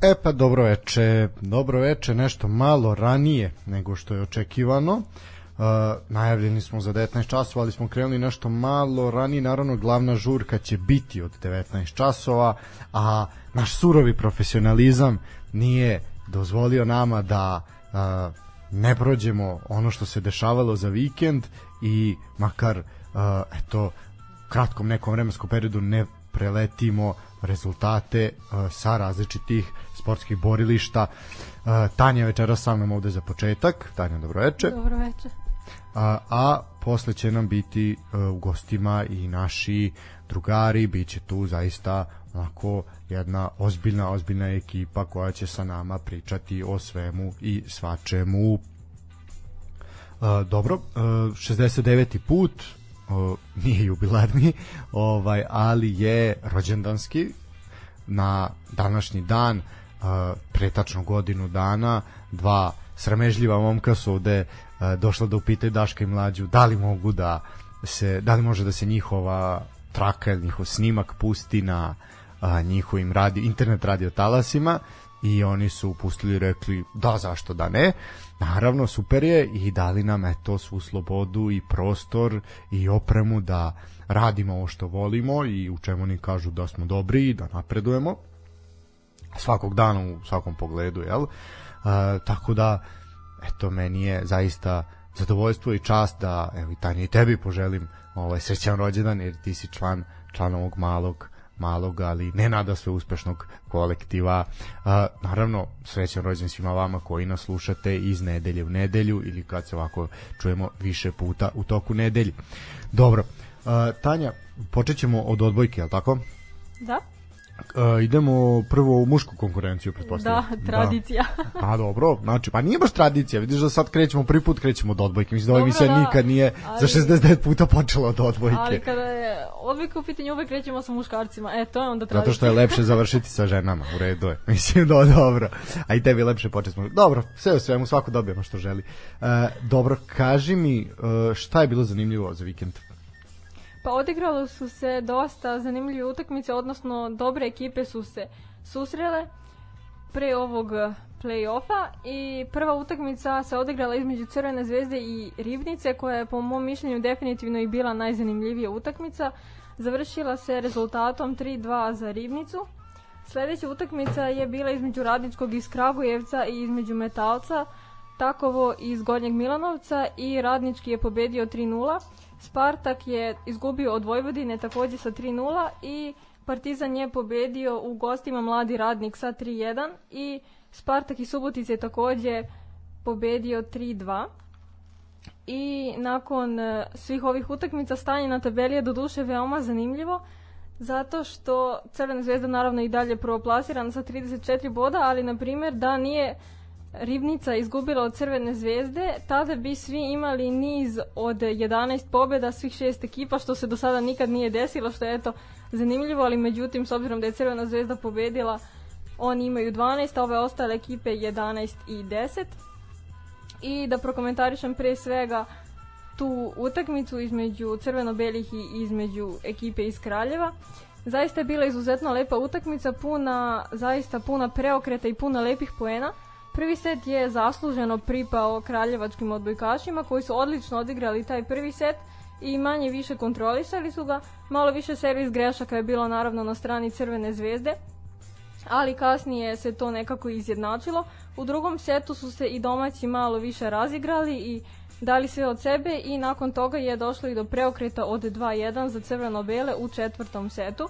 E pa dobro veče, dobro veče, nešto malo ranije nego što je očekivano. Uh, najavljeni smo za 19 časova, ali smo krenuli nešto malo ranije, naravno glavna žurka će biti od 19 časova, a naš surovi profesionalizam nije dozvolio nama da uh, ne prođemo ono što se dešavalo za vikend i makar uh, eto kratkom nekom vremenskom periodu ne preletimo rezultate uh, sa različitih sportskih borilišta. Uh, Tanja večera sa mnom ovde za početak. Tanja, dobro veče. Dobro veče. A, a posle će nam biti u gostima i naši drugari, bit će tu zaista onako jedna ozbiljna, ozbiljna ekipa koja će sa nama pričati o svemu i svačemu. Uh, dobro, uh, 69. put, uh, nije jubilarni, ovaj, ali je rođendanski na današnji dan, uh, pretačno godinu dana, dva sramežljiva momka su ovde uh, došla da upitaju Daška i Mlađu da li mogu da se, da li može da se njihova traka njihov snimak pusti na a, njihovim radio, internet radio talasima i oni su pustili i rekli da zašto da ne naravno super je i dali nam eto svu slobodu i prostor i opremu da radimo ovo što volimo i u čemu oni kažu da smo dobri i da napredujemo. Svakog dana u svakom pogledu jel? A, tako da eto meni je zaista zadovoljstvo i čast da evo i Tanja i tebi poželim ovaj srećan rođendan jer ti si član član ovog malog malog, ali ne nada sve uspešnog kolektiva. A, naravno, srećan rođen svima vama koji nas slušate iz nedelje u nedelju ili kad se ovako čujemo više puta u toku nedelje. Dobro, a, Tanja, počet ćemo od odbojke, je li tako? Da? Uh, idemo prvo u mušku konkurenciju, pretpostavljam. Da, tradicija. Da. A dobro, znači, pa nije baš tradicija, vidiš da sad krećemo, prvi put krećemo od odbojke, mislim da ova emisija da, nikad nije ali, za 69 puta počela od odbojke. Ali kada je odbojka u pitanju, uvek krećemo sa muškarcima, e, to je onda tradicija. Zato što je lepše završiti sa ženama, u redu je, mislim da dobro, a i tebi lepše početi smo. Dobro, sve u svemu, svako dobije ono što želi. Uh, dobro, kaži mi, uh, šta je bilo zanimljivo za vikend? Pa odigralo su se dosta zanimljive utakmice, odnosno dobre ekipe su se susrele pre ovog play-offa i prva utakmica se odigrala između Crvene zvezde i Rivnice koja je po mom mišljenju definitivno i bila najzanimljivija utakmica. Završila se rezultatom 3-2 za Rivnicu. Sledeća utakmica je bila između Radničkog iz Kragujevca i između Metalca, Takovo iz Gornjeg Milanovca i Radnički je pobedio 3-0. Spartak je izgubio od Vojvodine takođe sa 3-0 i Partizan je pobedio u gostima Mladi radnik sa 3-1 i Spartak i Subotice je takođe pobedio 3-2. I nakon e, svih ovih utakmica stanje na tabeli je do duše veoma zanimljivo zato što Crvena zvezda naravno i dalje prvoplasirana sa 34 boda, ali na primjer da nije Ribnica izgubila od Crvene zvezde, tada bi svi imali niz od 11 pobjeda svih šest ekipa, što se do sada nikad nije desilo, što je eto zanimljivo, ali međutim, s obzirom da je Crvena zvezda pobedila, oni imaju 12, a ove ostale ekipe 11 i 10. I da prokomentarišem pre svega tu utakmicu između crveno-belih i između ekipe iz Kraljeva. Zaista je bila izuzetno lepa utakmica, puna, zaista puna preokreta i puna lepih poena. Prvi set je zasluženo pripao kraljevačkim odbojkašima koji su odlično odigrali taj prvi set i manje više kontrolisali su ga. Malo više servis grešaka je bilo naravno na strani Crvene zvezde, ali kasnije se to nekako izjednačilo. U drugom setu su se i domaći malo više razigrali i dali sve od sebe i nakon toga je došlo i do preokreta od 2-1 za crveno-bele u četvrtom setu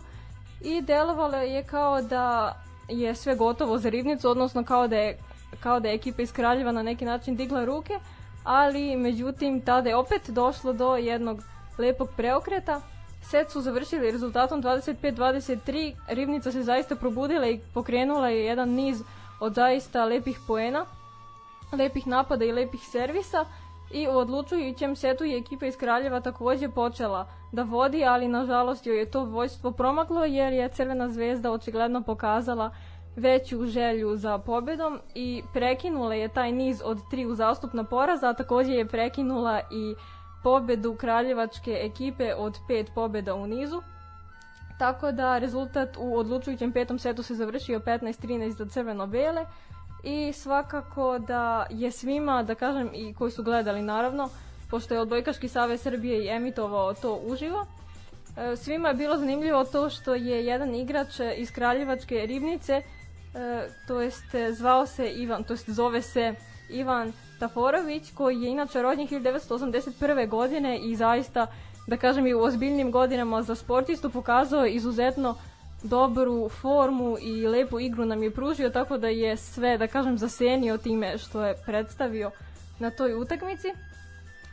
i delovalo je kao da je sve gotovo za rivnicu, odnosno kao da je kao da je ekipa iz Kraljeva na neki način digla ruke, ali međutim tada je opet došlo do jednog lepog preokreta. Set su završili rezultatom 25-23, Rivnica se zaista probudila i pokrenula je jedan niz od zaista lepih poena, lepih napada i lepih servisa i u odlučujućem setu je ekipa iz Kraljeva takođe počela da vodi, ali nažalost joj je to vojstvo promaklo jer je Crvena zvezda očigledno pokazala veću želju za pobedom i prekinula je taj niz od tri uzastupna poraza, a takođe je prekinula i pobedu kraljevačke ekipe od pet pobeda u nizu. Tako da rezultat u odlučujućem petom setu se završio 15-13 za crveno-bele i svakako da je svima, da kažem i koji su gledali naravno, pošto je Odbojkaški savez Srbije i emitovao to uživo, e, svima je bilo zanimljivo to što je jedan igrač iz Kraljevačke Ribnice, to jest zvao se Ivan, to jest zove se Ivan Taforović, koji je inače rođen 1981. godine i zaista, da kažem i u ozbiljnim godinama za sportistu pokazao izuzetno dobru formu i lepu igru nam je pružio, tako da je sve, da kažem, zasenio time što je predstavio na toj utakmici.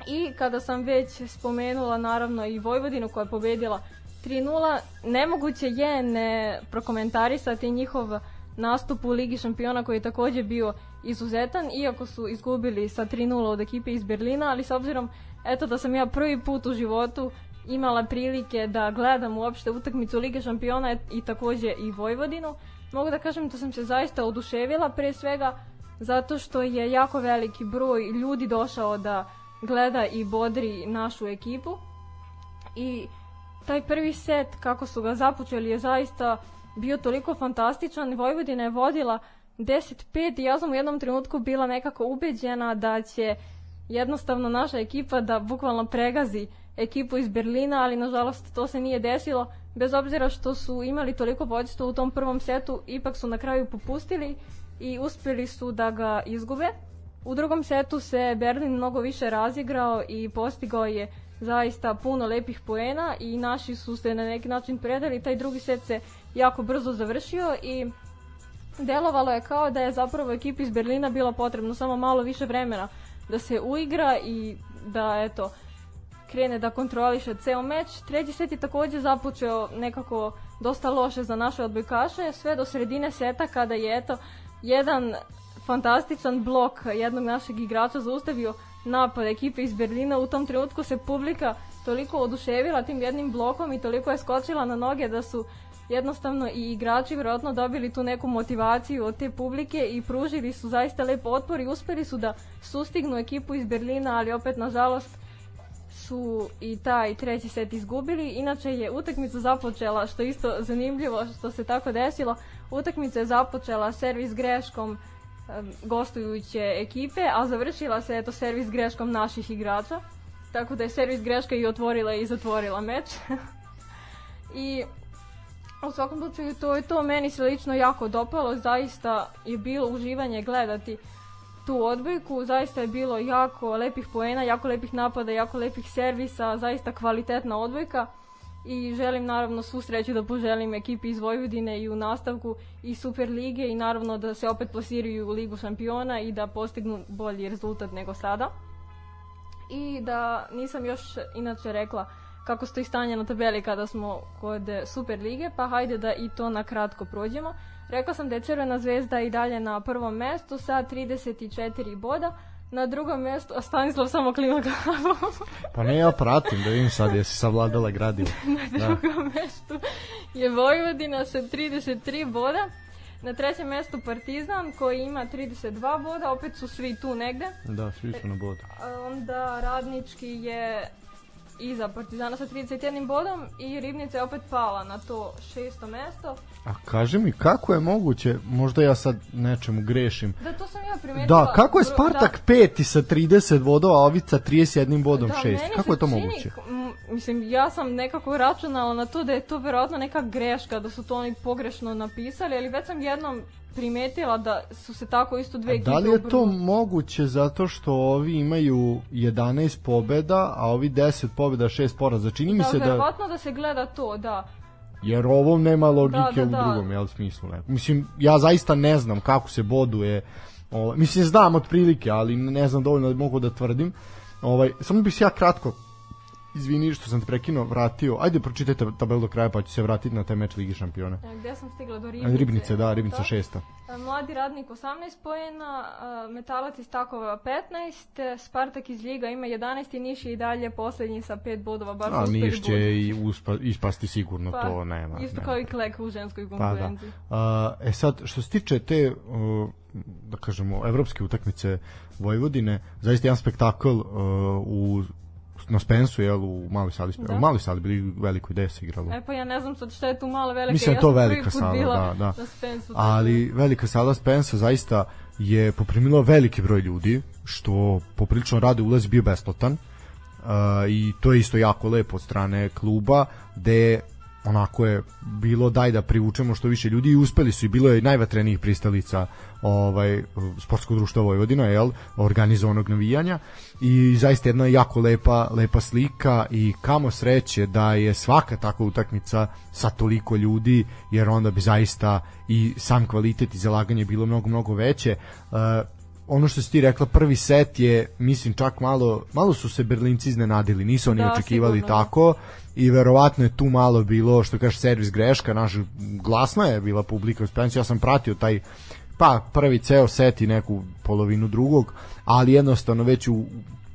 I kada sam već spomenula naravno i Vojvodinu koja je pobedila 3-0, nemoguće je ne prokomentarisati njihov nastup u Ligi šampiona koji je takođe bio izuzetan, iako su izgubili sa 3-0 od ekipe iz Berlina, ali s obzirom eto da sam ja prvi put u životu imala prilike da gledam uopšte utakmicu Lige šampiona i takođe i Vojvodinu, mogu da kažem da sam se zaista oduševila pre svega zato što je jako veliki broj ljudi došao da gleda i bodri našu ekipu. I taj prvi set kako su ga započeli je zaista bio toliko fantastičan. Vojvodina je vodila 10-5 i ja sam u jednom trenutku bila nekako ubeđena da će jednostavno naša ekipa da bukvalno pregazi ekipu iz Berlina, ali nažalost to se nije desilo. Bez obzira što su imali toliko vođstva u tom prvom setu, ipak su na kraju popustili i uspeli su da ga izgube. U drugom setu se Berlin mnogo više razigrao i postigao je zaista puno lepih poena i naši su se na neki način predali. Taj drugi set se jako brzo završio i delovalo je kao da je zapravo ekipi iz Berlina bilo potrebno samo malo više vremena da se uigra i da eto krene da kontroliše ceo meč. Treći set je takođe započeo nekako dosta loše za naše odbojkaše, sve do sredine seta kada je eto jedan fantastičan blok jednog našeg igrača zaustavio napad ekipe iz Berlina. U tom trenutku se publika toliko oduševila tim jednim blokom i toliko je skočila na noge da su jednostavno i igrači vjerojatno dobili tu neku motivaciju od te publike i pružili su zaista lep otpor i uspeli su da sustignu ekipu iz Berlina, ali opet nažalost su i taj treći set izgubili. Inače je utakmica započela, što je isto zanimljivo što se tako desilo, utakmica je započela servis greškom gostujuće ekipe, a završila se eto servis greškom naših igrača. Tako da je servis greška i otvorila i zatvorila meč. I U svakom slučaju to je to. Meni se lično jako dopalo, zaista je bilo uživanje gledati tu odbojku, zaista je bilo jako lepih poena, jako lepih napada, jako lepih servisa, zaista kvalitetna odbojka i želim naravno svu sreću da poželim ekipi iz Vojvodine i u nastavku i Super lige i naravno da se opet plasiraju u Ligu šampiona i da postignu bolji rezultat nego sada. I da nisam još inače rekla kako stoji stanje na tabeli kada smo kod Super lige, pa hajde da i to na kratko prođemo. Rekla sam da je Crvena zvezda i dalje na prvom mestu sa 34 boda, na drugom mestu, a Stanislav samo klima glavom. pa ne, ja pratim da vidim sad jesi savladala gradivo. na da. drugom da. mestu je Vojvodina sa 33 boda, Na trećem mestu Partizan koji ima 32 boda, opet su svi tu negde. Da, svi su na bodu. Onda Radnički je iza Partizana sa 31 bodom i Ribnica je opet pala na to šesto mesto. A kaži mi, kako je moguće, možda ja sad nečemu grešim. Da, to sam ja primetila. Da, kako je Spartak da, peti sa 30 bodova, a Ovica 31 bodom da, šest? Kako je to čini, moguće? Mislim, ja sam nekako računala na to da je to verovatno neka greška, da su to oni pogrešno napisali, ali već sam jednom primetila da su se tako isto dve ekipe Da li je to moguće zato što ovi imaju 11 pobeda, a ovi 10 pobeda, 6 poraza? Čini mi da, se da... Verovatno da se gleda to, da. Jer ovom nema logike da, da, da. u drugom jel, smislu. Ne. Mislim, ja zaista ne znam kako se boduje. Ovaj, mislim, znam otprilike, ali ne znam dovoljno da mogu da tvrdim. Ovaj, samo bih se ja kratko izvini što sam te prekinuo, vratio. Ajde pročitajte tabelu do kraja pa ću se vratiti na taj meč Ligi šampiona. Gde sam stigla do Ribnice? Ribnice, da, Ribnica šesta. E, mladi radnik 18 poena, e, Metalac iz Takova 15, Spartak iz Ljiga ima 11 i Niš je i dalje poslednji sa 5 bodova. Baš A Niš će i uspa, ispasti sigurno, pa, to nema. Isto nema. kao i Klek u ženskoj konkurenciji. Pa da. Uh, e sad, što se tiče te uh, da kažemo, evropske utakmice Vojvodine, zaista jedan spektakl uh, u na Spensu, jel, u maloj sali, da. u maloj sali bili veliko gde se igralo. E pa ja ne znam sad šta je tu malo velika, Mislim, ja to velika sala, da, da. na Spensu. ali velika sala Spensa zaista je poprimila veliki broj ljudi, što poprilično rade ulaz bio besplatan. Uh, i to je isto jako lepo od strane kluba gde onako je bilo daj da privučemo što više ljudi i uspeli su i bilo je najvatrenijih pristalica ovaj sportskog društva Vojvodina jel organizovanog navijanja i zaista jedna jako lepa lepa slika i kamo sreće da je svaka takva utakmica sa toliko ljudi jer onda bi zaista i sam kvalitet i zalaganje bilo mnogo mnogo veće. Uh, ono što si ti rekla, prvi set je, mislim, čak malo, malo su se Berlinci iznenadili, nisu oni Da, očekivali sigurno, tako i verovatno je tu malo bilo, što kaže, servis greška, naš, glasna je bila publika u Spensu, ja sam pratio taj pa prvi ceo set i neku polovinu drugog, ali jednostavno već u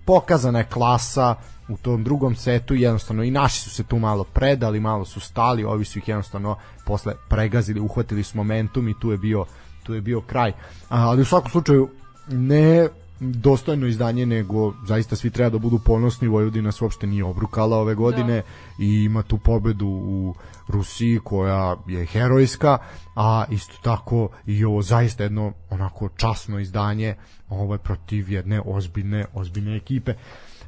pokazana je klasa u tom drugom setu jednostavno i naši su se tu malo predali, malo su stali, ovi su ih jednostavno posle pregazili, uhvatili su momentum i tu je bio tu je bio kraj. Ali u svakom slučaju ne dostojno izdanje nego zaista svi treba da budu ponosni Vojvodina se uopšte nije obrukala ove godine da. i ima tu pobedu u Rusiji koja je herojska a isto tako i ovo zaista jedno onako časno izdanje ovaj protiv jedne ozbiljne ozbiljne ekipe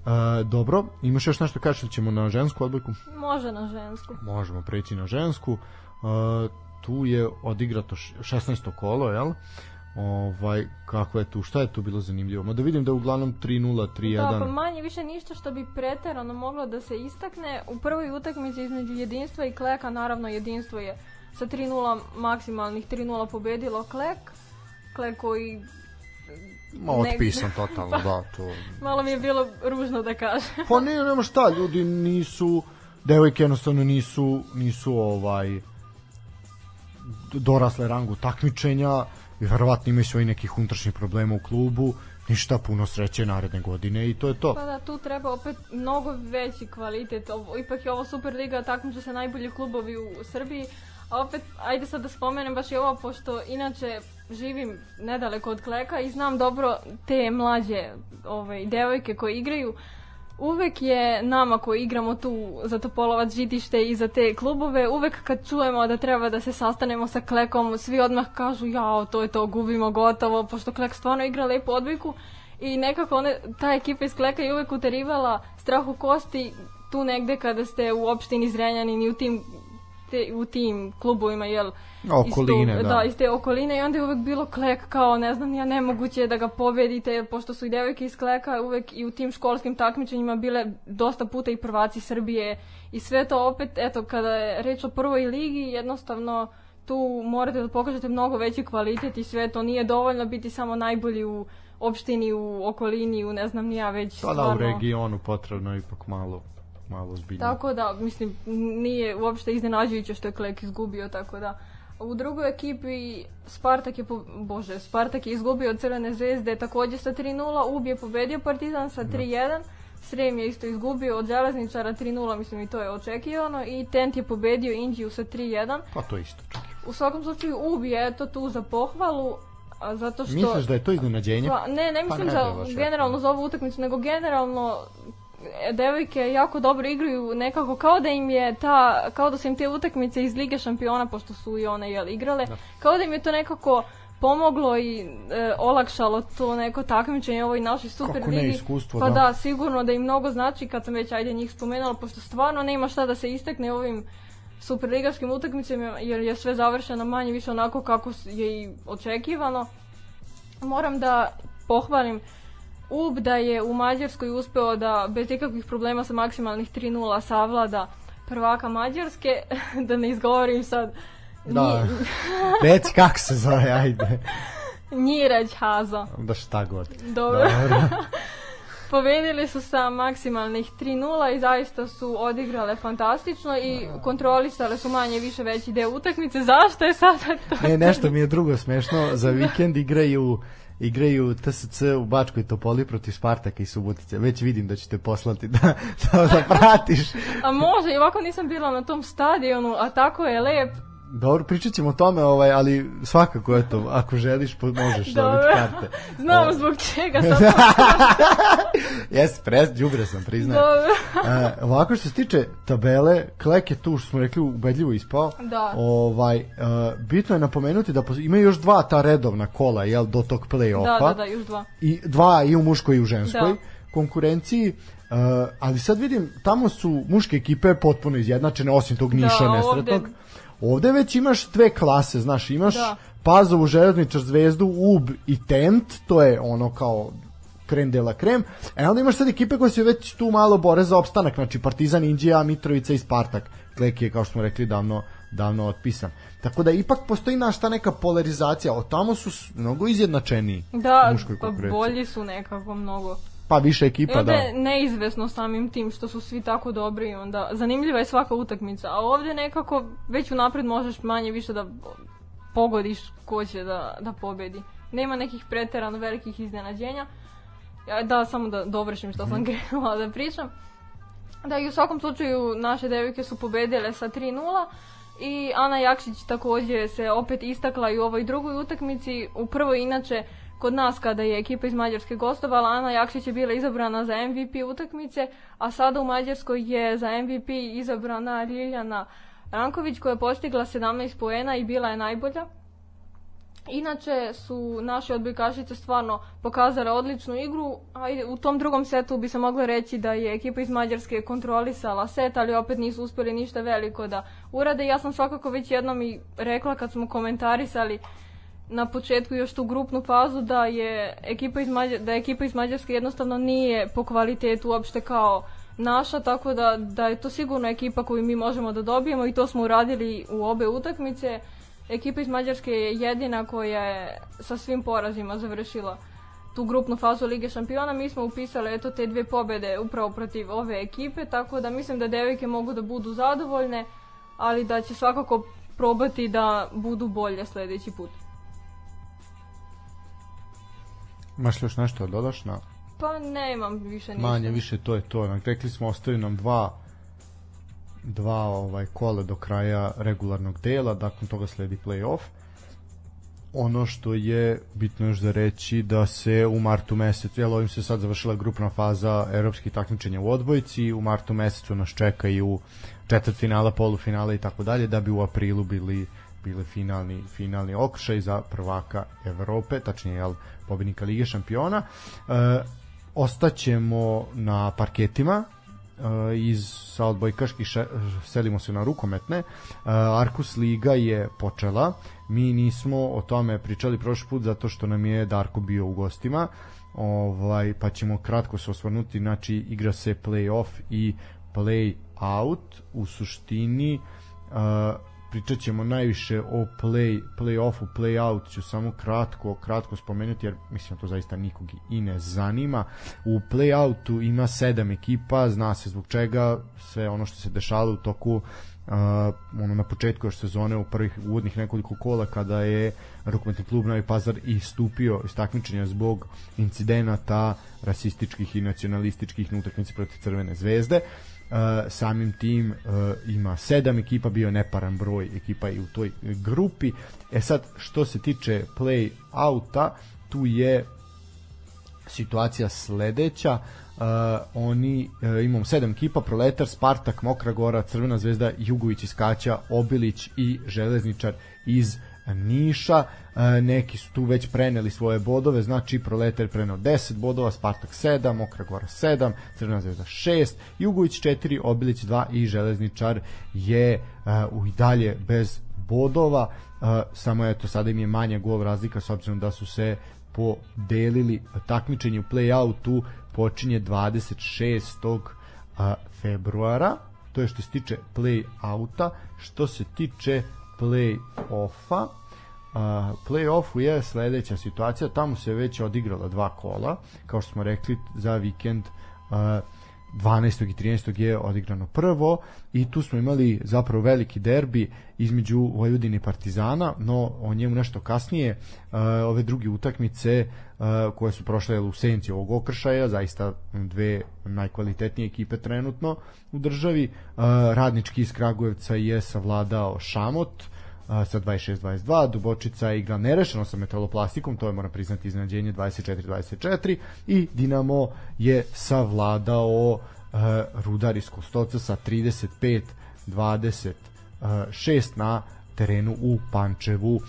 E, dobro, imaš još nešto kažeš ili ćemo na žensku odbojku? Može na žensku. Možemo preći na žensku. E, tu je odigrato š- 16. kolo, jel? Ovaj kako je tu, šta je tu bilo zanimljivo? Ma da vidim da je uglavnom 3:0, 3:1. Da, pa manje više ništa što bi preterano moglo da se istakne. U prvoj utakmici između jedinstva i Kleka, naravno jedinstvo je sa 3:0 maksimalnih 3:0 pobedilo Klek. Klek koji Ma otpisan totalno, da, to. malo mi je bilo ružno da kažem. Pa ne, nema šta, ljudi nisu devojke jednostavno nisu nisu ovaj dorasle rangu takmičenja verovatno imaju svoj nekih unutrašnjih problema u klubu ništa puno sreće naredne godine i to je to Pa da, tu treba opet mnogo veći kvalitet. Ovo, ipak je ovo Superliga, takmiče se najbolji klubovi u Srbiji. A opet, ajde sad da spomenem baš i ovo, pošto inače živim nedaleko od Kleka i znam dobro te mlađe ovaj, devojke koje igraju. Uvek je nama koji igramo tu za Topolovac žitište i za te klubove, uvek kad čujemo da treba da se sastanemo sa Klekom, svi odmah kažu jao, to je to, gubimo gotovo, pošto Klek stvarno igra lepu odbojku i nekako one, ta ekipa iz Kleka je uvek uterivala strah u kosti tu negde kada ste u opštini Zrenjanin i u tim te, u tim klubovima, jel? Okoline, iz da. da. iz te okoline i onda je uvek bilo klek kao, ne znam, ja nemoguće je da ga pobedite, pošto su i devojke iz kleka uvek i u tim školskim takmičenjima bile dosta puta i prvaci Srbije i sve to opet, eto, kada je reč o prvoj ligi, jednostavno tu morate da pokažete mnogo veći kvalitet i sve to nije dovoljno biti samo najbolji u opštini, u okolini, u ne znam ni ja već Pa da, u regionu potrebno ipak malo malo zbiljnije. Tako da, mislim, nije uopšte iznenađujuće što je Klek izgubio, tako da u drugoj ekipi Spartak je, po, bože, Spartak je izgubio od Crvene zvezde takođe sa 3-0, Ub je pobedio Partizan sa 3-1, Srem je isto izgubio od Železničara 3-0, mislim i to je očekivano, i Tent je pobedio Indiju sa 3-1. Pa to je isto čak. U svakom slučaju Ub je eto tu za pohvalu, a zato što... Misliš da je to iznenađenje? Pa, ne, ne Pa mislim ne za, generalno za ovu utakmicu, nego generalno devojke jako dobro igraju nekako kao da im je ta kao da su im te utakmice iz Lige šampiona pošto su i one jel igrale Da. kao da im je to nekako pomoglo i e, olakšalo to neko takmičenje ovoj našoj super Kako ne, ligi. iskustvo, pa da. da. sigurno da im mnogo znači kad sam već ajde njih spomenula pošto stvarno nema šta da se istekne ovim superligaškim utakmicama jer je sve završeno manje više onako kako je i očekivano. Moram da pohvalim UB da je u Mađarskoj uspeo da bez ikakvih problema sa maksimalnih 3-0 savlada prvaka Mađarske, da ne izgovorim sad Da. Reci kako se zove, ajde. Njirać Haza. Da šta god. Dobro. Dobro. Pobedili su sa maksimalnih 3-0 i zaista su odigrale fantastično i kontrolisale su manje više veći deo utakmice. Zašto je sada to? Ne, nešto mi je drugo smešno. Za vikend igraju igraju TSC u Bačkoj Topoli protiv Spartaka i Subotice. Već vidim da ćete poslati da, da, da pratiš. A može, i ovako nisam bila na tom stadionu, a tako je lep. Dobro, pričat ćemo o tome, ovaj, ali svakako, eto, ako želiš, možeš dobiti karte. Znamo o... zbog čega sam Jes, pres, džubre sam, priznajem. e, ovako što se tiče tabele, Klek je tu, što smo rekli, ubedljivo ispao. Da. Ovaj, e, bitno je napomenuti da imaju još dva ta redovna kola, jel, do tog play-offa. Da, da, da, još dva. I dva i u muškoj i u ženskoj da. konkurenciji. Uh, ali sad vidim, tamo su muške ekipe potpuno izjednačene, osim tog Niša da, nesretnog. Ovde Ovde već imaš dve klase, znaš, imaš da. Pazovu, Železničar, Zvezdu, UB i Tent, to je ono kao krem de la krem, e onda imaš sad ekipe koje se već tu malo bore za opstanak, znači Partizan, Indija, Mitrovica i Spartak. Klek je, kao što smo rekli, davno, davno otpisan. Tako da ipak postoji naš ta neka polarizacija, o tamo su mnogo izjednačeniji. Da, pa bolji su nekako mnogo pa više ekipa, I onda da. neizvesno samim tim što su svi tako dobri i onda zanimljiva je svaka utakmica, a ovde nekako već unapred možeš manje više da pogodiš ko će da, da pobedi. Nema nekih preterano velikih iznenađenja. Ja, da, samo da dovršim što sam mhm. krenula da pričam. Da, i u svakom slučaju naše devojke su pobedile sa 3-0 i Ana Jakšić takođe se opet istakla i u ovoj drugoj utakmici. U prvoj inače Kod nas kada je ekipa iz Mađarske gostovala, Ana Jakšić je bila izabrana za MVP utakmice, a sada u Mađarskoj je za MVP izabrana Ljiljana Ranković koja je postigla 17 poena i bila je najbolja. Inače su naše odbojkašice stvarno pokazale odličnu igru, a u tom drugom setu bi se moglo reći da je ekipa iz Mađarske kontrolisala set, ali opet nisu uspeli ništa veliko da urade. Ja sam svakako već jednom i rekla kad smo komentarisali na početku još tu grupnu fazu da je ekipa iz, Mađar, da ekipa iz Mađarske jednostavno nije po kvalitetu uopšte kao naša, tako da, da je to sigurno ekipa koju mi možemo da dobijemo i to smo uradili u obe utakmice. Ekipa iz Mađarske je jedina koja je sa svim porazima završila tu grupnu fazu Lige šampiona. Mi smo upisali eto te dve pobede upravo protiv ove ekipe, tako da mislim da devojke mogu da budu zadovoljne, ali da će svakako probati da budu bolje sledeći put. Imaš još nešto da dodaš na... Pa nemam više ništa. Manje više to je to. Rekli smo ostaju nam dva dva ovaj kola do kraja regularnog dela, nakon toga sledi play-off. Ono što je bitno još za reći da se u martu mesecu, jel ovim se sad završila grupna faza evropskih takmičenja u odbojci, u martu mesecu nas čekaju četvrt finala, polufinala i tako dalje, da bi u aprilu bili bile finalni finalni okršaj za prvaka Evrope, tačnije jel pobednika Lige šampiona. E, ostaćemo na parketima e, iz sa odbojkaških selimo se na rukometne. E, Arkus Liga je počela. Mi nismo o tome pričali prošli put zato što nam je Darko bio u gostima. Ovaj pa ćemo kratko se osvrnuti, znači igra se play-off i play out u suštini uh, pričat ćemo najviše o play, play-offu, play-out ću samo kratko, kratko spomenuti jer mislim to zaista nikog i ne zanima. U play-outu ima sedam ekipa, zna se zbog čega, sve ono što se dešalo u toku Uh, ono na početku još sezone u prvih uvodnih nekoliko kola kada je rukometni klub Novi Pazar istupio iz takmičenja zbog incidenata rasističkih i nacionalističkih na utakmici protiv Crvene zvezde. Uh, samim tim uh, ima sedam ekipa, bio neparan broj ekipa i u toj grupi. E sad, što se tiče play outa, tu je situacija sledeća. Uh, oni uh, imamo sedam ekipa Proletar, Spartak, Mokra Gora, Crvena zvezda, Jugović iz Kaća, Obilić i Železničar iz Niša, e, neki su tu već preneli svoje bodove, znači Proletar preneo 10 bodova, Spartak 7, Mokra Gora 7, Crvena zvezda 6, Jugović 4, Obilić 2 i Železničar je uh, i dalje bez bodova, uh, samo eto sada im je manja gol razlika s obzirom da su se podelili takmičenje u play-outu počinje 26. februara to je što se tiče play-outa što se tiče play-offa. Uh, play-offu je sledeća situacija, tamo se već odigrala dva kola, kao što smo rekli za vikend uh, 12. i 13. je odigrano prvo i tu smo imali zapravo veliki derbi između Vojvodine i Partizana, no o njemu nešto kasnije. Uh, ove druge utakmice uh, koje su prošle u senci ovog okršaja, zaista dve najkvalitetnije ekipe trenutno u državi. Uh, radnički iz Kragujevca je savladao Šamot, sa 26-22, Dubočica igra nerešeno sa metaloplastikom, to je moram priznati iznenađenje 24-24 i Dinamo je savladao uh, Rudar iz Kostolca sa 35-26 na terenu u Pančevu. Uh,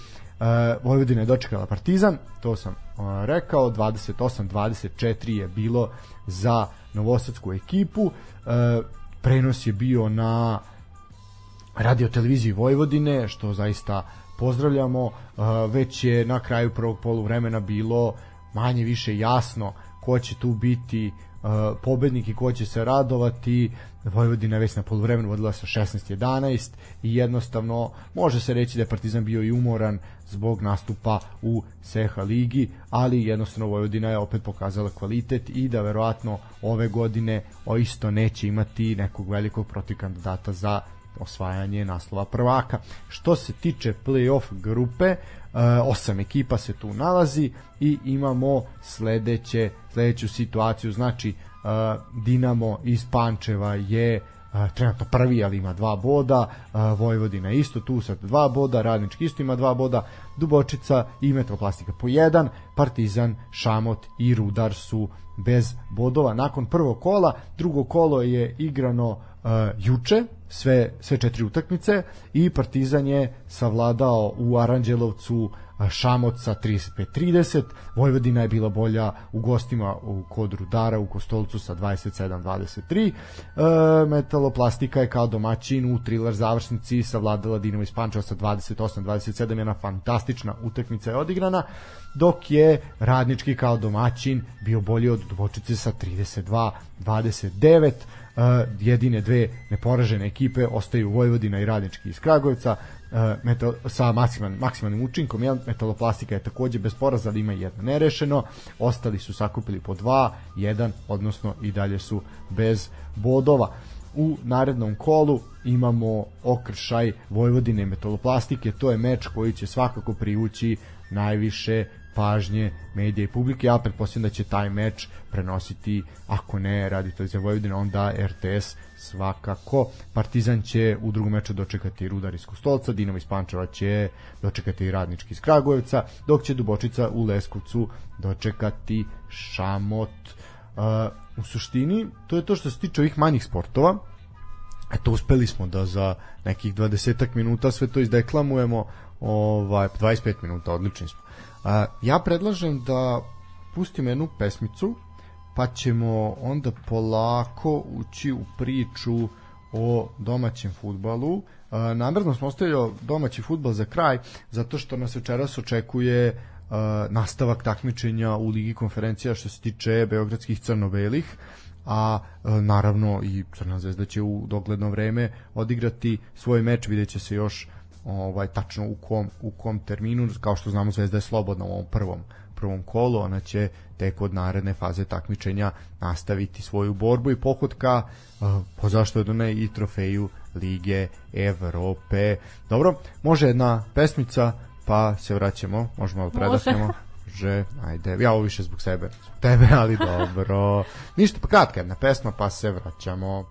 Vojvodina je dočekala Partizan, to sam uh, rekao, 28-24 je bilo za novosadsku ekipu. Uh, prenos je bio na radio televiziji Vojvodine, što zaista pozdravljamo. Već je na kraju prvog poluvremena bilo manje više jasno ko će tu biti pobednik i ko će se radovati. Vojvodina je već na poluvremenu vodila sa 16-11 i jednostavno može se reći da je Partizan bio i umoran zbog nastupa u Seha ligi, ali jednostavno Vojvodina je opet pokazala kvalitet i da verovatno ove godine o isto neće imati nekog velikog protiv kandidata za osvajanje naslova prvaka. Što se tiče play-off grupe, e, osam ekipa se tu nalazi i imamo sledeće, sledeću situaciju, znači e, Dinamo iz Pančeva je trenutno prvi, ali ima dva boda, Vojvodina isto tu sa dva boda, Radnički isto ima dva boda, Dubočica i Metroplastika po jedan, Partizan, Šamot i Rudar su bez bodova. Nakon prvog kola, drugo kolo je igrano uh, juče, sve, sve četiri utakmice i Partizan je savladao u Aranđelovcu Šamot sa 35-30, Vojvodina je bila bolja u gostima u kod Rudara u Kostolcu sa 27-23, e, Metaloplastika je kao domaćin u thriller završnici savladala Dinamo iz Pančeva sa 28-27, jedna fantastična utakmica je odigrana, dok je Radnički kao domaćin bio bolji od Dubočice sa 32-29, Uh, jedine dve neporažene ekipe ostaju Vojvodina i Radnički iz Kragujevca. Metal, sa maksimalnim, maksimalnim učinkom jel? metaloplastika je takođe bez poraza ali ima jedno nerešeno. Ostali su sakupili po dva, jedan odnosno i dalje su bez bodova. U narednom kolu imamo okršaj Vojvodine i metaloplastike to je meč koji će svakako privući najviše pažnje medija i publike. Ja pretpostavljam da će taj meč prenositi, ako ne radi televizija Vojvodina, onda RTS svakako. Partizan će u drugom meču dočekati Rudar iz Kostolca, Dinamo iz Pančeva će dočekati Radnički iz Kragujevca, dok će Dubočica u Leskovcu dočekati Šamot. Uh, u suštini, to je to što se tiče ovih manjih sportova, eto uspeli smo da za nekih 20 minuta sve to izdeklamujemo ovaj 25 minuta odlični smo ja predlažem da pustimo jednu pesmicu, pa ćemo onda polako ući u priču o domaćem futbalu. Namerno smo ostavili domaći futbal za kraj, zato što nas večeras očekuje nastavak takmičenja u Ligi konferencija što se tiče beogradskih crno-belih a naravno i Crna zvezda će u dogledno vreme odigrati svoj meč, vidjet će se još ovaj tačno u kom u kom terminu kao što znamo Zvezda je slobodna u ovom prvom prvom kolu ona će tek od naredne faze takmičenja nastaviti svoju borbu i pohod ka uh, po zašto da ne i trofeju Lige Evrope. Dobro, može jedna pesmica pa se vraćamo, možemo da predahnemo. Že, ajde, ja ovo više zbog sebe, zbog tebe, ali dobro. Ništa, pa kratka jedna pesma, pa se vraćamo.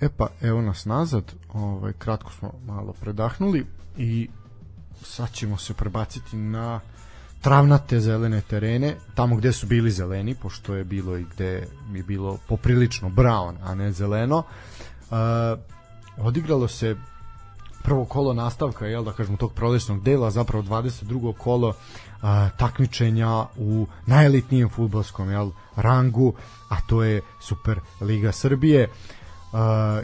E pa, evo nas nazad, ovaj, kratko smo malo predahnuli i sad ćemo se prebaciti na travnate zelene terene, tamo gde su bili zeleni, pošto je bilo i gde je bilo poprilično brown, a ne zeleno. E, odigralo se prvo kolo nastavka, jel da kažemo, tog prolećnog dela, zapravo 22. kolo a, takmičenja u najelitnijem futbolskom jel, rangu, a to je Super Liga Srbije. Uh,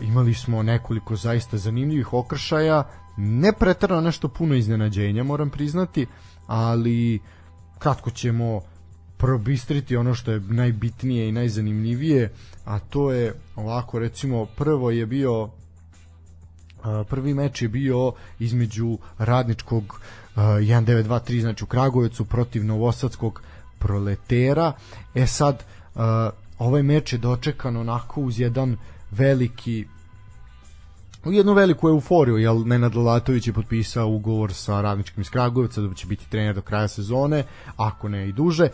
imali smo nekoliko zaista zanimljivih okršaja, ne pretrano nešto puno iznenađenja, moram priznati, ali kratko ćemo probistriti ono što je najbitnije i najzanimljivije, a to je ovako recimo prvo je bio prvi meč je bio između radničkog uh, 1923 znači u Kragujevcu protiv novosadskog proletera. E sad uh, ovaj meč je dočekan onako uz jedan veliki u jednu veliku euforiju, jer Nenad Lalatović je potpisao ugovor sa radničkim iz Kragujevca da će biti trener do kraja sezone, ako ne i duže. E,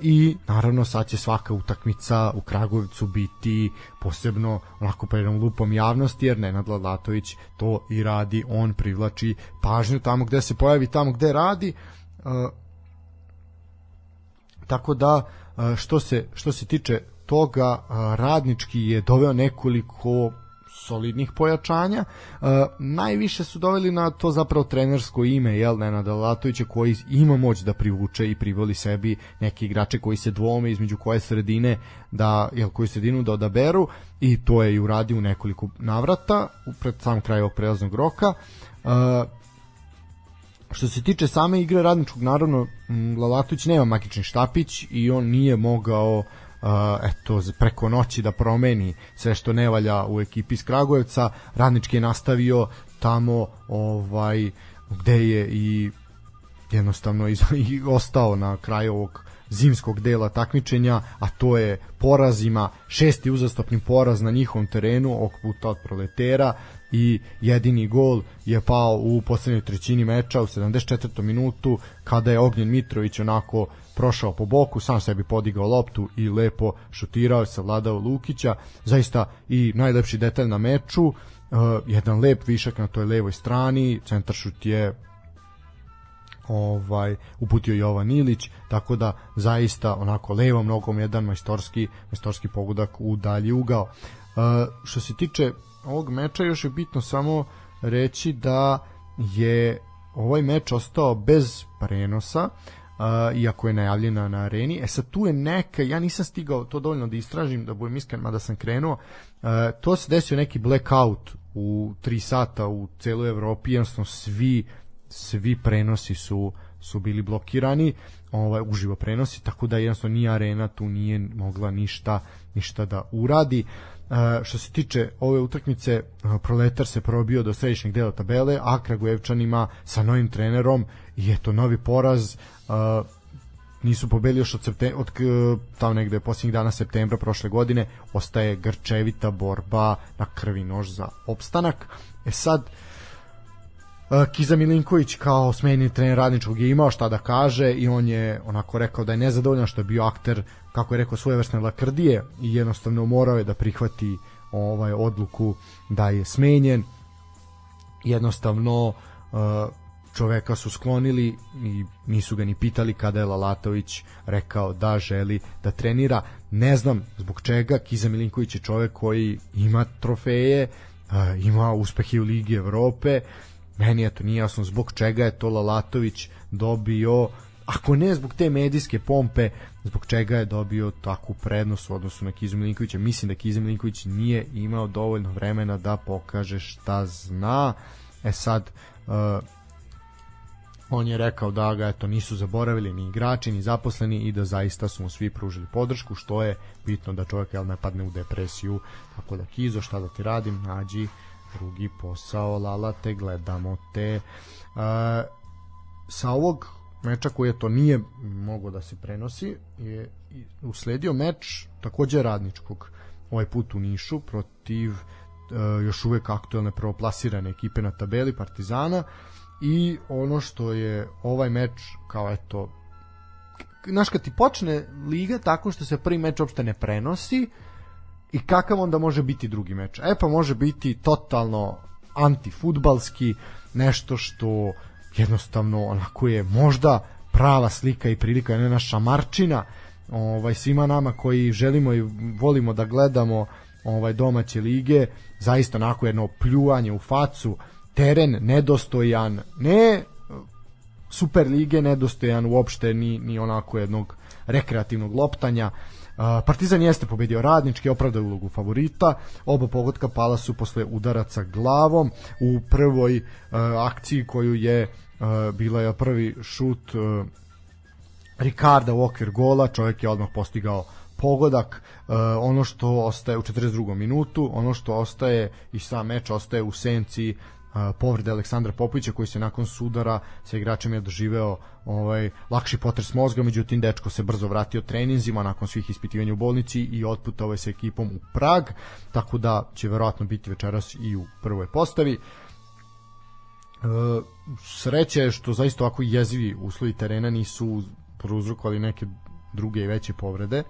I naravno sad će svaka utakmica u Kragujevcu biti posebno onako pa jednom lupom javnosti, jer Nenad Lalatović to i radi, on privlači pažnju tamo gde se pojavi, tamo gde radi. E, tako da e, što se što se tiče toga radnički je doveo nekoliko solidnih pojačanja. Najviše su doveli na to zapravo trenersko ime, jel, Nenada Latovića, koji ima moć da privuče i privoli sebi neki igrače koji se dvome između koje sredine da, jel, koju sredinu da odaberu i to je i uradio u nekoliko navrata pred sam kraj ovog prelaznog roka. Što se tiče same igre radničkog, naravno, Lalatović nema magični štapić i on nije mogao uh, eto, preko noći da promeni sve što ne valja u ekipi iz Kragujevca. Radnički je nastavio tamo ovaj gde je i jednostavno iz, i ostao na kraju ovog zimskog dela takmičenja, a to je porazima, šesti uzastopni poraz na njihovom terenu, ovog puta od proletera i jedini gol je pao u poslednjoj trećini meča u 74. minutu kada je Ognjen Mitrović onako prošao po boku, sam sebi podigao loptu i lepo šutirao, savladao Lukića. Zaista i najlepši detalj na meču, uh, jedan lep višak na toj levoj strani, centar šut je ovaj uputio Jovan Ilić, tako da zaista onako levom nogom jedan majstorski majstorski pogodak u dalji ugao. Uh, što se tiče ovog meča još je bitno samo reći da je ovaj meč ostao bez prenosa uh, iako je najavljena na areni. E sad tu je neka, ja nisam stigao to dovoljno da istražim, da budem iskren, mada sam krenuo, uh, to se desio neki blackout u 3 sata u celoj Evropi, jednostavno svi svi prenosi su su bili blokirani, ovaj uživo prenosi, tako da jednostavno ni arena tu nije mogla ništa ništa da uradi. Uh, što se tiče ove utakmice, uh, Proletar se probio do središnjeg dela tabele, a Kragujevčanima sa novim trenerom i eto novi poraz uh, nisu pobedili još od, septembra, od tamo negde posljednjih dana septembra prošle godine ostaje grčevita borba na krvi nož za opstanak. E sad Kiza Milinković kao smenjeni trener radničkog je imao šta da kaže i on je onako rekao da je nezadovoljan što je bio akter kako je rekao svojevrsne lakrdije i jednostavno morao je da prihvati ovaj odluku da je smenjen. Jednostavno čoveka su sklonili i nisu ga ni pitali kada je Lalatović rekao da želi da trenira. Ne znam zbog čega Kiza Milinković je čovek koji ima trofeje, ima uspehe u Ligi Evrope. Meni je to nije jasno zbog čega je to Lalatović dobio ako ne zbog te medijske pompe, zbog čega je dobio takvu prednost u odnosu na Kizu Milinkovića. Mislim da Kiza Milinković nije imao dovoljno vremena da pokaže šta zna. E sad, on je rekao da ga eto nisu zaboravili ni igrači ni zaposleni i da zaista su mu svi pružili podršku što je bitno da čovjek jel ne padne u depresiju. Tako da Kizo šta da ti radim? Nađi drugi posao lala te gledamo te. E, sa ovog meča koji je to nije mogo da se prenosi je usledio meč takođe radničkog. Ovaj put u Nišu protiv e, još uvek aktuelne prvoplasirane ekipe na tabeli Partizana i ono što je ovaj meč kao eto znaš kad ti počne liga tako što se prvi meč uopšte ne prenosi i kakav onda može biti drugi meč? E pa može biti totalno antifutbalski nešto što jednostavno onako je možda prava slika i prilika je naša marčina ovaj svima nama koji želimo i volimo da gledamo ovaj domaće lige zaista onako jedno pljuvanje u facu teren nedostojan, ne super lige nedostojan uopšte ni, ni onako jednog rekreativnog loptanja. Partizan jeste pobedio radnički, opravdao ulogu favorita. Oba pogotka pala su posle udaraca glavom u prvoj uh, akciji koju je uh, bila je prvi šut uh, Ricarda u okvir gola, čovjek je odmah postigao pogodak, ono što ostaje u 42. minutu, ono što ostaje i sam meč ostaje u senci povrede Aleksandra Popovića koji se nakon sudara sa igračem je doživeo ovaj lakši potres mozga, međutim dečko se brzo vratio treninzima nakon svih ispitivanja u bolnici i otputovao je sa ekipom u Prag, tako da će verovatno biti večeras i u prvoj postavi. E, sreće je što zaista ovako jezivi uslovi terena nisu prouzrokovali neke druge i veće povrede. E,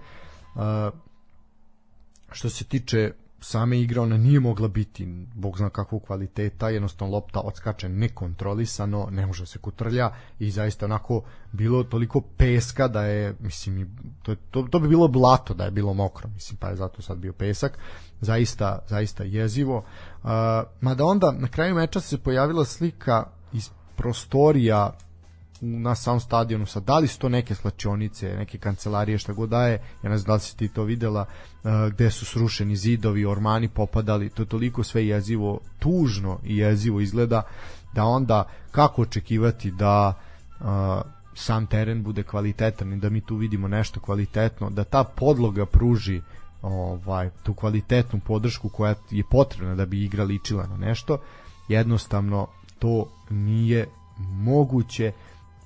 što se tiče same igre ona nije mogla biti bog zna kakvog kvaliteta, jednostavno lopta odskače nekontrolisano, ne može se kutrlja i zaista onako bilo toliko peska da je, mislim, to, to, to bi bilo blato da je bilo mokro, mislim, pa je zato sad bio pesak, zaista, zaista jezivo. Uh, mada onda na kraju meča se pojavila slika iz prostorija na samom stadionu sa da li su to neke slačionice, neke kancelarije šta god daje, ja ne znam da li si ti to videla uh, gde su srušeni zidovi, ormani popadali, to toliko sve jezivo, tužno i jezivo izgleda da onda kako očekivati da uh, sam teren bude kvalitetan i da mi tu vidimo nešto kvalitetno, da ta podloga pruži ovaj tu kvalitetnu podršku koja je potrebna da bi igra ličila na nešto jednostavno to nije moguće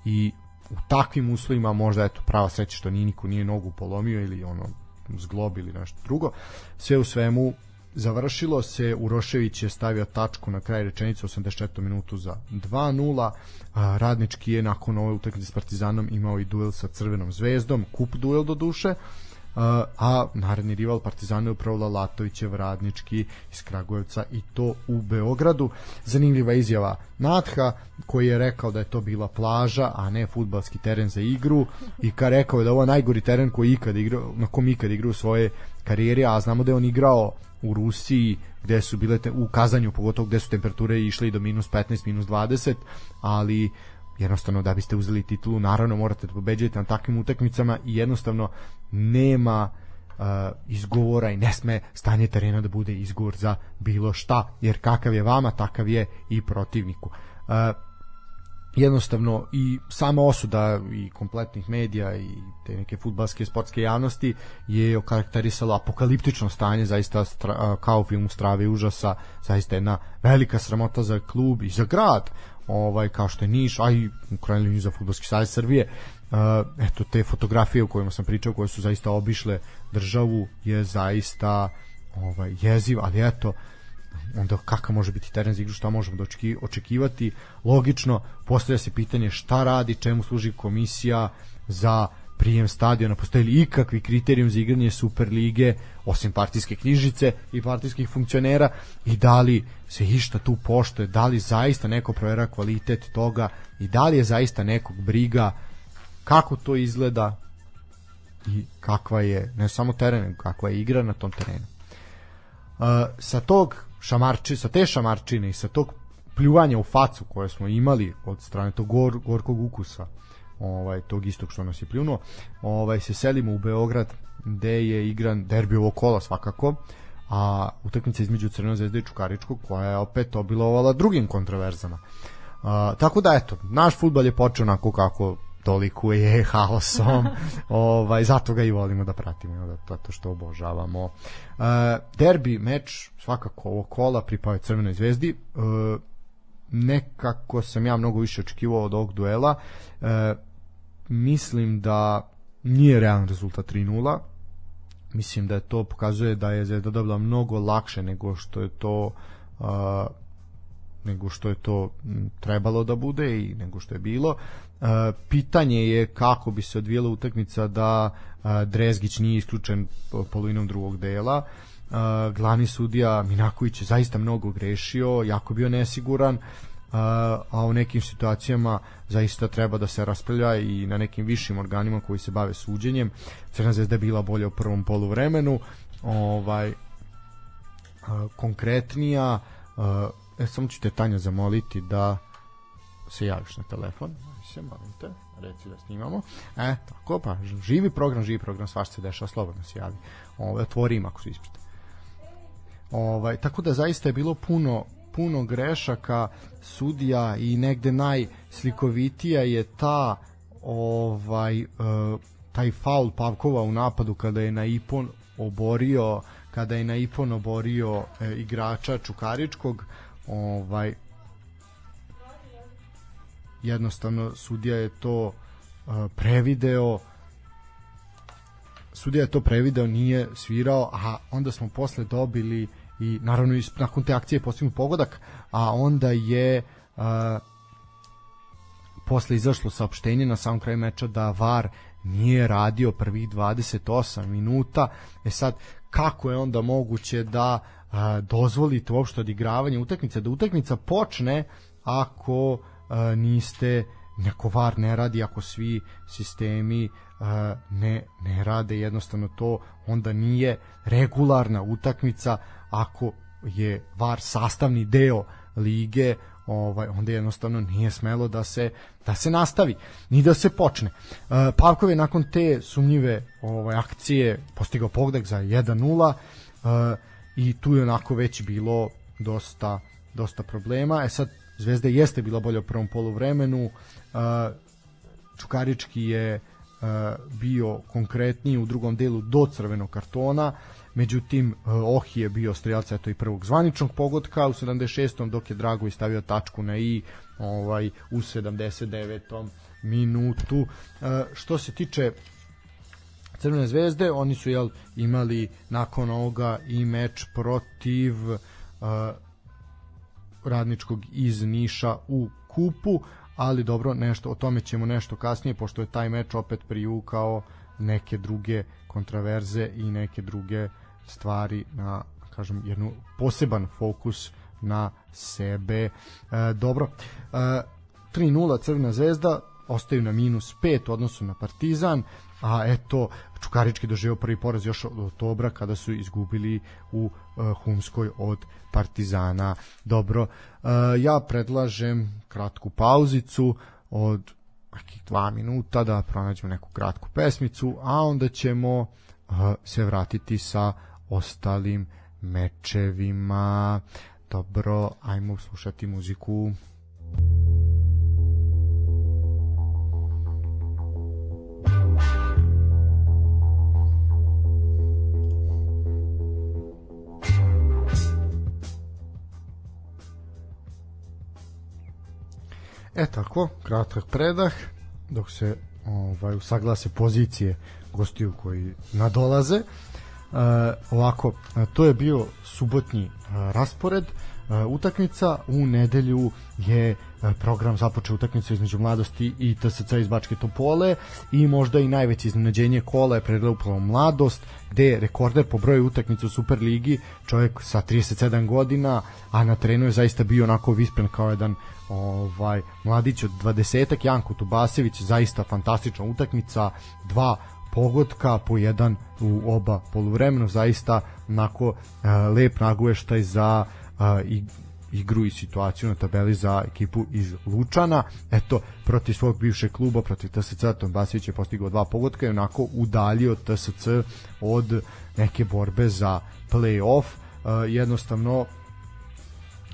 i u takvim uslovima možda eto prava sreća što ni niko nije nogu polomio ili ono zglob ili nešto drugo sve u svemu završilo se Urošević je stavio tačku na kraj rečenice 84. minutu za 2-0 Radnički je nakon ove utakmice s Partizanom imao i duel sa Crvenom zvezdom kup duel do duše a naredni rival Partizana je upravo Lalatovićev radnički iz Kragujevca i to u Beogradu. Zanimljiva izjava Natha koji je rekao da je to bila plaža, a ne futbalski teren za igru i ka rekao je da je ovo najgori teren koji ikad igrao, na kom ikad igrao u svoje karijeri, a znamo da je on igrao u Rusiji gde su bile te, u Kazanju pogotovo gde su temperature išle i do minus 15, minus 20 ali jednostavno da biste uzeli titulu naravno morate da pobeđujete na takvim utakmicama i jednostavno nema uh, izgovora i ne sme stanje terena da bude izgovor za bilo šta jer kakav je vama takav je i protivniku. Uh, jednostavno i sama osuda i kompletnih medija i te neke futbalske sportske javnosti je okarakterisalo apokaliptično stanje zaista stra, kao film Strave užasa zaista jedna velika sramota za klub i za grad ovaj kao što je Niš, a i u krajnjoj za fudbalski savez Srbije. Uh, eto te fotografije o kojima sam pričao koje su zaista obišle državu je zaista ovaj jeziv, ali eto onda kakav može biti teren za igru, šta možemo da očekivati. Logično, postavlja se pitanje šta radi, čemu služi komisija za prijem stadiona, postoji li ikakvi kriterijum za igranje Superlige, osim partijske knjižice i partijskih funkcionera, i da li se išta tu poštoje, da li zaista neko provera kvalitet toga? I da li je zaista nekog briga kako to izgleda i kakva je, ne samo teren, kakva je igra na tom terenu. Uh, sa tog šamarči, sa te šamarčine i sa tog pljuvanja u facu koje smo imali od strane tog gor, gorkog ukusa ovaj tog istog što nas je pljunuo. Ovaj se selimo u Beograd gde je igran derbi ovog kola svakako a utakmica između Crvenog zvezde i Čukaričkog koja je opet obilovala drugim kontroverzama. A, tako da eto, naš fudbal je počeo onako kako toliko je haosom ovaj, zato ga i volimo da pratimo da, zato što obožavamo uh, derbi meč svakako ovo kola pripao je Crvenoj zvezdi uh, nekako sam ja mnogo više očekivao od ovog duela uh, mislim da nije realan rezultat 3-0 mislim da je to pokazuje da je Zvezda dobila mnogo lakše nego što je to uh, nego što je to trebalo da bude i nego što je bilo. Uh, pitanje je kako bi se odvijela utakmica da uh, Drezgić nije isključen polovinom drugog dela. Uh, glavni sudija Minaković je zaista mnogo grešio, jako bio nesiguran a u nekim situacijama zaista treba da se raspravlja i na nekim višim organima koji se bave suđenjem. Crna zvezda je bila bolja u prvom polu vremenu, ovaj, konkretnija, e, samo ću te Tanja zamoliti da se javiš na telefon, se molim te, reci da snimamo. E, tako, pa, živi program, živi program, svašta se dešava, slobodno se javi. Ovaj, otvori im ako su ispite. Ovaj, tako da zaista je bilo puno puno grešaka sudija i negde najslikovitija je ta ovaj uh, taj faul Pavkova u napadu kada je na Ipon oborio kada je na Ipon oborio e, igrača Čukaričkog ovaj jednostavno sudija je to uh, prevideo. Sudija je to prevideo, nije svirao, a onda smo posle dobili i naravno i nakon te akcije postignut pogodak, a onda je uh, posle izašlo saopštenje na samom kraju meča da VAR nije radio prvih 28 minuta. E sad, kako je onda moguće da a, dozvolite uopšte odigravanje utakmice, da utakmica počne ako a, niste neko VAR ne radi, ako svi sistemi a, ne, ne rade jednostavno to, onda nije regularna utakmica ako je VAR sastavni deo lige, ovaj onda jednostavno nije smelo da se da se nastavi ni da se počne. Uh, Pavkov je nakon te sumnjive ovaj akcije postigao pogodak za 1:0 uh, i tu je onako već bilo dosta dosta problema. E sad Zvezda jeste bila bolja u prvom poluvremenu. Uh, Čukarički je uh, bio konkretniji u drugom delu do crvenog kartona međutim e, Ohi je bio strelac eto i prvog zvaničnog pogotka u 76. dok je Drago stavio tačku na i ovaj u 79. minutu e, što se tiče Crvene zvezde, oni su jel imali nakon ovoga i meč protiv uh, radničkog iz Niša u kupu, ali dobro, nešto o tome ćemo nešto kasnije pošto je taj meč opet prijukao neke druge kontraverze i neke druge stvari na kažem jednu poseban fokus na sebe. E, dobro. E, 3-0 Crvena zvezda ostaju na minus 5 u odnosu na Partizan, a eto Čukarički doživio prvi poraz još od oktobra kada su izgubili u uh, Humskoj od Partizana. Dobro, uh, ja predlažem kratku pauzicu od nekih dva minuta da pronađemo neku kratku pesmicu, a onda ćemo uh, se vratiti sa ostalim mečevima. Dobro, ajmo slušati muziku. E tako, kratak predah, dok se ovaj, usaglase pozicije gostiju koji nadolaze. Uh, ovako, to je bio subotnji uh, raspored uh, utakmica, u nedelju je uh, program započeo utakmicu između mladosti i TSC iz Bačke Topole i možda i najveće iznenađenje kola je pregledao upravo mladost gde je rekorder po broju utakmica u Superligi čovjek sa 37 godina a na terenu je zaista bio onako vispren kao jedan ovaj mladić od 20 Janko Tubasević zaista fantastična utakmica dva pogotka po jedan u oba poluvremena zaista onako uh, lep naguještaj za uh, i igru i situaciju na tabeli za ekipu iz Lučana. Eto, protiv svog bivšeg kluba, protiv TSC, Tom je postigao dva pogotka i onako udaljio TSC od neke borbe za play-off. Uh, jednostavno,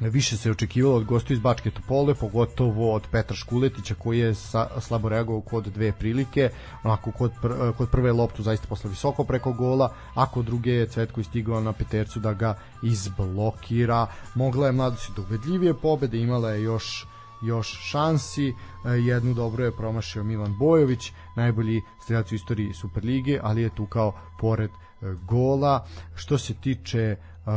više se očekivalo od gostu iz Bačke Topole, pogotovo od Petra Škuletića koji je sa, slabo reagovao kod dve prilike, onako kod, pr, kod prve loptu zaista posle visoko preko gola, a kod druge je Cvetko istigao na petercu da ga izblokira. Mogla je mladost do ubedljivije pobede, imala je još još šansi, jednu dobro je promašio Milan Bojović, najbolji strelac u istoriji Superlige, ali je tu kao pored gola. Što se tiče uh,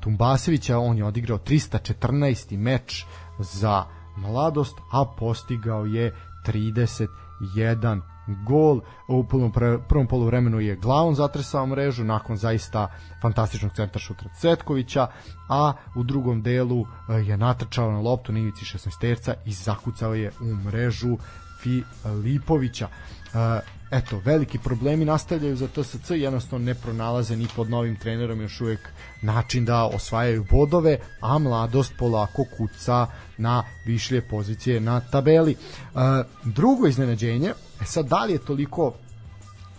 Tumbasevića, on je odigrao 314. meč za mladost, a postigao je 31 gol u prvom, prvom poluvremenu je glavom zatresao mrežu nakon zaista fantastičnog centra šutra Cetkovića a u drugom delu eh, je natrčao na loptu na ivici 16 terca i zakucao je u mrežu Filipovića eto, veliki problemi nastavljaju za TSC, jednostavno ne pronalaze ni pod novim trenerom još uvek način da osvajaju bodove, a mladost polako kuca na višlje pozicije na tabeli. E, drugo iznenađenje, e sad da li je toliko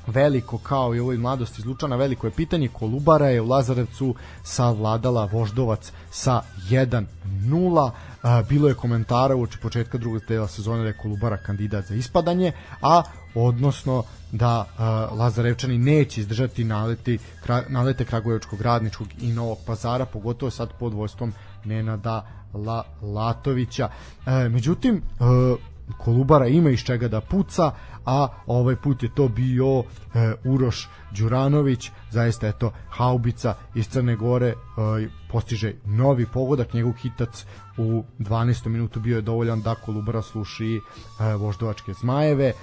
veliko kao i ovoj mladosti iz Lučana veliko je pitanje Kolubara je u Lazarevcu savladala Voždovac sa 1-0 bilo je komentara uoči početka drugog dela sezone da je Kolubara kandidat za ispadanje a odnosno da Lazarevčani neće izdržati naleti, nalete Kragujevačkog radničkog i Novog pazara, pogotovo sad pod vojstvom Nenada La, Latovića. E, međutim, e, Kolubara ima iz čega da puca, a ovaj put je to bio e, Uroš Đuranović, zaista je to haubica iz Crne Gore, e, postiže novi pogodak, njegov hitac u 12. minutu bio je dovoljan da Kolubara sluši e, voždovačke zmajeve, e,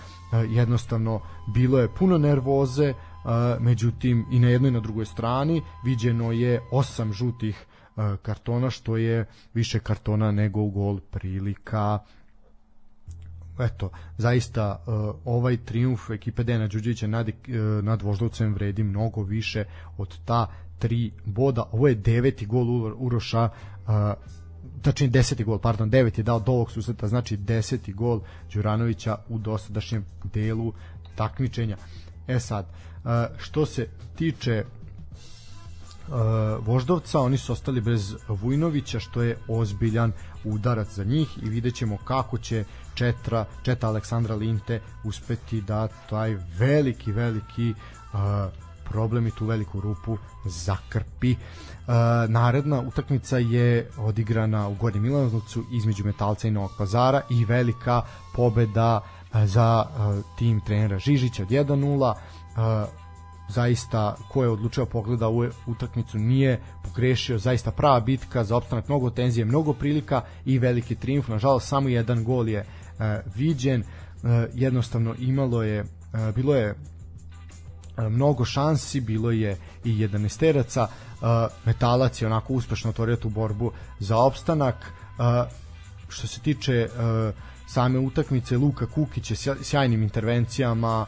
jednostavno bilo je puno nervoze, e, međutim i na jednoj i na drugoj strani. Viđeno je osam žutih e, kartona što je više kartona nego gol prilika eto, zaista uh, ovaj triumf ekipe Dena Đuđevića nad, uh, nad Voždovcem vredi mnogo više od ta tri boda. Ovo je deveti gol Uroša uh, tačnije deseti gol, pardon, devet je dao do ovog susreta, znači deseti gol Đuranovića u dosadašnjem delu takmičenja. E sad, uh, što se tiče uh, Voždovca, oni su ostali bez Vujnovića, što je ozbiljan udarac za njih i vidjet ćemo kako će četra, četa Aleksandra Linte uspeti da taj veliki, veliki uh, problem i tu veliku rupu zakrpi. Uh, naredna utakmica je odigrana u Gornjem Milanovcu između Metalca i Novog Pazara i velika pobeda uh, za uh, tim trenera Žižića od 1-0. Uh, zaista ko je odlučio pogleda ovu utakmicu nije pogrešio, zaista prava bitka za opstanak, mnogo tenzije, mnogo prilika i veliki triumf, nažalost samo jedan gol je e, viđen, e, jednostavno imalo je, e, bilo je e, mnogo šansi, bilo je i 11 e, metalac je onako uspešno otvorio tu borbu za opstanak, e, što se tiče e, same utakmice Luka Kukić je sjajnim intervencijama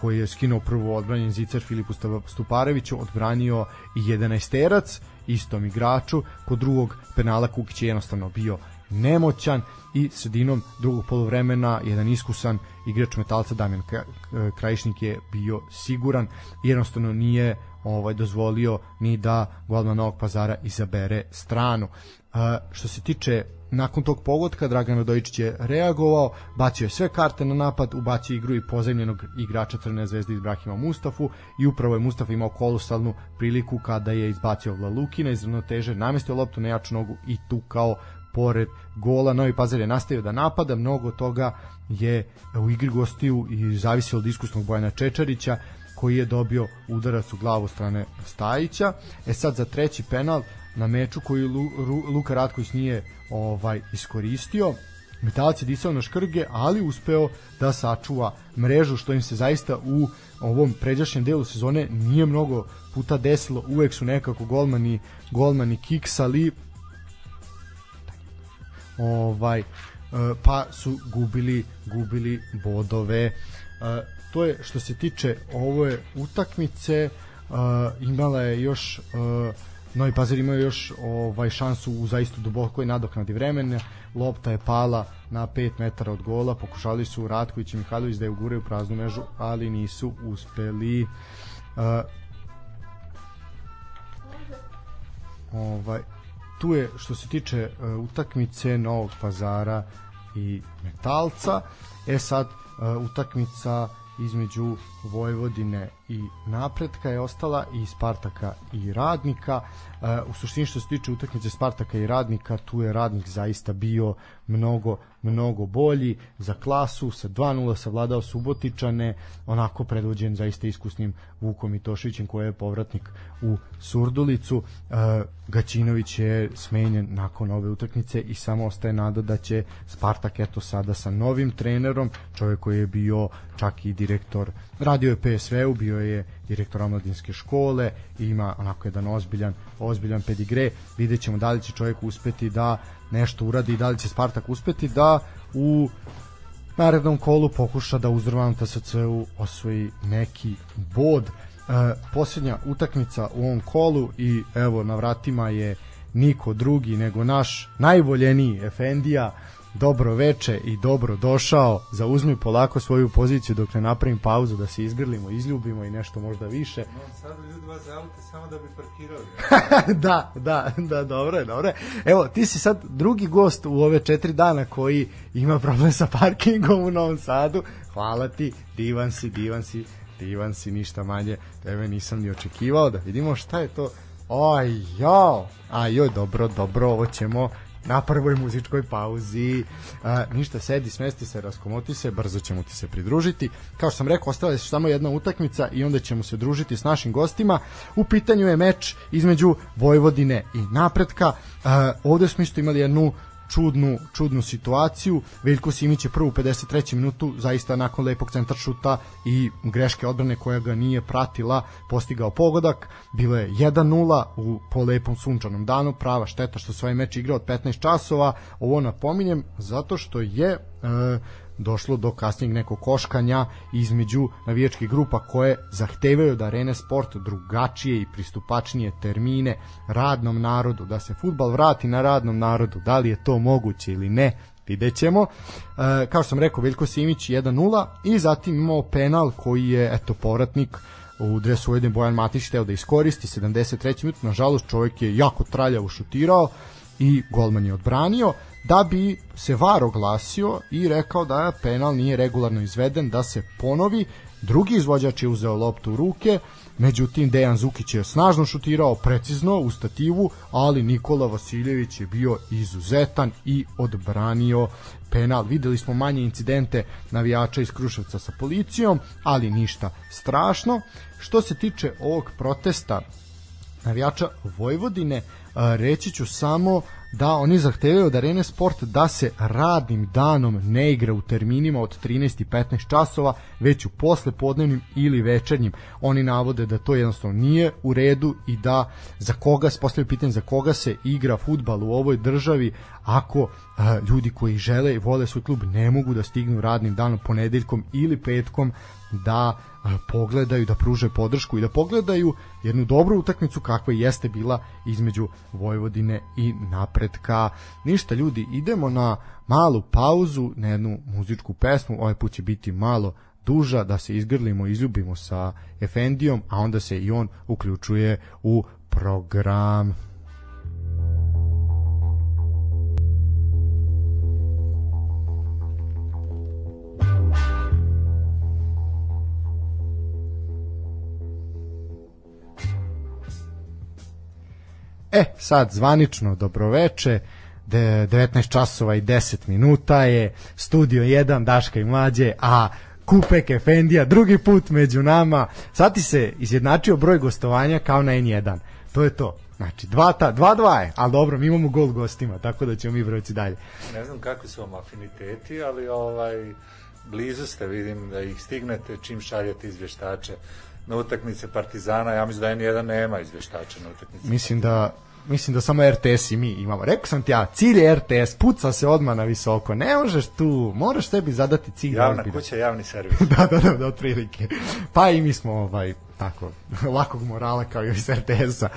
koji je skinuo prvo odbranjen zicer Filipu Stupareviću, odbranio i 11 istom igraču, kod drugog penala Kukić je jednostavno bio nemoćan i sredinom drugog polovremena jedan iskusan igrač metalca Damjan Krajišnik je bio siguran jednostavno nije ovaj dozvolio ni da golman Novog Pazara izabere stranu. Uh, što se tiče nakon tog pogotka Dragan Radojičić je reagovao, bacio je sve karte na napad, ubacio igru i pozajmljenog igrača Crne zvezde Ibrahima Mustafu i upravo je Mustafa imao kolosalnu priliku kada je izbacio Vlalukina iz ravnoteže, namestio loptu na jaču nogu i tukao pored gola. Novi Pazar je nastavio da napada, mnogo toga je u igri gostiju i zavisi od iskusnog Bojana Čečarića koji je dobio udarac u glavu strane Stajića. E sad za treći penal na meču koji Lu, Lu, Luka Ratković nije ovaj iskoristio. Metalac je disao na škrge, ali uspeo da sačuva mrežu, što im se zaista u ovom pređašnjem delu sezone nije mnogo puta desilo. Uvek su nekako golmani, golmani kiksali, ovaj, pa su gubili gubili bodove. To je što se tiče ove utakmice, imala je još Novi Pazar imao još ovaj šansu u zaista dubokoj nadoknadi vremena. Lopta je pala na 5 metara od gola. Pokušali su Ratković i Mihajlović da je ugure u praznu mežu, ali nisu uspeli. Ovaj tu je što se tiče uh, utakmice Novog Pazara i Metalca. E sad uh, utakmica između Vojvodine i Napretka je ostala i Spartaka i Radnika. U suštini što se tiče utakmice Spartaka i Radnika, tu je Radnik zaista bio mnogo, mnogo bolji za klasu, sa 2-0 savladao Subotičane, onako predvođen zaista iskusnim Vukom Itošićem koji je povratnik u Surdulicu. E, Gaćinović je smenjen nakon ove utakmice i samo ostaje nada da će Spartak eto sada sa novim trenerom, čovjek koji je bio čak i direktor, radio je PSV-u, bio je direktor omladinske škole i ima onako jedan ozbiljan, ozbiljan pedigre. Vidjet ćemo da li će čovjek uspeti da nešto uradi i da li će Spartak uspeti da u narednom kolu pokuša da uzrvanom TSC-u osvoji neki bod. E, posljednja utakmica u ovom kolu i evo na vratima je niko drugi nego naš najvoljeniji Efendija dobro veče i dobro došao. Zauzmi polako svoju poziciju dok ne napravim pauzu da se izgrlimo, izljubimo i nešto možda više. No, sad ljudi vas aute samo da bi parkirali. da, da, da, dobro je, dobro je. Evo, ti si sad drugi gost u ove četiri dana koji ima problem sa parkingom u Novom Sadu. Hvala ti, divan si, divan si, divan si, ništa manje. Tebe nisam ni očekivao da vidimo šta je to. Oj, jao, a joj, dobro, dobro, ovo ćemo na prvoj muzičkoj pauzi. A, ništa, sedi, smesti se, raskomoti se, brzo ćemo ti se pridružiti. Kao što sam rekao, ostala je samo jedna utakmica i onda ćemo se družiti s našim gostima. U pitanju je meč između Vojvodine i Napretka. A, ovde smo isto imali jednu čudnu, čudnu situaciju. Veljko Simić je prvu 53. minutu zaista nakon lepog centar šuta i greške odbrane koja ga nije pratila postigao pogodak. Bilo je 1-0 u po lepom sunčanom danu. Prava šteta što se ovaj meč igrao od 15 časova. Ovo napominjem zato što je e, došlo do kasnijeg nekog koškanja između navijačkih grupa koje zahtevaju da Arena Sport drugačije i pristupačnije termine radnom narodu, da se futbal vrati na radnom narodu, da li je to moguće ili ne, vidjet ćemo. E, kao što sam rekao, Veljko Simić 1-0 i zatim imao penal koji je, eto, povratnik u dresu Ujedin Bojan Matić teo da iskoristi 73. minut, nažalost čovjek je jako traljavo šutirao i golman je odbranio da bi se VAR oglasio i rekao da penal nije regularno izveden, da se ponovi. Drugi izvođač je uzeo loptu u ruke, međutim Dejan Zukić je snažno šutirao precizno u stativu, ali Nikola Vasiljević je bio izuzetan i odbranio penal. Videli smo manje incidente navijača iz Kruševca sa policijom, ali ništa strašno. Što se tiče ovog protesta navijača Vojvodine, reći ću samo da oni zahtevaju od Arene Sport da se radnim danom ne igra u terminima od 13 i 15 časova, već u posle podnevnim ili večernjim. Oni navode da to jednostavno nije u redu i da za koga postavljaju pitanje za koga se igra futbal u ovoj državi ako a, ljudi koji žele i vole svoj klub ne mogu da stignu radnim danom ponedeljkom ili petkom da pogledaju, da pruže podršku i da pogledaju jednu dobru utakmicu kakva jeste bila između Vojvodine i napretka. Ništa ljudi, idemo na malu pauzu, na jednu muzičku pesmu, ovaj put će biti malo duža, da se izgrlimo, izljubimo sa Efendijom, a onda se i on uključuje u program. E, sad zvanično dobroveče, 19 časova i 10 minuta je, studio 1, Daška i Mlađe, a Kupek Efendija, drugi put među nama. Sad ti se izjednačio broj gostovanja kao na N1. To je to. Znači, 2-2 dva, dva je, ali dobro, mi imamo gol gostima, tako da ćemo mi brojci dalje. Ne znam kakvi su vam afiniteti, ali ovaj blizu ste, vidim da ih stignete čim šaljete izvještače na utakmice Partizana, ja mislim da N1 nema izvještača na utakmice. Mislim da mislim da samo RTS i mi imamo. Rekao sam ti ja, cilj je RTS, puca se odmah na visoko. Ne možeš tu, moraš sebi zadati cilj. Javna ozbiljno. kuća, javni servis. da, da, da, da, otprilike. Pa i mi smo ovaj tako, lakog morala kao i iz RTS-a.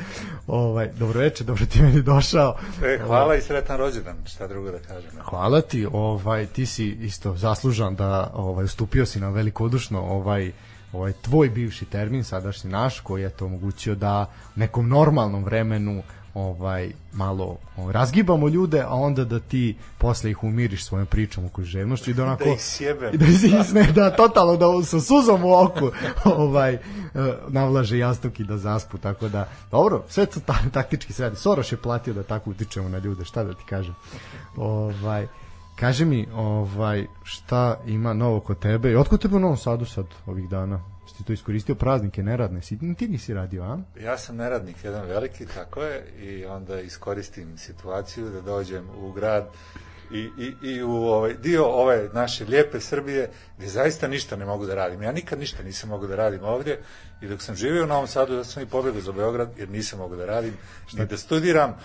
Ovaj, dobro večer, dobro ti meni došao. E, hvala i sretan rođendan, šta drugo da kažem. Hvala ti, ovaj, ti si isto zaslužan da ovaj, ustupio si nam velikodušno ovaj, ovaj tvoj bivši termin, sadašnji naš, koji je to omogućio da nekom normalnom vremenu ovaj malo ovaj, razgibamo ljude, a onda da ti posle ih umiriš svojom pričom o književnošću i da onako da ih sjebe. Da isne, da totalno da sa suzom u oku ovaj eh, navlaže jastuk i da zaspu, tako da dobro, sve to ta, taktički sve. Soroš je platio da tako utičemo na ljude, šta da ti kažem. Ovaj Kaži mi, ovaj, šta ima novo kod tebe i otkud tebe u Novom Sadu sad ovih dana? si to iskoristio praznike neradne, si, ti nisi radio, a? Ja sam neradnik, jedan veliki, tako je, i onda iskoristim situaciju da dođem u grad i, i, i u ovaj, dio ove naše lijepe Srbije gde zaista ništa ne mogu da radim. Ja nikad ništa nisam mogu da radim ovdje i dok sam živio u Novom Sadu da sam i pobegao za Beograd jer nisam mogu da radim, ni da studiram,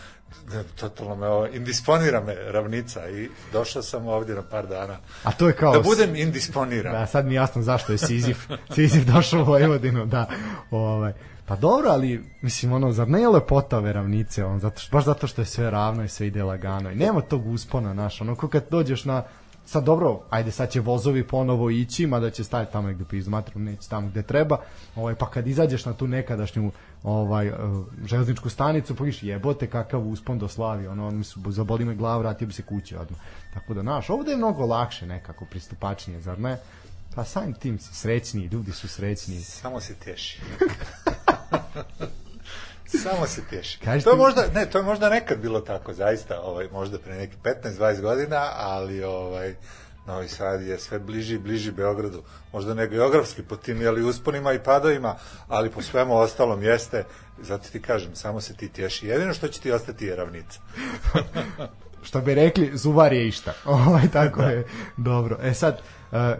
totalno me ovo, indisponira me ravnica i došao sam ovdje na par dana. A to je kao... Da budem indisponiran. Da, sad mi jasno zašto je Sizif, Sizif došao u Vojvodinu, da, ovaj, Pa dobro, ali mislim ono zar ne je lepota ove ravnice, on zato što, baš zato što je sve ravno i sve ide lagano i nema tog uspona, naš, ono ko kad dođeš na sad dobro, ajde sad će vozovi ponovo ići, mada će staviti tamo negde pizdu matru, neće tamo gde treba, ovaj, pa kad izađeš na tu nekadašnju ovaj, uh, železničku stanicu, pa viš jebote kakav uspon do Slavi, ono, ono su, zaboli me glavu, vratio bi se kući odmah. Tako da, naš, ovde je mnogo lakše nekako, pristupačnije, zar ne? Pa samim tim si srećniji, ljudi su srećniji. Samo se teši. Samo se. Kažeš to je možda, ne, to je možda nekad bilo tako, zaista, ovaj, možda pre neki 15-20 godina, ali ovaj, Novi Sad je sve bliži i bliži Beogradu. Možda ne geografski po tim jeli, usponima i padovima, ali po svemu ostalom jeste, zato ti kažem, samo se ti tješi. Jedino što će ti ostati je ravnica. što bi rekli, zuvar je išta. Ovaj, tako je. Dobro. E sad, uh,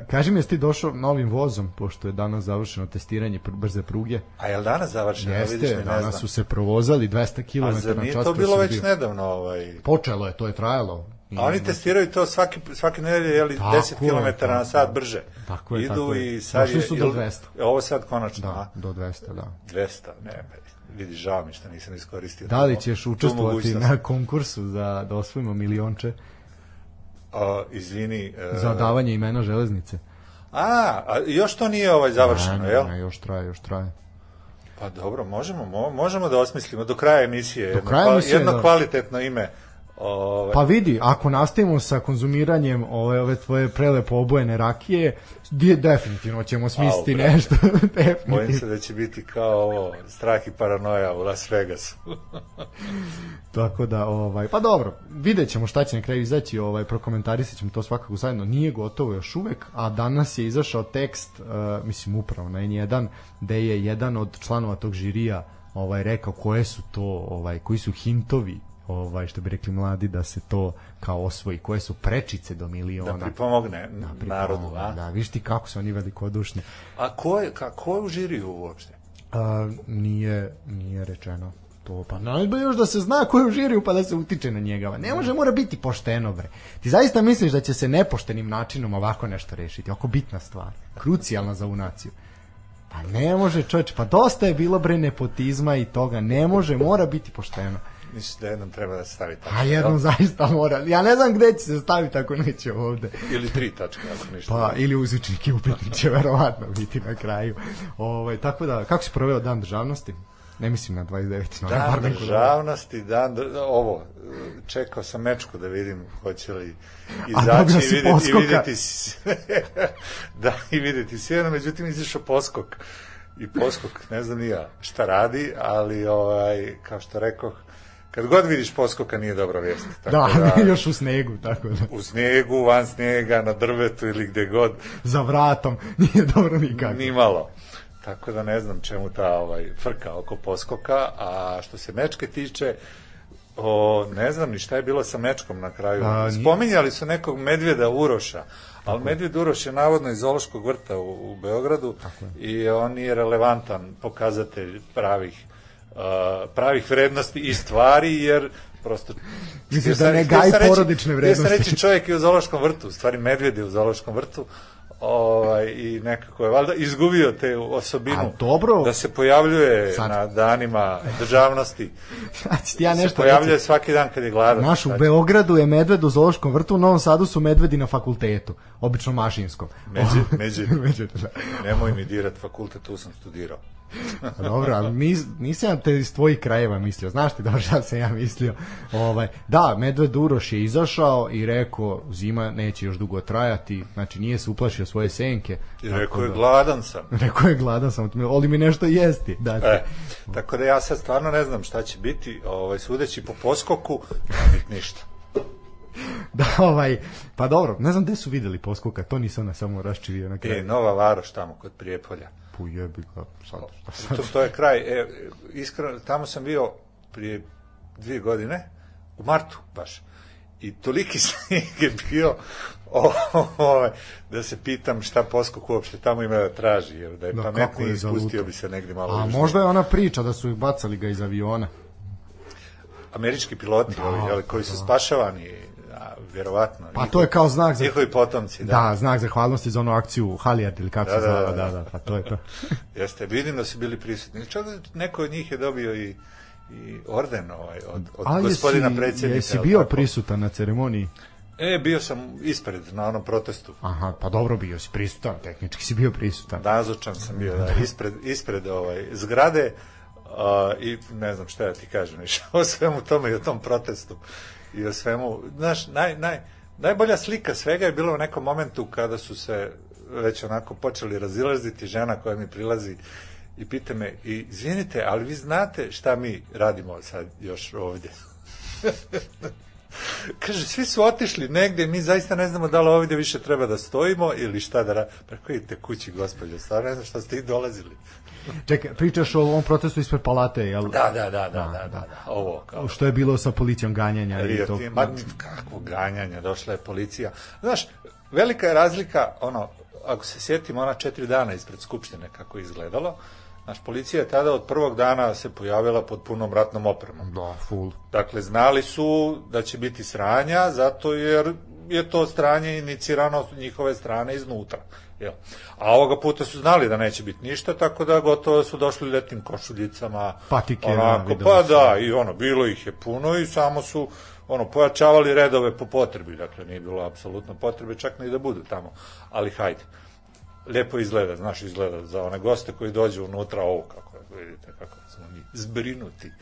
kaži mi, jesi ti došao novim vozom, pošto je danas završeno testiranje pr brze pruge? A je li danas završeno? Jeste, Vidiš mi, ne danas znam. su se provozali 200 km A zar na nije čas. to bilo već Srbiju. nedavno? Ovaj, Počelo je, to je trajalo. A oni testiraju to svaki, svake nedelje, je li, Tako 10 je, km na tako sat je. brže. Tako je, Idu tako je. i sad Došli je... su do jel- 200. Ovo sad konačno, Da, a? do 200, da. 200, ne, vidi, žao mi što nisam iskoristio. Da li ćeš učestvovati na konkursu za da osvojimo milionče A, izvini. e, za davanje imena železnice? A, a još to nije ovaj završeno, Ne, ne, jel? ne, još traje, još traje. Pa dobro, možemo, mo, možemo da osmislimo do kraja emisije jedno, kraja kva- emisije, jedno da. kvalitetno ime. Ovaj, Pa vidi, ako nastavimo sa konzumiranjem ove, ove tvoje prelepo obojene rakije, definitivno ćemo smisliti Au, brate. nešto. Bojim se da će biti kao ovo, strah i paranoja u Las Vegasu. Tako da, ovaj, pa dobro, vidjet ćemo šta će na kraju izaći, ovaj, prokomentarisat ćemo to svakako zajedno. Nije gotovo još uvek, a danas je izašao tekst, uh, mislim upravo na N1, gde je jedan od članova tog žirija ovaj, rekao koje su to, ovaj, koji su hintovi ovaj što bi rekli mladi da se to kao osvoji. Koje su prečice do miliona? Da pripomogne Da, narodu, pripomogne, a? Da, viš ti kako su oni velikodušni. A ko je, ka, ko je u žiriju uopšte? A, nije, nije rečeno to pa najbolje još da se zna ko je u žiriju pa da se utiče na njega. Ne može mora biti pošteno bre. Ti zaista misliš da će se nepoštenim načinom ovako nešto rešiti? Oko bitna stvar krucijalna za ovu naciju. Pa ne može čovječ pa dosta je bilo bre nepotizma i toga. Ne može mora biti pošteno Misliš da jednom treba da se stavi tako? a jednom zaista mora ja ne znam gde će se staviti ako neće ovde Ili tri tačke, ako ništa. Pa, ili uzvičnik i upitnik će verovatno biti na kraju. Ovaj, tako da, kako si proveo dan državnosti? Ne mislim na 29. No, Dan neko državnosti, dan, ovo, čekao sam mečku da vidim hoće li izaći i videti, i poskoka. videti sve, da, i videti sve, no, međutim izašao poskok i poskok, ne znam ni ja šta radi, ali ovaj, kao što rekoh, kad god vidiš poskoka nije dobra vijest. Tako Da, još u snegu, tako da. u snijegu, van snijega, na drvetu ili gde god, Za vratom, nije dobro nikako. ni malo. Tako da ne znam čemu ta ovaj frka oko poskoka, a što se mečke tiče, o, ne znam ni šta je bilo sa mečkom na kraju. A, Spominjali su nekog medvjeda Uroša, ali medvjed Uroš je navodno iz Zološkog vrta u, u Beogradu i on nije relevantan pokazatelj pravih pravih vrednosti i stvari, jer prosto... Misliš htio da ne reći- porodične vrednosti? reći čovjek je u Zološkom vrtu, u stvari medvjed je u Zološkom vrtu, ovaj, i nekako je valjda izgubio te osobinu A dobro. da se pojavljuje Sad. na danima državnosti. Znači ti ja se nešto pojavljuje reći. svaki dan kad je gladan. Naš u Beogradu je medved u zoološkom vrtu, u Novom Sadu su medvedi na fakultetu, obično mašinskom. Međe- međe- međe, da. Nemoj mi dirat fakultet, tu sam studirao. Pa Dobro, ali nis, nisam ja te iz tvojih krajeva mislio. Znaš ti dobro šta sam ja mislio. Ovaj, da, Medved Uroš je izašao i rekao zima neće još dugo trajati, znači nije se uplašio svoje senke. I rekao je da- gladan sam. Rekao je gladan sam, oli mi nešto jesti. Da, E, tako da ja sad stvarno ne znam šta će biti, ovaj, sudeći po poskoku, biti ništa. da, ovaj, pa dobro, ne znam gde su videli poskoka, to nisam na samo raščivio na E, kraju. Nova Varoš tamo kod Prijepolja. Pu jebi ga, sad, sad. To, to je kraj. E, iskreno, tamo sam bio prije dvije godine, u martu baš. I toliki snijeg je bio o, o, da se pitam šta poskok uopšte tamo ima da traži, jer da je Da, kako pametniji je ispustio bi se negdje malo A južnije. možda je ona priča da su ih bacali ga iz aviona. američki piloti ovi, jeli, koji su spašavani a, vjerovatno. Pa to je kao znak za... Njihovi potomci, da. Da, znak zahvalnosti za onu akciju Halijard ili kako Da, se da, zvala, da, da, da. da, pa to je to. Jeste, vidim da su bili prisutni. Čak neko od njih je dobio i, i orden ovaj, od, od A gospodina jesi, predsjednika. jesi bio tako? prisutan na ceremoniji? E, bio sam ispred na onom protestu. Aha, pa dobro bio si prisutan, tehnički si bio prisutan. Nazočan sam bio da, ispred, ispred ovaj, zgrade a, i ne znam šta ja ti kažem više o svemu tome i o tom protestu i o svemu. Znaš, naj, naj, najbolja slika svega je bila u nekom momentu kada su se već onako počeli razilaziti žena koja mi prilazi i pita me, i, izvinite, ali vi znate šta mi radimo sad još ovdje? Kaže, svi su otišli negde, mi zaista ne znamo da li ovdje više treba da stojimo ili šta da radimo. Preko idite kući, gospođo, stvarno ne znam šta ste i dolazili. Čekaj, pričaš o ovom protestu ispred palate, jel? Da, da, da, da, da, da, da. ovo kao... Što je bilo sa policijom ganjanja i to. Ma kakvo ganjanje, došla je policija. Znaš, velika je razlika, ono, ako se sjetimo ona četiri dana ispred Skupštine kako je izgledalo, naš policija je tada od prvog dana se pojavila pod punom ratnom opremom. Da, full. Dakle, znali su da će biti sranja, zato jer je to stranje inicirano njihove strane iznutra. Jel? A ovoga puta su znali da neće biti ništa, tako da gotovo su došli letnim košuljicama. Patike, da, onako, videli pa su. da, i ono, bilo ih je puno i samo su ono, pojačavali redove po potrebi, dakle, nije bilo apsolutno potrebe čak ni da budu tamo, ali hajde. Lepo izgleda, znaš, izgleda za one goste koji dođu unutra, ovo kako je, vidite kako smo mi zbrinuti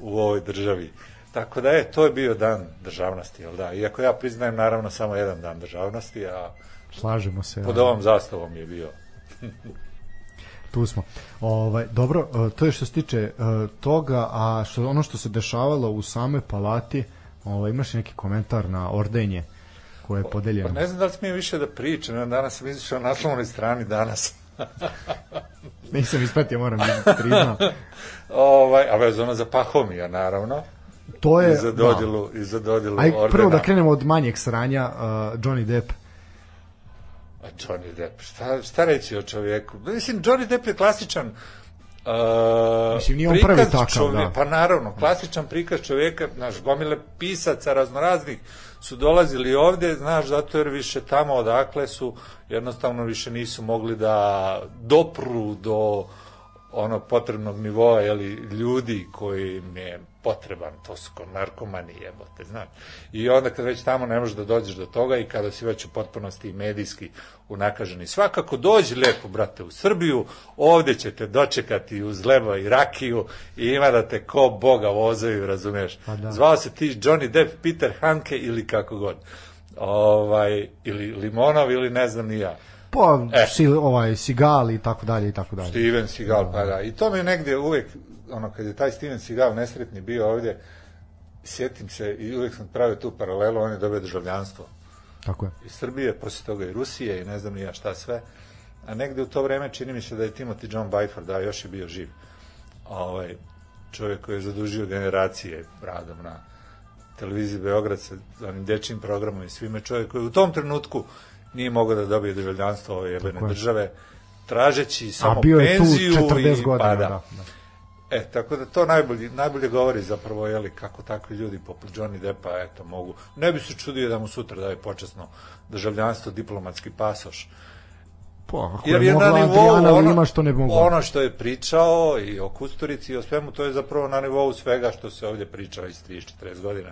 u ovoj državi. Tako da je, to je bio dan državnosti, jel da? Iako ja priznajem naravno samo jedan dan državnosti, a Slažemo se. pod ovom zastavom je bio. Tu smo. Ovaj, dobro, e, to je što se tiče e, toga, a što, ono što se dešavalo u samoj palati, ovaj, imaš neki komentar na ordenje koje je podeljeno? Pa ne znam da li smijem više da pričam, danas sam izašao na naslovnoj strani danas. Nisam ispratio, moram da priznam. ovaj, a vezano za Pahomija, naravno. To je... I za dodjelu, i za dodjelu Da. Aj, ordena. prvo da krenemo od manjeg sranja, uh, Johnny Depp. A Johnny Depp, šta, šta reći o čovjeku? Mislim, Johnny Depp je klasičan Uh, Mislim, nije on prvi takav, da. Pa naravno, klasičan prikaz čovjeka, znaš, gomile pisaca raznoraznih su dolazili ovdje, znaš, zato jer više tamo odakle su, jednostavno više nisu mogli da dopru do onog potrebnog nivoa, jeli, ljudi koji im je potreban, to su ko narkomani jebote, znaš. I onda kad već tamo ne možeš da dođeš do toga i kada si već u potpunosti medijski unakaženi. Svakako dođi lepo, brate, u Srbiju, ovdje ćete dočekati uz leba i rakiju i ima da te ko boga vozaju, razumeš. Pa da. Zvao se ti Johnny Depp, Peter Hanke ili kako god. Ovaj, ili Limonov ili ne znam ni ja. Pa, E. si, ovaj, Sigal i tako dalje i tako dalje. Steven Seagal, pa da. I to mi je negdje uvijek, ono, kad je taj Steven Seagal nesretni bio ovdje, sjetim se i uvijek sam pravio tu paralelu, on je dobio državljanstvo Tako je. iz Srbije, poslije toga i Rusije i ne znam ni ja šta sve. A negde u to vreme čini mi se da je Timothy John Byford, da, još je bio živ. Ovaj, čovjek koji je zadužio generacije radom na televiziji Beograd sa onim dečijim programom i svime čovjek koji u tom trenutku nije mogao da dobije državljanstvo ove jebene Tako države, tražeći samo A bio je tu penziju 40 i, godina, pa, da. da. da. E, tako da to najbolje, najbolje govori zapravo, jeli, kako takvi ljudi poput Johnny Deppa, eto, mogu. Ne bi se čudio da mu sutra daje počasno državljanstvo, diplomatski pasoš. Pa, ako Jer je je na mogla nivou Adriana ono, Lima, što ne mogla. ono što je pričao i o Kusturici i o svemu, to je zapravo na nivou svega što se ovdje priča iz 30-40 godina.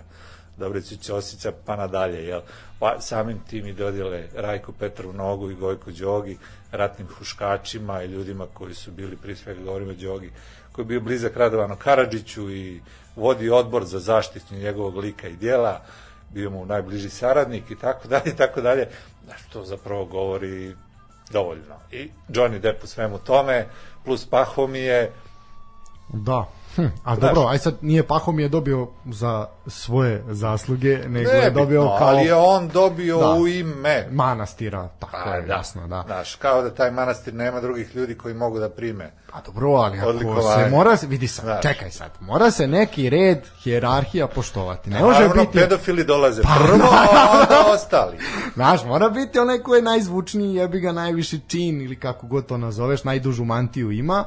Dobricu Ćosića pa nadalje, jel? Pa samim tim i dodjele Rajku Petru Nogu i Gojku Đogi, ratnim huškačima i ljudima koji su bili, prije svega govorimo Đogi, koji je bio blizak Radovanu Karadžiću i vodi odbor za zaštitu njegovog lika i dijela, bio mu najbliži saradnik i tako dalje, i tako dalje, znaš, to zapravo govori dovoljno. I Johnny Depp u svemu tome, plus Pahomije, Da. Hm, a Znaš. dobro, aj sad nije Pahom je dobio za svoje zasluge, nego ne je dobio bitno, kao ali je on dobio Da. u ime. manastira, tako Pa, je, da. jasno, da. Znaš, kao da taj manastir nema drugih ljudi koji mogu da prime. Pa dobro, ali ako se mora, vidi sad, Znaš. čekaj sad, mora se neki red, hijerarhija poštovati. Ne može Naravno, biti, pedofili dolaze Pa, prvo, a onda ostali. znaš, mora biti onaj ko je najzvučniji, jebi ga najviši čin ili kako god to nazoveš, najdužu mantiju ima,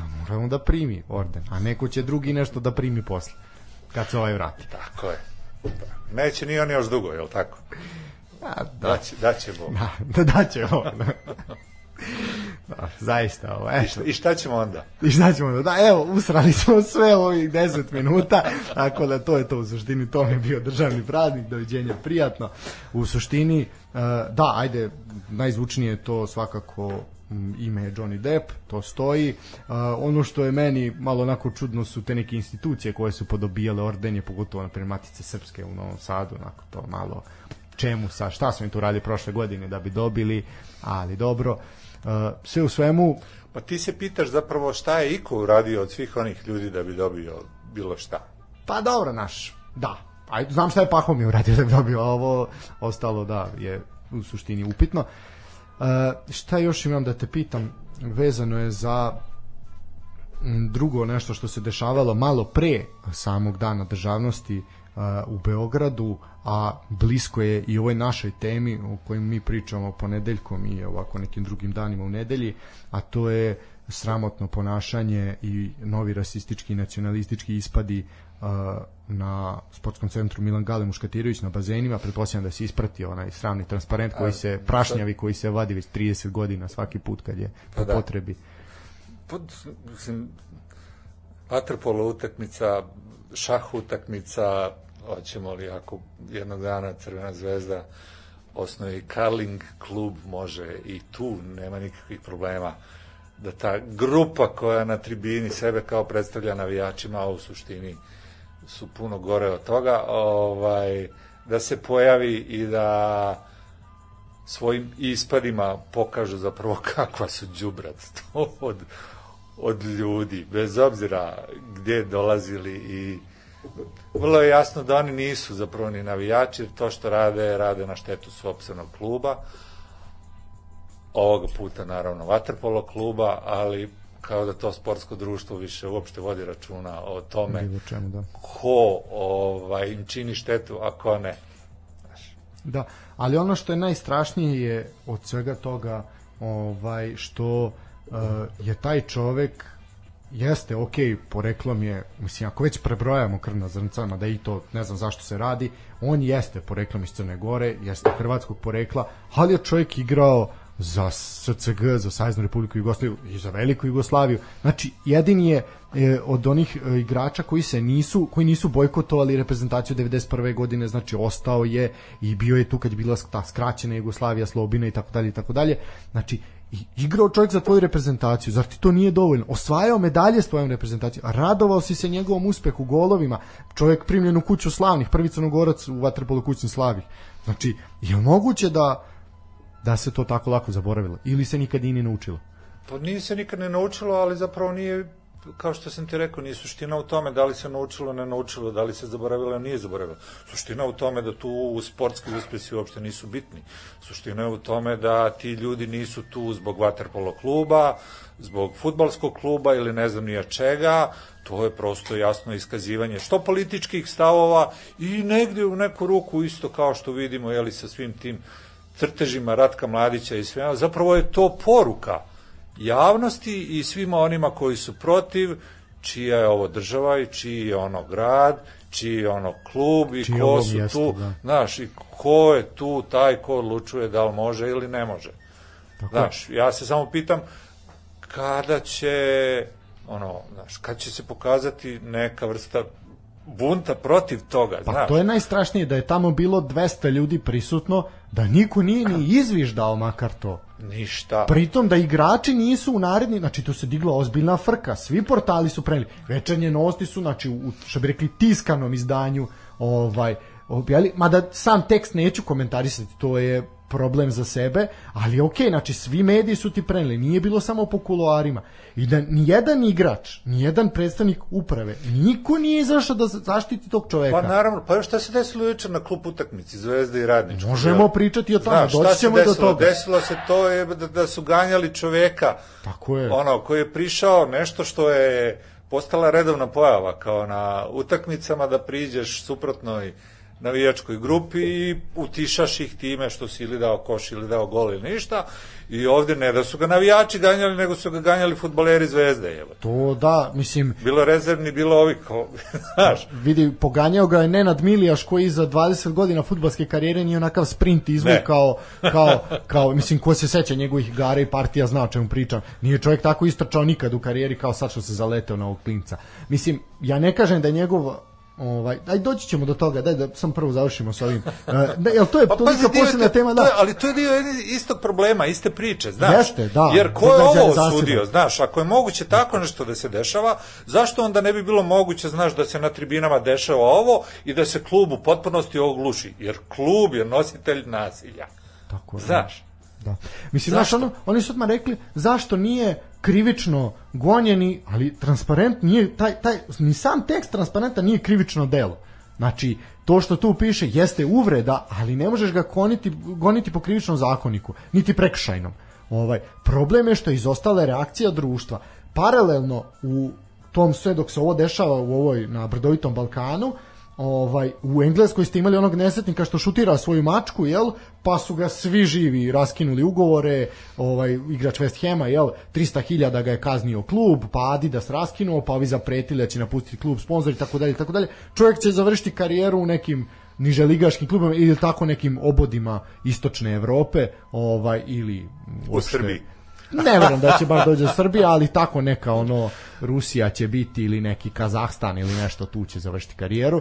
onda mora on da primi orden, a neko će drugi nešto da primi posle, kad se ovaj vrati. Tako je. Neće ni on još dugo, je li tako? A, Da. Daće, daće Bog. Da, da, da će ovo. Da. Da, zaista, ovo, I, eto. šta, I šta ćemo onda? I šta ćemo da, da, evo, usrali smo sve ovih 10 minuta, tako da to je to u suštini, to mi je bio državni praznik, doviđenja, prijatno. U suštini, e, da, ajde, najzvučnije je to svakako ime je Johnny Depp, to stoji. E, ono što je meni malo onako čudno su te neke institucije koje su podobijale ordenje, pogotovo na primjer Matice Srpske u Novom Sadu, onako to malo čemu sa šta smo im tu radili prošle godine da bi dobili, ali dobro. E, sve u svemu, Pa ti se pitaš zapravo šta je Iko uradio od svih onih ljudi da bi dobio bilo šta. Pa dobro, naš, da. Aj, znam šta je Pahom je uradio da bi dobio a ovo, ostalo da je u suštini upitno. E, šta još imam da te pitam, vezano je za drugo nešto što se dešavalo malo pre samog dana državnosti e, u Beogradu, a blisko je i ovoj našoj temi o kojoj mi pričamo ponedeljkom i ovako nekim drugim danima u nedelji, a to je sramotno ponašanje i novi rasistički nacionalistički ispadi uh, na sportskom centru Milan Gale Muškatirović na bazenima, pretpostavljam da se isprati onaj sramni transparent koji se prašnjavi koji se vadi već 30 godina svaki put kad je Pa po da. potrebi. Pod, mislim, vaterpolo utakmica, šah utakmica, hoćemo li ako jednog dana Crvena zvezda osnovi Karling klub, može i tu nema nikakvih problema da ta grupa koja na tribini sebe kao predstavlja navijačima, a u suštini su puno gore od toga, ovaj, da se pojavi i da svojim ispadima pokažu zapravo kakva su đubrat to od, od ljudi, bez obzira gdje dolazili i vrlo je jasno da oni nisu zapravo ni navijači, jer to što rade, rade na štetu sopstvenog kluba, ovoga puta naravno vaterpolo kluba, ali kao da to sportsko društvo više uopšte vodi računa o tome Bilo čemu, da. ko ovaj, im čini štetu, a ko ne. Da, ali ono što je najstrašnije je od svega toga ovaj što uh, je taj čovek jeste, ok, poreklom je, mislim, ako već prebrojamo krvna zrnca, da i to ne znam zašto se radi, on jeste poreklom iz Crne Gore, jeste hrvatskog porekla, ali je čovjek igrao za SCG, za Saveznu Republiku Jugoslaviju i za Veliku Jugoslaviju. Znači, jedini je e, od onih e, igrača koji se nisu koji nisu bojkotovali reprezentaciju 91. godine, znači ostao je i bio je tu kad je bila ta skraćena Jugoslavija, Slobina i tako dalje i tako dalje. Znači, igrao čovjek za tvoju reprezentaciju, zar ti to nije dovoljno? Osvajao medalje s tvojom reprezentacijom, radovao si se njegovom uspehu golovima, čovjek primljen u kuću slavnih, prvi crnogorac u vaterpolu kućni slavih. Znači, je moguće da da se to tako lako zaboravilo ili se nikad nije naučilo? Pa nije se nikad ne naučilo, ali zapravo nije, kao što sam ti rekao, nije suština u tome da li se naučilo, ne naučilo, da li se zaboravilo, nije zaboravilo. Suština u tome da tu sportski uspesi uopšte nisu bitni. Suština je u tome da ti ljudi nisu tu zbog vaterpolo kluba, zbog futbalskog kluba ili ne znam nija čega, to je prosto jasno iskazivanje što političkih stavova i negde u neku ruku isto kao što vidimo jeli, sa svim tim crtežima Ratka Mladića i sve, zapravo je to poruka javnosti i svima onima koji su protiv, čija je ovo država i čiji je ono grad, čiji je ono klub i Čije ko su mjesto, tu, da. znaš, i ko je tu taj ko odlučuje da li može ili ne može. Tako. Znaš, ja se samo pitam kada će ono, znaš, kad će se pokazati neka vrsta bunta protiv toga, Pa znaš. to je najstrašnije da je tamo bilo 200 ljudi prisutno, da niko nije ni izviždao makar to. Ništa. Pritom da igrači nisu u naredni, znači to se digla ozbiljna frka, svi portali su preneli, večernje novosti su, znači u, što bi rekli, tiskanom izdanju, ovaj, objavili, mada sam tekst neću komentarisati, to je problem za sebe, ali ok, znači svi mediji su ti preneli, nije bilo samo po kuloarima i da nijedan igrač, nijedan predstavnik uprave, niko nije izašao da zaštiti tog čoveka. Pa naravno, pa šta se desilo jučer na klub utakmici Zvezda i Radnički? Možemo pričati o tome, doći ćemo i do desilo? toga. Desilo se to je da, da su ganjali čoveka, Tako je. ono, koji je prišao nešto što je postala redovna pojava, kao na utakmicama da priđeš suprotnoj navijačkoj grupi i utišaš ih time što si ili dao koš ili dao gol ili ništa i ovde ne da su ga navijači ganjali, nego su ga ganjali futboleri zvezde. Evo. To da, mislim, Bilo rezervni, bilo ovi kao, znaš, vidi, poganjao ga je Nenad Milijaš koji za 20 godina futbalske karijere nije onakav sprint izvukao kao, kao, mislim, ko se seća njegovih igara i partija zna o čemu pričam. Nije čovjek tako istrčao nikad u karijeri kao sad što se zaleteo na ovog klinca. Mislim, ja ne kažem da je njegov Ovaj, aj doći ćemo do toga, daj da sam prvo završimo sa ovim. Da, jel to je Pa tolika dio posebna te- tema, to da. je- ali to je dio istog problema, iste priče, znaš. Jeste, da. Jer ko je ovo osudio, znaš, ako je moguće tako nešto da se dešava, zašto onda ne bi bilo moguće, znaš, da se na tribinama dešava ovo i da se klub u potpunosti ovo gluši, jer klub je nositelj nasilja. Tako je. Znaš, Da. Mislim, znaš, ono, oni su odmah rekli zašto nije krivično gonjeni, ali transparent nije, taj, taj, ni sam tekst transparenta nije krivično delo. Znači, to što tu piše jeste uvreda, ali ne možeš ga goniti, goniti po krivičnom zakoniku, niti prekršajnom. Ovaj, problem je što je izostala reakcija društva. Paralelno u tom sve dok se ovo dešava u ovoj na brdovitom Balkanu, ovaj u Engleskoj ste imali onog nesetnika što šutira svoju mačku, jel? Pa su ga svi živi raskinuli ugovore, ovaj igrač West Hama, jel? 300.000 ga je kaznio klub, pa Adidas raskinuo, pa ovi zapretili da će napustiti klub sponzori i tako dalje, tako dalje. Čovjek će završiti karijeru u nekim niželigaškim klubovima ili tako nekim obodima istočne Evrope, ovaj ili u Srbiji. Ne verujem da će baš dođe do Srbije, ali tako neka ono Rusija će biti ili neki Kazahstan ili nešto tu će završiti karijeru.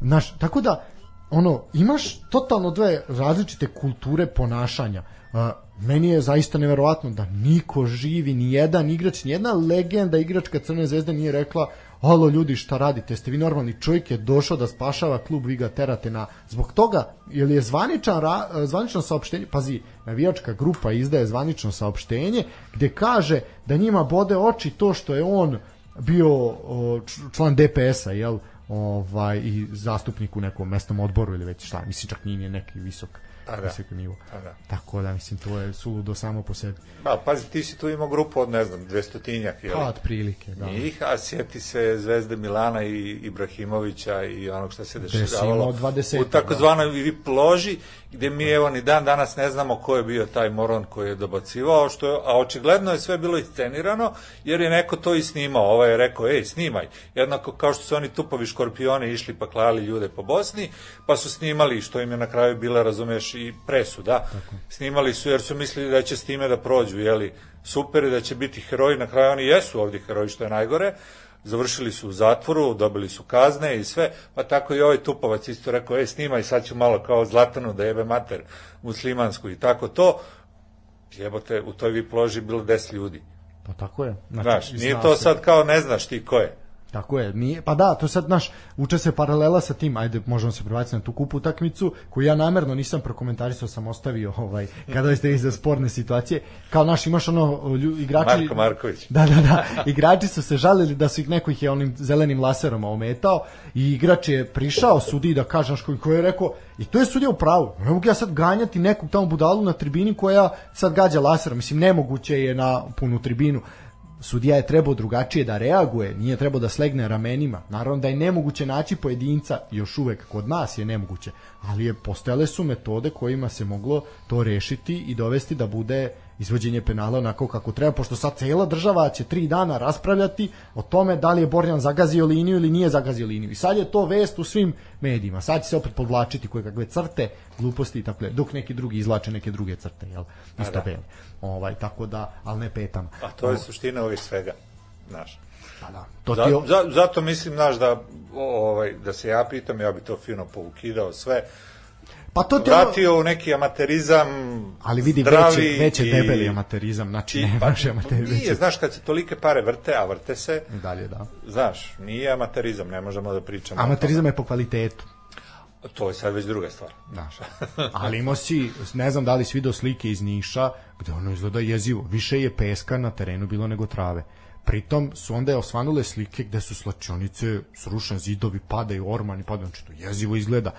Znaš, tako da ono imaš totalno dve različite kulture ponašanja. Uh, meni je zaista neverovatno da niko živi, ni jedan igrač, ni jedna legenda igračka Crne zvezde nije rekla Alo ljudi šta radite, ste vi normalni čovjek? Je došao da spašava klub, vi ga terate na zbog toga, jer je zvaničan ra, zvanično saopštenje, pazi, navijačka grupa izdaje zvanično saopštenje gde kaže da njima bode oči to što je on bio član DPS-a, jel, ovaj, i zastupnik u nekom mesnom odboru ili već šta, mislim čak nije ni neki visok, Pa da. visok nivo. Pa da. Tako da, mislim, to je suludo samo po sebi. Ba, pazi, ti si tu imao grupu od, ne znam, dvestotinjak, jel? Pa, otprilike, da. njih, a sjeti se Zvezde Milana i Ibrahimovića i onog što se dešavalo imao 20, u takozvanoj VIP loži, gde mi evo ni dan danas ne znamo ko je bio taj moron koji je dobacivao, što je, a očigledno je sve bilo iscenirano, jer je neko to i snimao. Ovaj je rekao, ej, snimaj. Jednako kao što su oni tupovi škorpioni išli pa klali ljude po Bosni, pa su snimali, što im je na kraju bila, razumeš, i presuda. Snimali su jer su mislili da će s time da prođu, jeli, super da će biti heroji, na kraju oni jesu ovdje heroji, što je najgore, završili su u zatvoru, dobili su kazne i sve, pa tako i ovaj Tupovac isto rekao, ej, snimaj, sad ću malo kao Zlatanu da jebe mater muslimansku i tako to, jebote, u toj VIP loži bilo 10 ljudi. Pa tako je. Znači, Znaš, nije to sad kao ne znaš ti ko je. Tako je, nije, pa da, to sad, znaš, uče se paralela sa tim, ajde, možemo se prebaciti na tu kupu utakmicu, koju ja namerno nisam prokomentarisao, sam ostavio, ovaj, kada ste iz sporne situacije, kao, naš, imaš ono, lju, igrači... Marko Marković. Da, da, da, igrači su se žalili da su ih neko ih je onim zelenim laserom ometao i igrač je prišao sudi da kaže, koji, koji je rekao, i to je sudija u pravu, ne mogu ja sad ganjati nekog tamo budalu na tribini koja sad gađa laserom, mislim, nemoguće je na punu tribinu, sudija je trebao drugačije da reaguje, nije trebao da slegne ramenima. Naravno da je nemoguće naći pojedinca, još uvek kod nas je nemoguće, ali je postojale su metode kojima se moglo to rešiti i dovesti da bude izvođenje penala onako kako treba, pošto sad cela država će tri dana raspravljati o tome da li je Borjan zagazio liniju ili nije zagazio liniju. I sad je to vest u svim medijima. Sad će se opet podvlačiti koje kakve crte, gluposti i tako dok neki drugi izlače neke druge crte, jel? Isto da. bele. Ovaj, tako da, ali ne petama. A to je suština ovih svega, znaš. Pa da. To Za, ti za, zato mislim, znaš, da, ovaj, da se ja pitam, ja bi to fino poukidao sve, Pa to ti je ono- vratio u neki amaterizam, ali vidi zdravi veće, veće i- debeli amaterizam, znači i- ne pa, može amaterizam. Nije, znaš, kad se tolike pare vrte, a vrte se, dalje, da. znaš, nije amaterizam, ne možemo da pričamo. Amaterizam je po kvalitetu. To je sad već druga stvar. Znaš. Ali imao si, ne znam da li si video slike iz Niša, gde ono izgleda jezivo. Više je peska na terenu bilo nego trave. Pritom su onda osvanule slike gde su slačionice, srušen zidovi, padaju ormani, padaju, znači to jezivo izgleda.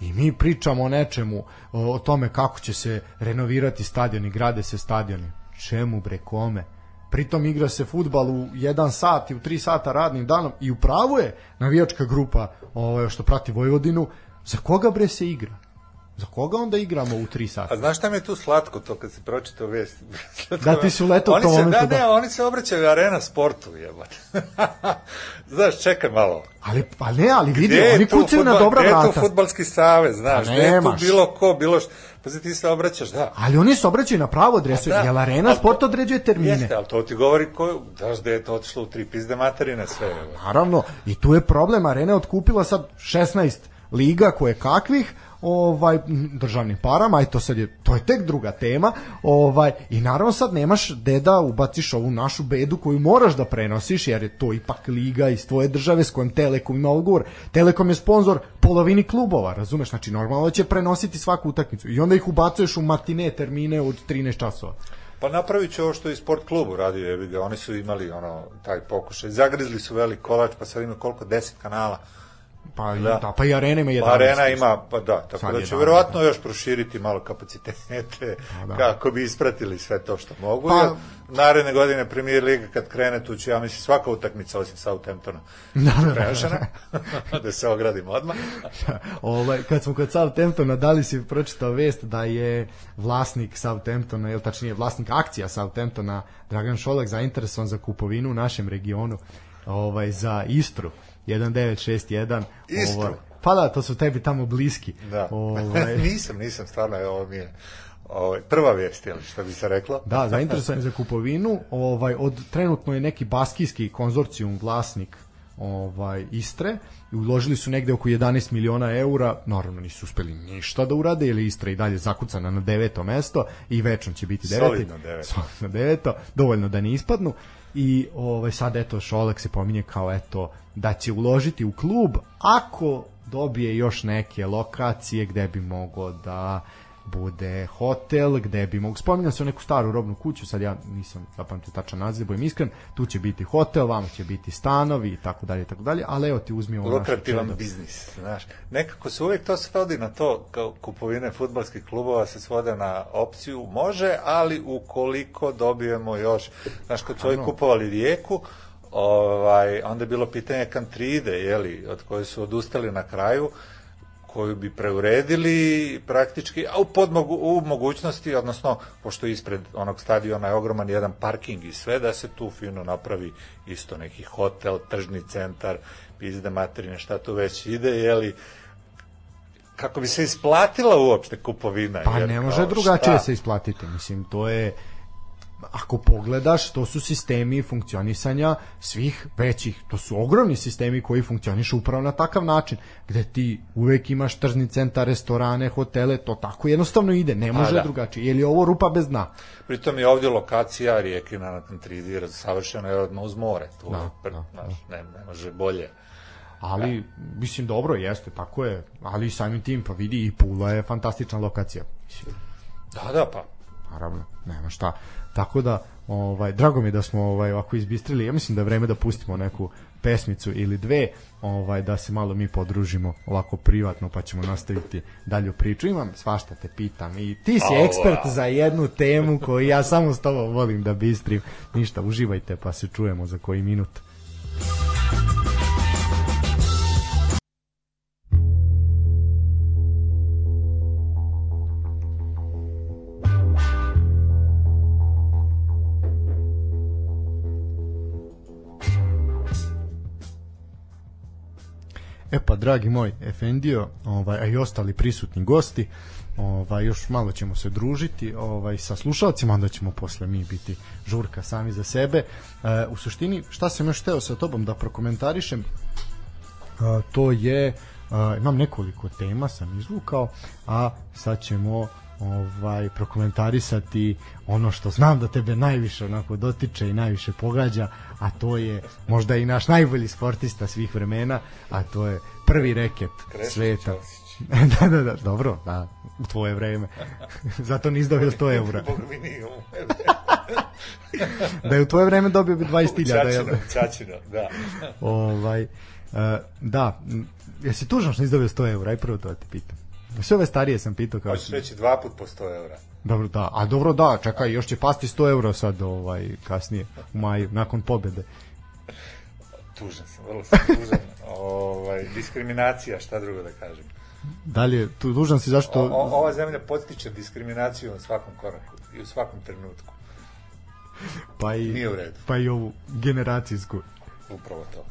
I mi pričamo o nečemu, o, o tome kako će se renovirati stadioni, grade se stadioni. Čemu bre, kome? Pritom igra se futbal u 1 sat i u 3 sata radnim danom i u pravu je navijačka grupa ovaj, što prati Vojvodinu Za koga bre se igra? Za koga onda igramo u 3 sata? A znaš šta mi je tu slatko to kad se pročitao vest? Da, ti su leto oni tom se, momentu, Da, da. ne, oni se obraćaju arena sportu, jebote. znaš, čekaj malo. Ali, pa ne, ali vidi, Gde oni kucaju na dobra gde je tu vrata. futbalski savez, znaš, Pa gde je tu bilo ko, bilo što. Pazi, ti se obraćaš, da. Ali oni se obraćaju na pravo adresu, Da. jel Arena to- Sport određuje termine. Jeste, ali to ti govori ko, daš da je to otišlo u tri pizde materine sve. Naravno, i tu je problem, Arena je otkupila sad 16 liga koje kakvih, ovaj državnim parama, aj to sad je to je tek druga tema. Ovaj i naravno sad nemaš gde da ubaciš ovu našu bedu koju moraš da prenosiš jer je to ipak liga iz tvoje države s kojom Telekom ima ugovor. Telekom je sponsor polovini klubova, razumeš? Znači normalno će prenositi svaku utakmicu i onda ih ubacuješ u matine termine od 13 časova. Pa napravit ću ovo što je sport klubu radio, jebi ga, oni su imali ono, taj pokušaj, zagrizli su velik kolač, pa sad ima koliko, 10 kanala, Pa i, Da. da. pa i Arena ima 11. Pa arena ima, pa da, tako Sad da će verovatno još proširiti malo kapacitete da. kako bi ispratili sve to što mogu. Pa- Pa, naredne godine Premier Liga kad krene, tu će, ja mislim, svaka utakmica osim Southamptona Da, da, da. prenošena, da se ogradim odmah. ovaj, kad smo kod Southamptona, da li si pročitao vest da je vlasnik Southamptona, ili tačnije vlasnik akcija Southamptona, Dragan Šolak, zainteresovan za kupovinu u našem regionu ovaj, za Istru, 1961. Istru? Ovaj, pa da, to su tebi tamo bliski. Da. Ovaj, nisam, nisam, stvarno, ovo mi je ovaj, prva vijest, ili što bi se reklo. Da, zainteresovan je za kupovinu. Ovaj od trenutno je neki baskijski konzorcijum vlasnik ovaj Istre i uložili su negde oko 11 miliona eura, naravno nisu uspeli ništa da urade, jer je Istra i dalje zakucana na deveto mesto i večno će biti deveti. Solidno deveto. Solidno deveto, dovoljno da ne ispadnu. I ovaj sad eto Šolek se pominje kao eto da će uložiti u klub ako dobije još neke lokacije gde bi mogao da bude hotel gde bi mogu spominjam se o neku staru robnu kuću sad ja nisam zapamtio tačan naziv budem iskren tu će biti hotel vamo će biti stanovi i tako dalje i tako dalje ali evo ti uzmi ovo lukrativan biznis, znaš. Nekako se uvijek to svodi na to, kao kupovine futbalskih klubova se svode na opciju, može, ali ukoliko dobijemo još, znaš, kad su ovi kupovali rijeku, ovaj, onda je bilo pitanje kantride, jeli, od koje su odustali na kraju, koju bi preuredili praktički, a u, podmogu, u mogućnosti, odnosno, pošto ispred onog stadiona je ogroman jedan parking i sve, da se tu fino napravi isto neki hotel, tržni centar, pizde materine, šta tu već ide, jeli, kako bi se isplatila uopšte kupovina. Pa jer ne može drugačije šta? se isplatiti. Mislim, to je ako pogledaš, to su sistemi funkcionisanja svih većih, to su ogromni sistemi koji funkcionišu upravo na takav način, gde ti uvek imaš tržni centar, restorane, hotele, to tako jednostavno ide, ne može da. drugačije. Je li ovo rupa bez dna? Pritom je ovdje lokacija Rijekina na Kantridi savršeno je odmah uz more. Tu, Da, pr- da, znaš, ne, ne može bolje. Ali, mislim, dobro jeste, tako je, ali samim tim, pa vidi, i Pula je fantastična lokacija. Da, da, pa. naravno, nema šta. Tako da, ovaj, drago mi je da smo ovaj, ovako izbistrili, ja mislim da je vreme da pustimo neku pesmicu ili dve, ovaj, da se malo mi podružimo ovako privatno, pa ćemo nastaviti dalju priču. Imam svašta te pitam i ti si ekspert za jednu temu koju ja samo s tobom volim da bistrim. Ništa, uživajte pa se čujemo za koji minut. E pa, dragi moj Efendio, ovaj, a i ostali prisutni gosti, ovaj, još malo ćemo se družiti ovaj, sa slušalcima, onda ćemo posle mi biti žurka sami za sebe. E, u suštini, šta sam još hteo sa tobom da prokomentarišem, a, to je a, imam nekoliko tema sam izvukao a sad ćemo ovaj prokomentarisati ono što znam da tebe najviše onako dotiče i najviše pogađa a to je možda i naš najbolji sportista svih vremena a to je prvi reket Krešnić sveta da, da, da, dobro, da, u tvoje vreme. Zato nisi dobio 100 eura. Da je u tvoje vreme dobio bi 20.000. jel? Čačino, da. ovaj, uh, da, jesi tužan što nisi dobio 100 eura? Aj prvo to da te pitam. Sve ove starije sam pitao kao... Hoćeš reći dva put po 100 eura. Dobro, da, a dobro da, čekaj, još će pasti 100 eura sad ovaj, kasnije, u maju, nakon pobede. Tužan sam, vrlo sam tužan. ovaj, diskriminacija, šta drugo da kažem. Dalje, tu dužan si zašto... O, o, ova zemlja podstiče diskriminaciju na svakom koraku i u svakom trenutku. Pa i, Nije u redu. pa i ovu generacijsku. Upravo to.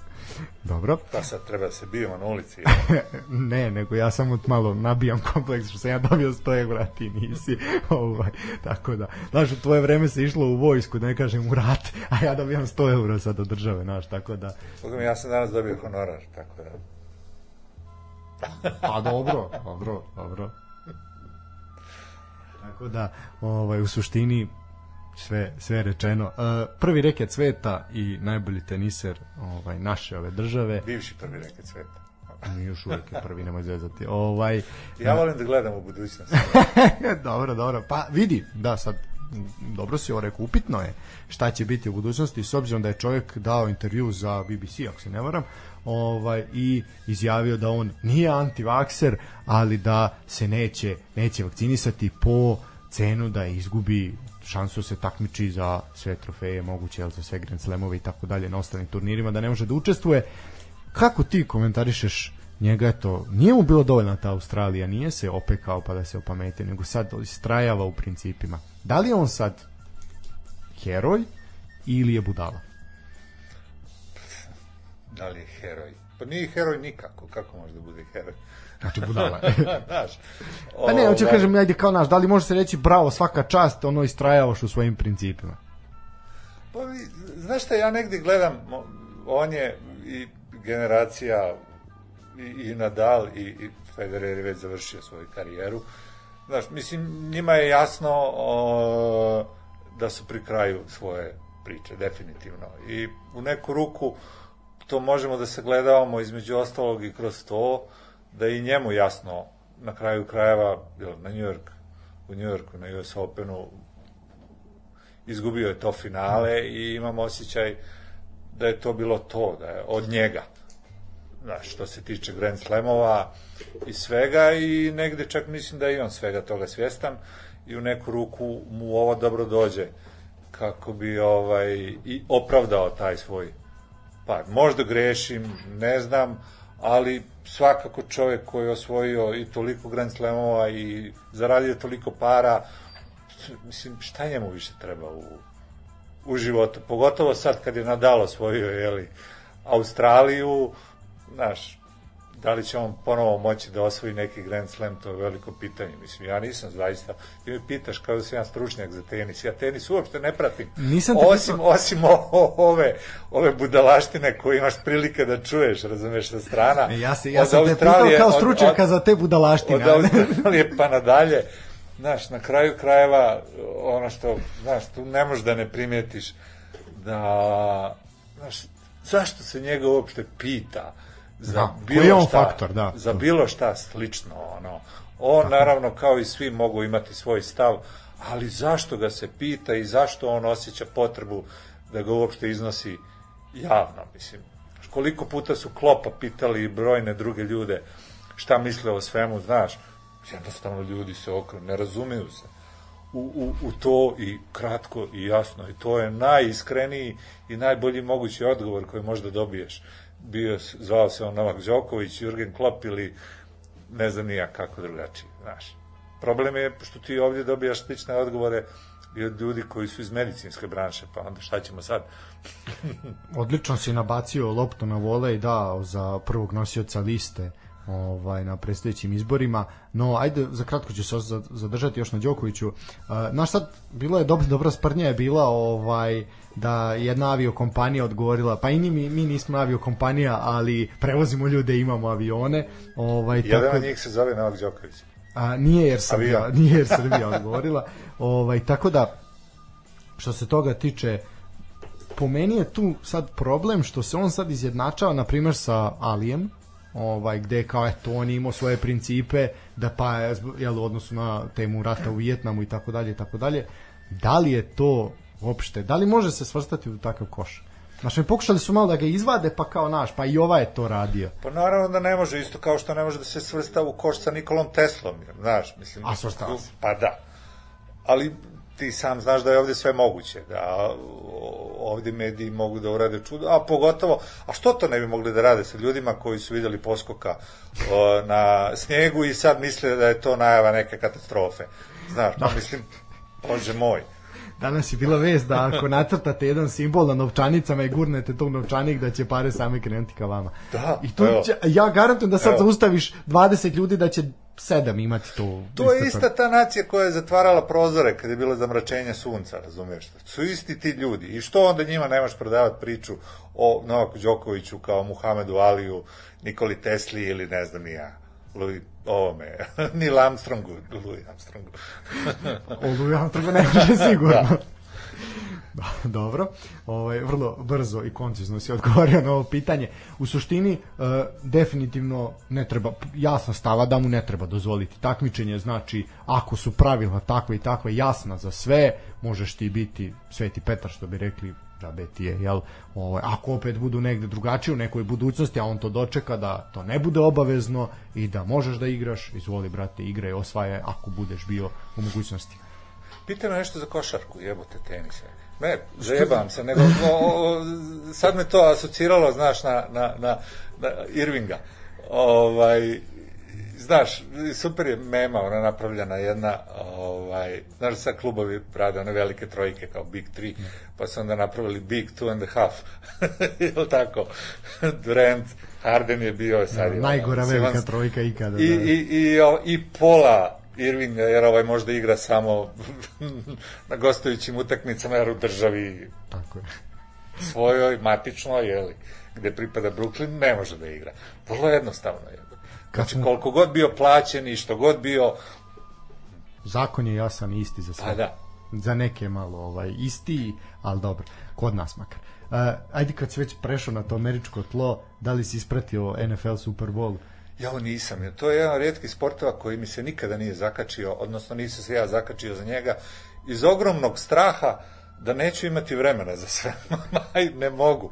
Dobro. Pa sad treba da se bijemo na ulici. ne, nego ja samo malo nabijam kompleks što sam ja dobio 100 eura, ti nisi. ovaj, tako da, znaš, u tvoje vreme se išlo u vojsku, da ne kažem u rat, a ja dobijam 100 eura sad od države, znaš, tako da... Pogledaj, ja sam danas dobio honorar, tako da... Pa dobro, dobro, dobro. Tako da, ovaj, u suštini, sve, sve rečeno. Uh, prvi reket sveta i najbolji teniser ovaj, naše ove države. Bivši prvi reket sveta. Mi još uvijek je prvi, nemoj zezati. Ovaj, Ja volim da gledam u budućnost. dobro, dobro. Pa vidi, da sad dobro si ovo rekao, upitno je šta će biti u budućnosti s obzirom da je čovjek dao intervju za BBC, ako se ne varam, ovaj, i izjavio da on nije antivakser, ali da se neće, neće vakcinisati po cenu da izgubi šansu da se takmiči za sve trofeje moguće, za sve Grand Slamove i tako dalje na ostalim turnirima, da ne može da učestvuje. Kako ti komentarišeš njega eto, nije mu bilo dovoljna ta Australija, nije se opekao pa da se opamete, nego sad istrajava u principima. Da li je on sad heroj ili je budala? Da li je heroj? Pa nije heroj nikako, kako može da bude heroj? Znači budala. Znaš, pa ne, hoću ovaj, kažem, ajde kao naš, da li može se reći bravo, svaka čast, ono istrajavaš u svojim principima? Pa, vi- znaš šta, ja negdje gledam, on je i generacija i, i Nadal i, i Federer je već završio svoju karijeru. Znaš, mislim, njima je jasno o, da su pri kraju svoje priče, definitivno. I u neku ruku to možemo da sagledavamo između ostalog i kroz to da je i njemu jasno na kraju krajeva jel, na New York, u New Yorku na US Openu izgubio je to finale i imam osjećaj da je to bilo to, da je od njega. Znaš, što se tiče Grand Slamova i svega i negde čak mislim da je i on svega toga svjestan i u neku ruku mu ovo dobro dođe kako bi ovaj i opravdao taj svoj pad. Možda grešim, ne znam, ali svakako čovjek koji je osvojio i toliko Grand Slamova i zaradio toliko para, mislim, šta njemu više treba u, u životu? Pogotovo sad kad je Nadal osvojio, jeli, Australiju, znaš, da li će on ponovo moći da osvoji neki Grand Slam, to je veliko pitanje. Mislim, ja nisam zaista, ti me pitaš kao da sam ja stručnjak za tenis. Ja tenis uopšte ne pratim. Nisam te osim, osim o- ove, ove budalaštine koje imaš prilike da čuješ, razumeš, sa strana. E, Ja, se, ja sam te pitao kao stručnjaka od- za te budalaštine. od Australije pa nadalje. Znaš, na kraju krajeva, ono što, znaš, tu ne možeš da ne primijetiš da, znaš, zašto se njega uopšte pita za Da, bilo on šta, faktor, da. za bilo šta slično, ono. On, naravno, kao i svi, mogu imati svoj stav, ali zašto ga se pita i zašto on osjeća potrebu da ga uopšte iznosi javno, mislim. Koliko puta su Klopa pitali i brojne druge ljude šta misle o svemu, znaš, jednostavno ljudi se okrenu, ne razumiju se u, u, u to i kratko i jasno i to je najiskreniji i najbolji mogući odgovor koji možda dobiješ. Bio, zvao se on Novak Đoković, Jurgen Klopp ili ne znam nija kako drugačije, znaš. Problem je što ti ovdje dobijaš slične odgovore i od ljudi koji su iz medicinske branše, pa onda šta ćemo sad? Odlično si nabacio loptu na vole i dao za prvog nosioca liste ovaj na predstojećim izborima. No, ajde, za kratko ću se zadržati još na Đokoviću. Uh, naš sad, bilo je dobro, dobra sprdnja je bila ovaj, da jedna aviokompanija odgovorila, pa i ni mi, mi nismo aviokompanija, ali prevozimo ljude, imamo avione. Ovaj, Jedan tako, od njih se zove Novak Đoković. A, nije jer Srbija, Avion. nije jer Srbija odgovorila. Ovaj, tako da, što se toga tiče, po meni je tu sad problem što se on sad izjednačava, na primjer, sa Alijem, ovaj, gde kao eto on imao svoje principe da pa je, jel, u odnosu na temu rata u Vijetnamu i tako dalje i tako dalje da li je to uopšte, da li može se svrstati u takav koš Znači, pokušali su malo da ga izvade, pa kao naš, pa i ova je to radio. Pa naravno da ne može, isto kao što ne može da se svrsta u koš sa Nikolom Teslom, znaš, mislim... A svrstava se. Pa da. Ali ti sam znaš da je ovde sve moguće, da ovde mediji mogu da urade čudo, a pogotovo, a što to ne bi mogli da rade sa ljudima koji su videli poskoka o, na snijegu i sad misle da je to najava neke katastrofe. Znaš, pa mislim, bože moj. Danas je bila vest da ako nacrtate jedan simbol na novčanicama i gurnete tog novčanik da će pare same krenuti ka vama. Da, I tu će, ja garantujem da sad Evo. zaustaviš 20 ljudi da će sedam imati to. To je ista ta nacija koja je zatvarala prozore kad je bilo zamračenje sunca, razumiješ? Su isti ti ljudi. I što onda njima nemaš prodavati priču o Novaku Đokoviću kao Muhamedu Aliju, Nikoli Tesli ili ne znam ni ja, Louis, ovome, Neil Armstrongu, Louis Armstrongu. O Louis Armstrongu ne može sigurno. Da, dobro, ovaj, vrlo brzo i koncizno si odgovorio na ovo pitanje. U suštini, e, definitivno ne treba, jasna stava da mu ne treba dozvoliti takmičenje, znači ako su pravila takve i takve jasna za sve, možeš ti biti Sveti Petar što bi rekli džabe ti je, jel? Ovaj, ako opet budu negde drugačije u nekoj budućnosti, a on to dočeka da to ne bude obavezno i da možeš da igraš, izvoli brate, igraj, osvaje ako budeš bio u mogućnosti. Pita me nešto za košarku, jebote tenisa. Ne, zajebam se, nego o, o, sad me to asociralo, znaš, na, na, na, na Irvinga. Ovaj, znaš, super je mema, ona napravljena jedna, ovaj, znaš, sad klubovi rade one velike trojke kao Big 3, pa su onda napravili Big 2 and a half. Jel tako? Durant, Harden je bio sad. je Najgora velika Simons- trojka ikada. I, da. i, i, o, i pola Irvinga, jer ovaj možda igra samo na gostujućim utakmicama, jer u državi Tako je. svojoj, matičnoj, jeli, gde pripada Brooklyn, ne može da igra. Vrlo jednostavno je. Znači, koliko god bio plaćen i što god bio, Zakon je jasan i isti za sve. pa da. Za neke malo ovaj, isti, ali dobro, kod nas makar. Uh, ajde kad si već prešao na to američko tlo, da li si ispratio NFL Super Bowl? Ja ovo nisam, to je jedan rijetkih sportova koji mi se nikada nije zakačio, odnosno nisam se ja zakačio za njega, iz ogromnog straha da neću imati vremena za sve. Ne mogu.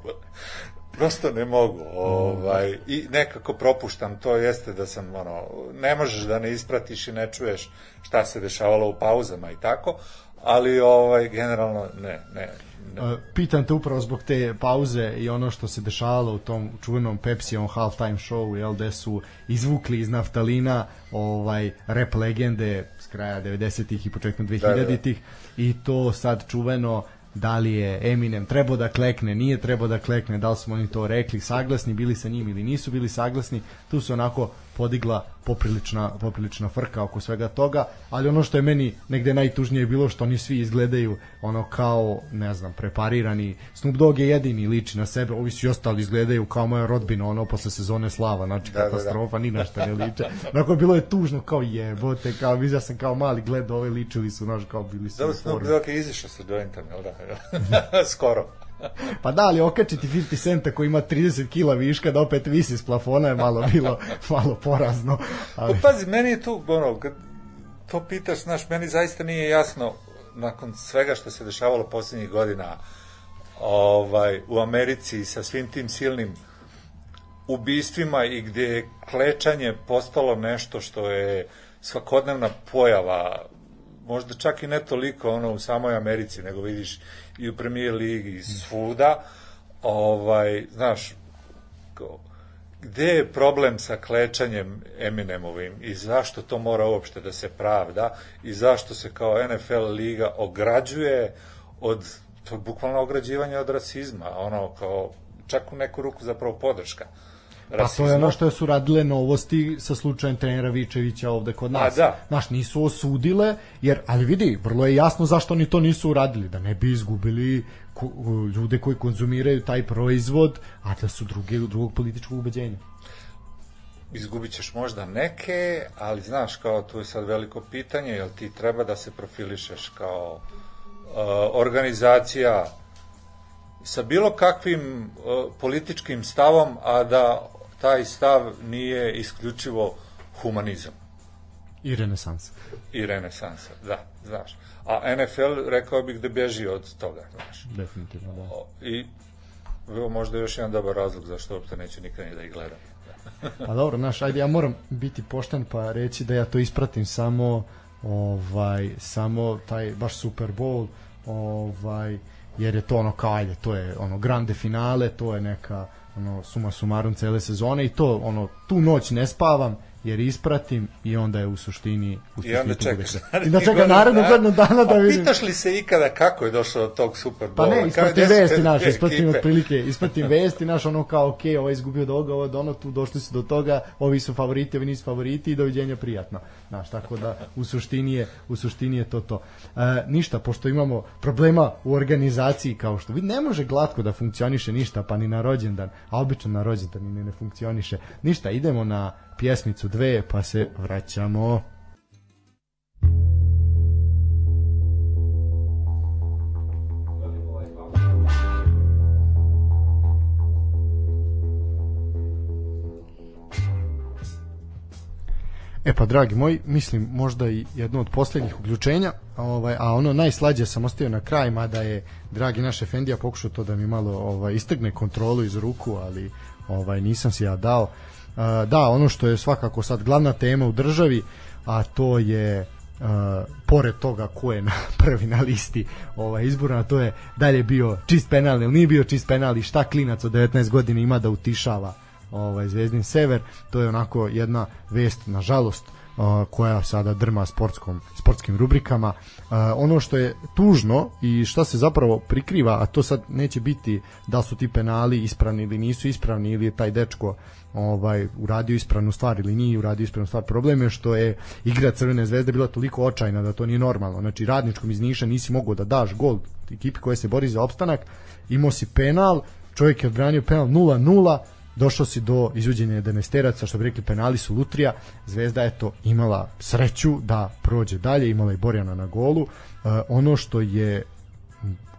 Prosto ne mogu. Ovaj, I nekako propuštam, to jeste da sam, ono, ne možeš da ne ispratiš i ne čuješ šta se dešavalo u pauzama i tako, ali ovaj, generalno ne, ne, ne. Uh, pitam te upravo zbog te pauze i ono što se dešavalo u tom čuvenom Pepsijevom halftime showu, jel, gde su izvukli iz naftalina ovaj rap legende s kraja 90-ih i početkom 2000-ih i to sad čuveno da li je Eminem trebao da klekne, nije trebao da klekne, da li smo oni to rekli, saglasni bili sa njim ili nisu bili saglasni, tu se onako podigla poprilična, poprilična frka oko svega toga, ali ono što je meni negde najtužnije bilo što oni svi izgledaju ono kao, ne znam, preparirani. Snoop Dogg je jedini liči na sebe, ovi svi ostali izgledaju kao moja rodbina, ono posle sezone slava, znači Da, da, da. katastrofa, ni na šta ne liče. Onako bilo je tužno kao jebote, kao vidio sam kao mali gled, ove ličili su, znaš, kao bili su Dobro, Snoop. Dogg je izišao sa jointom, jel da? Skoro. Pa da, ali okačiti 50 centa koji ima 30 kila viška da opet visi s plafona je malo bilo malo porazno. Ali, Pa pazi, meni je tu, ono, kad to pitaš, znaš, meni zaista nije jasno, nakon svega što se dešavalo poslednjih godina ovaj, u Americi sa svim tim silnim ubistvima i gde je klečanje postalo nešto što je svakodnevna pojava, možda čak i ne toliko ono u samoj Americi, nego vidiš i u Premier ligi i svuda, ovaj, znaš, kao, gde je problem sa klečanjem Eminemovim i zašto to mora uopšte da se pravda i zašto se kao NFL liga ograđuje od to je bukvalno ograđivanje od rasizma, ono kao čak u neku ruku zapravo podrška. Pa to je ono što su radile novosti sa slučajem trenera Vičevića ovde kod nas. da. Znaš, nisu osudile, jer, ali vidi, vrlo je jasno zašto oni to nisu uradili, da ne bi izgubili ljude koji konzumiraju taj proizvod, a da su druge, drugog političkog ubeđenja. izgubit ćeš možda neke, ali znaš, kao tu je sad veliko pitanje, jel ti treba da se profilišeš kao uh, organizacija sa bilo kakvim uh, političkim stavom, a da taj stav nije isključivo humanizam I renesansa. i renesansa, da, znaš. A NFL, rekao bih da beži od toga, znaš. Definitivno, da. O, I evo možda još jedan dobar razlog zašto uopšte neću nikad ni da ih gledam. Pa dobro, znaš, ajde, ja moram biti pošten pa reći da ja to ispratim samo ovaj samo taj baš Super Bowl ovaj jer je to ono kao ajde, to je ono grande finale, to je neka ono suma sumarum cele sezone i to ono tu noć ne spavam jer ispratim i onda je u suštini u I onda suštini čekaš I da čekam narednu godinu dana da vidim. pitaš li se ikada kako je došao do tog Super Pa Bowla? ne, Kao ispratim te vesti naš, ispratim ekipe? otprilike, ispratim vesti naš, ono kao, ok, ovo je izgubio od ovoga, ovo od ono, tu došli su do toga, ovi su favoriti, ovi nisu favoriti i doviđenja prijatno. Znaš, tako da u suštini je, u suštini je to to. E, ništa, pošto imamo problema u organizaciji, kao što vidi, ne može glatko da funkcioniše ništa, pa ni na rođendan, a obično na rođendan ni ne, ne funkcioniše. Ništa, idemo na pjesmicu dve, pa se vraćamo. E pa dragi moji, mislim možda i jedno od posljednjih uključenja, ovaj, a ono najslađe sam ostavio na kraj, mada je dragi naš Efendija pokušao to da mi malo ovaj, istegne kontrolu iz ruku, ali ovaj nisam si ja dao. Da, ono što je svakako sad glavna tema u državi, a to je uh, pored toga ko je na prvi na listi ovaj izbora, to je da li je bio čist penal ili nije bio čist penal i šta klinac od 19 godina ima da utišava ovaj Zvezdin Sever, to je onako jedna vest nažalost koja sada drma sportskom sportskim rubrikama. Ono što je tužno i šta se zapravo prikriva, a to sad neće biti da su ti penali ispravni ili nisu ispravni ili je taj dečko ovaj uradio ispravnu stvar ili nije uradio ispravnu stvar. Problem je što je igra Crvene zvezde bila toliko očajna da to nije normalno. Znači radničkom iz Niša nisi mogao da daš gol ekipi koja se bori za opstanak, imao si penal, čovjek je odbranio penal 0-0, došao si do izvođenja 11 što bi rekli penali su lutrija. Zvezda je to imala sreću da prođe dalje imala i Borjana na golu. Uh, ono što je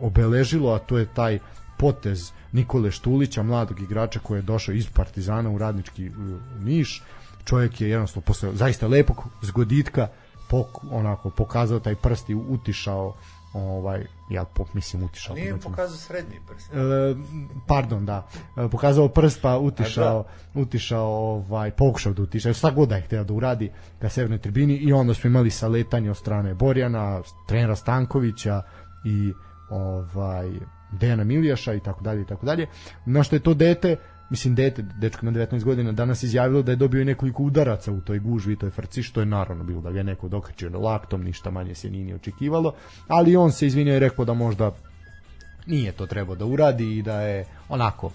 obeležilo a to je taj potez Nikole Štulića mladog igrača koji je došao iz Partizana u radnički u Niš. Čovjek je jednostavno posle zaista lepog zgoditka pok, onako pokazao taj prst i utišao ovaj ja po, mislim utišao Nije znači- pokazao srednji prst. E, pardon, da. E, pokazao prst pa utišao, utišao ovaj pokušao da utiša. Šta god da je hteo da uradi ka severnoj tribini i onda smo imali saletanje od strane Borjana, trenera Stankovića i ovaj Dejana Milijaša i tako dalje i tako dalje. Na što je to dete mislim dete, dečko ima 19 godina, danas izjavilo da je dobio i nekoliko udaraca u toj gužvi i toj frci, što je naravno bilo da ga je neko dokačio laktom, ništa manje se nije ni očekivalo, ali on se izvinio i rekao da možda nije to trebao da uradi i da je onako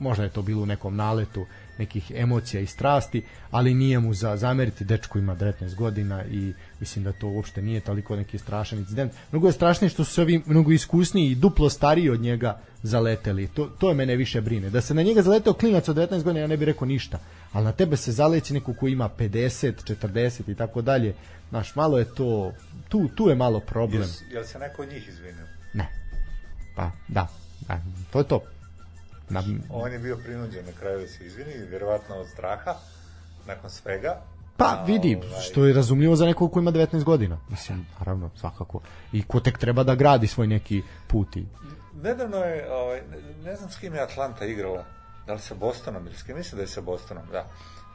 možda je to bilo u nekom naletu nekih emocija i strasti, ali nije mu za zameriti, dečko ima 19 godina i mislim da to uopšte nije toliko neki strašan incident. Mnogo je strašnije što su ovi mnogo iskusniji i duplo stariji od njega zaleteli. To, to je mene više brine. Da se na njega zaleteo klinac od 19 godina, ja ne bih rekao ništa. Ali na tebe se zaleći neko ko ima 50, 40 i tako dalje. Znaš, malo je to, tu, tu je malo problem. Jel, jel se neko od njih izvinio? Ne. Pa, da. da. To je to. Na, On je bio prinuđen na kraju da se izvini, vjerovatno od straha, nakon svega. Pa vidi, ovaj, što je razumljivo za nekog ko ima 19 godina. Mislim, naravno, svakako. I ko tek treba da gradi svoj neki put i Nedavno je, ovaj, ne, znam s kim je Atlanta igrala, da li sa Bostonom ili s kim, mislim da je sa Bostonom, da.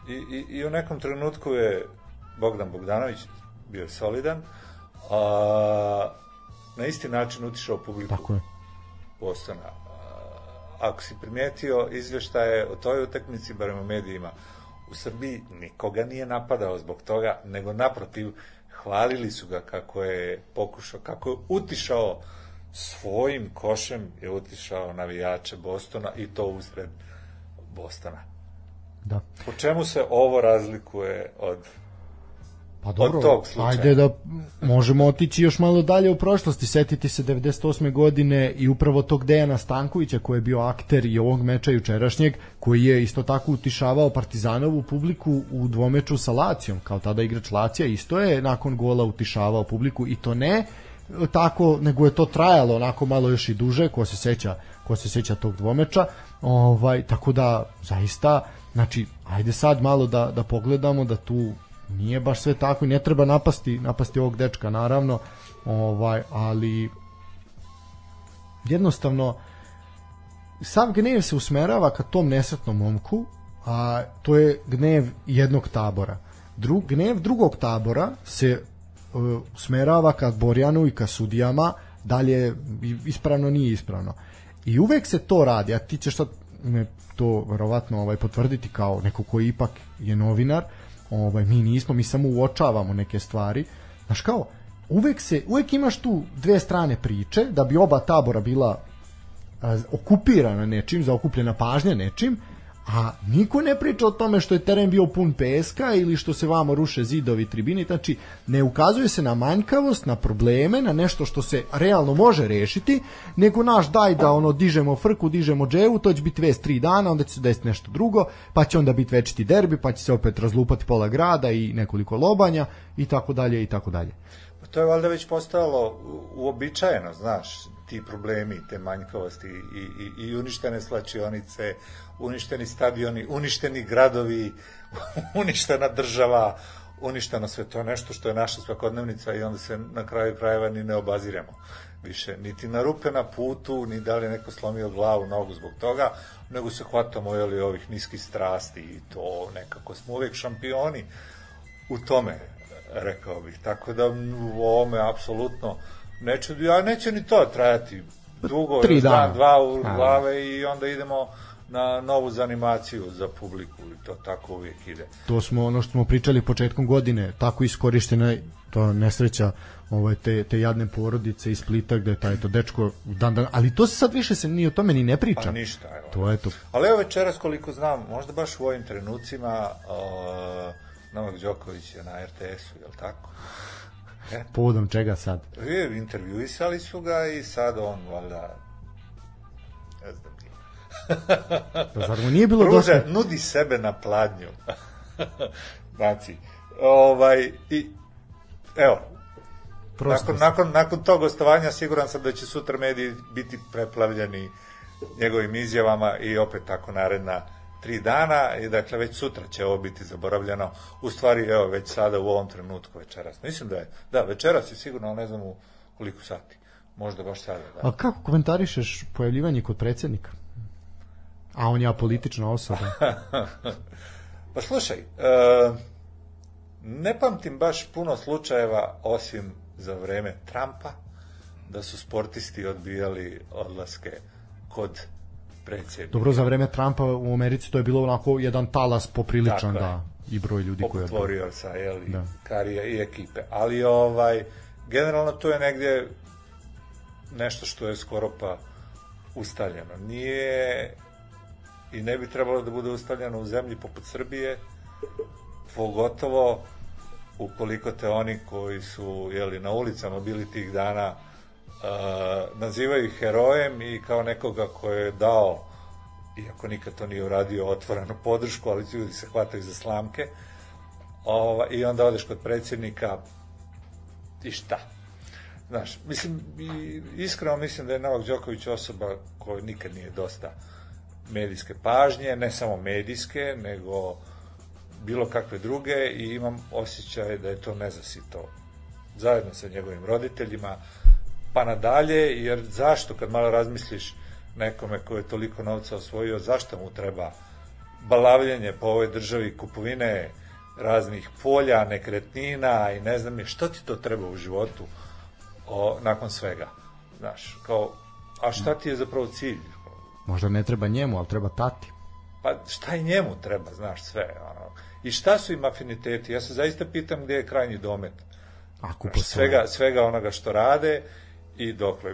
I, i, i u nekom trenutku je Bogdan Bogdanović bio solidan, a na isti način utišao publiku tako je. Bostona. A, Ako si primijetio izvještaje o toj utakmici, barem u medijima, u Srbiji nikoga nije napadao zbog toga, nego naprotiv, hvalili su ga kako je pokušao, kako je utišao svojim košem je utišao navijače Bostona i to usred Bostona. Da. Po čemu se ovo razlikuje od Pa dobro, tog slučaja. ajde da možemo otići još malo dalje u prošlosti, setiti se 98. godine i upravo tog Dejana Stankovića koji je bio akter i ovog meča jučerašnjeg, koji je isto tako utišavao Partizanovu publiku u dvomeču sa Lacijom, kao tada igrač Lacija, isto je nakon gola utišavao publiku i to ne tako, nego je to trajalo onako malo još i duže, ko se seća, ko se seća tog dvomeča, ovaj, tako da zaista, znači, ajde sad malo da, da pogledamo da tu nije baš sve tako i ne treba napasti napasti ovog dečka naravno ovaj ali jednostavno sam gnev se usmerava ka tom nesretnom momku a to je gnev jednog tabora. Drug, gnev drugog tabora se uh, smerava ka Borjanu i ka sudijama, dalje ispravno nije ispravno. I uvek se to radi, a ti ćeš sad to verovatno ovaj potvrditi kao neko koji ipak je novinar, ovaj mi nismo, mi samo uočavamo neke stvari. Znaš kao, uvek se uvek imaš tu dve strane priče da bi oba tabora bila okupirana nečim, zaokupljena pažnja nečim, a niko ne priča o tome što je teren bio pun peska ili što se vamo ruše zidovi tribini, znači ne ukazuje se na manjkavost, na probleme, na nešto što se realno može rešiti, nego naš daj da ono dižemo frku, dižemo dževu, to će biti vest tri dana, onda će se desiti nešto drugo, pa će onda biti večiti derbi, pa će se opet razlupati pola grada i nekoliko lobanja i tako dalje i tako dalje. Pa to je valjda već postalo uobičajeno, znaš, ti problemi, te manjkavosti i, i, i uništene slačionice, uništeni stadioni, uništeni gradovi, uništena država, uništeno sve to nešto što je naša svakodnevnica i onda se na kraju krajeva ni ne obaziremo više, niti na rupe na putu, ni da li neko slomio glavu, nogu zbog toga, nego se hvatamo jeli, ovih niskih strasti i to nekako smo uvek šampioni u tome, rekao bih. Tako da u ovome apsolutno neće, ja neće ni to trajati dugo, Tri dana. dan, dva u glave i onda idemo na novu zanimaciju za publiku i to tako uvijek ide. to smo ono što smo pričali početkom godine, tako iskorištena to nesreća ovaj te te jadne porodice iz Splita gde taj to dečko dan dan, ali to se sad više se ni o tome ni ne priča. Pa ništa, evo. To je to. Ali evo večeras koliko znam, možda baš u ovim trenucima uh, Novak Đoković je na RTS-u, je li tako? Povodom čega sad? E, intervjuisali su ga i sad on, valjda, zar mu nije bilo pruža, dosta? nudi sebe na pladnju. znači, ovaj, i, evo, Prosto. nakon, nakon, nakon tog gostovanja siguran sam da će sutra mediji biti preplavljeni njegovim izjavama i opet tako naredna tri dana i dakle već sutra će ovo biti zaboravljeno. U stvari, evo, već sada u ovom trenutku večeras. Mislim da je, da, večeras je sigurno, ali ne znam u koliko sati. Možda baš sada, da. A kako komentarišeš pojavljivanje kod predsjednika? A on je apolitična osoba. Pa slušaj, e, ne pamtim baš puno slučajeva osim za vreme Trumpa da su sportisti odbijali odlaske kod predsjednika. Dobro, za vreme Trumpa u Americi to je bilo onako jedan talas popriličan, da, i broj ljudi koji je... poput Warriorsa, jeli, Da. da. Karija i ekipe. Ali ovaj, generalno to je negdje nešto što je skoro pa ustaljeno. Nije i ne bi trebalo da bude ustaljeno u zemlji poput Srbije, pogotovo ukoliko te oni koji su jeli, na ulicama bili tih dana uh, nazivaju herojem i kao nekoga ko je dao iako nikad to nije uradio otvorenu podršku, ali ljudi se hvataju za slamke ova, i onda odeš kod predsjednika i šta? Znaš, mislim, iskreno mislim da je Novak Đoković osoba koja nikad nije dosta medijske pažnje, ne samo medijske, nego bilo kakve druge i imam osjećaj da je to nezasito zajedno sa njegovim roditeljima pa nadalje, jer zašto kad malo razmisliš nekome ko je toliko novca osvojio, zašto mu treba balavljenje po ovoj državi, kupovine raznih polja, nekretnina i ne znam je, što ti to treba u životu o, nakon svega, znaš, kao, a šta ti je zapravo cilj? Možda ne treba njemu, ali treba tati. Pa šta i njemu treba, znaš, sve, ono. I šta su im afiniteti? Ja se zaista pitam gdje je krajnji domet. Ako Znaš, svega, svega onoga što rade i dokle.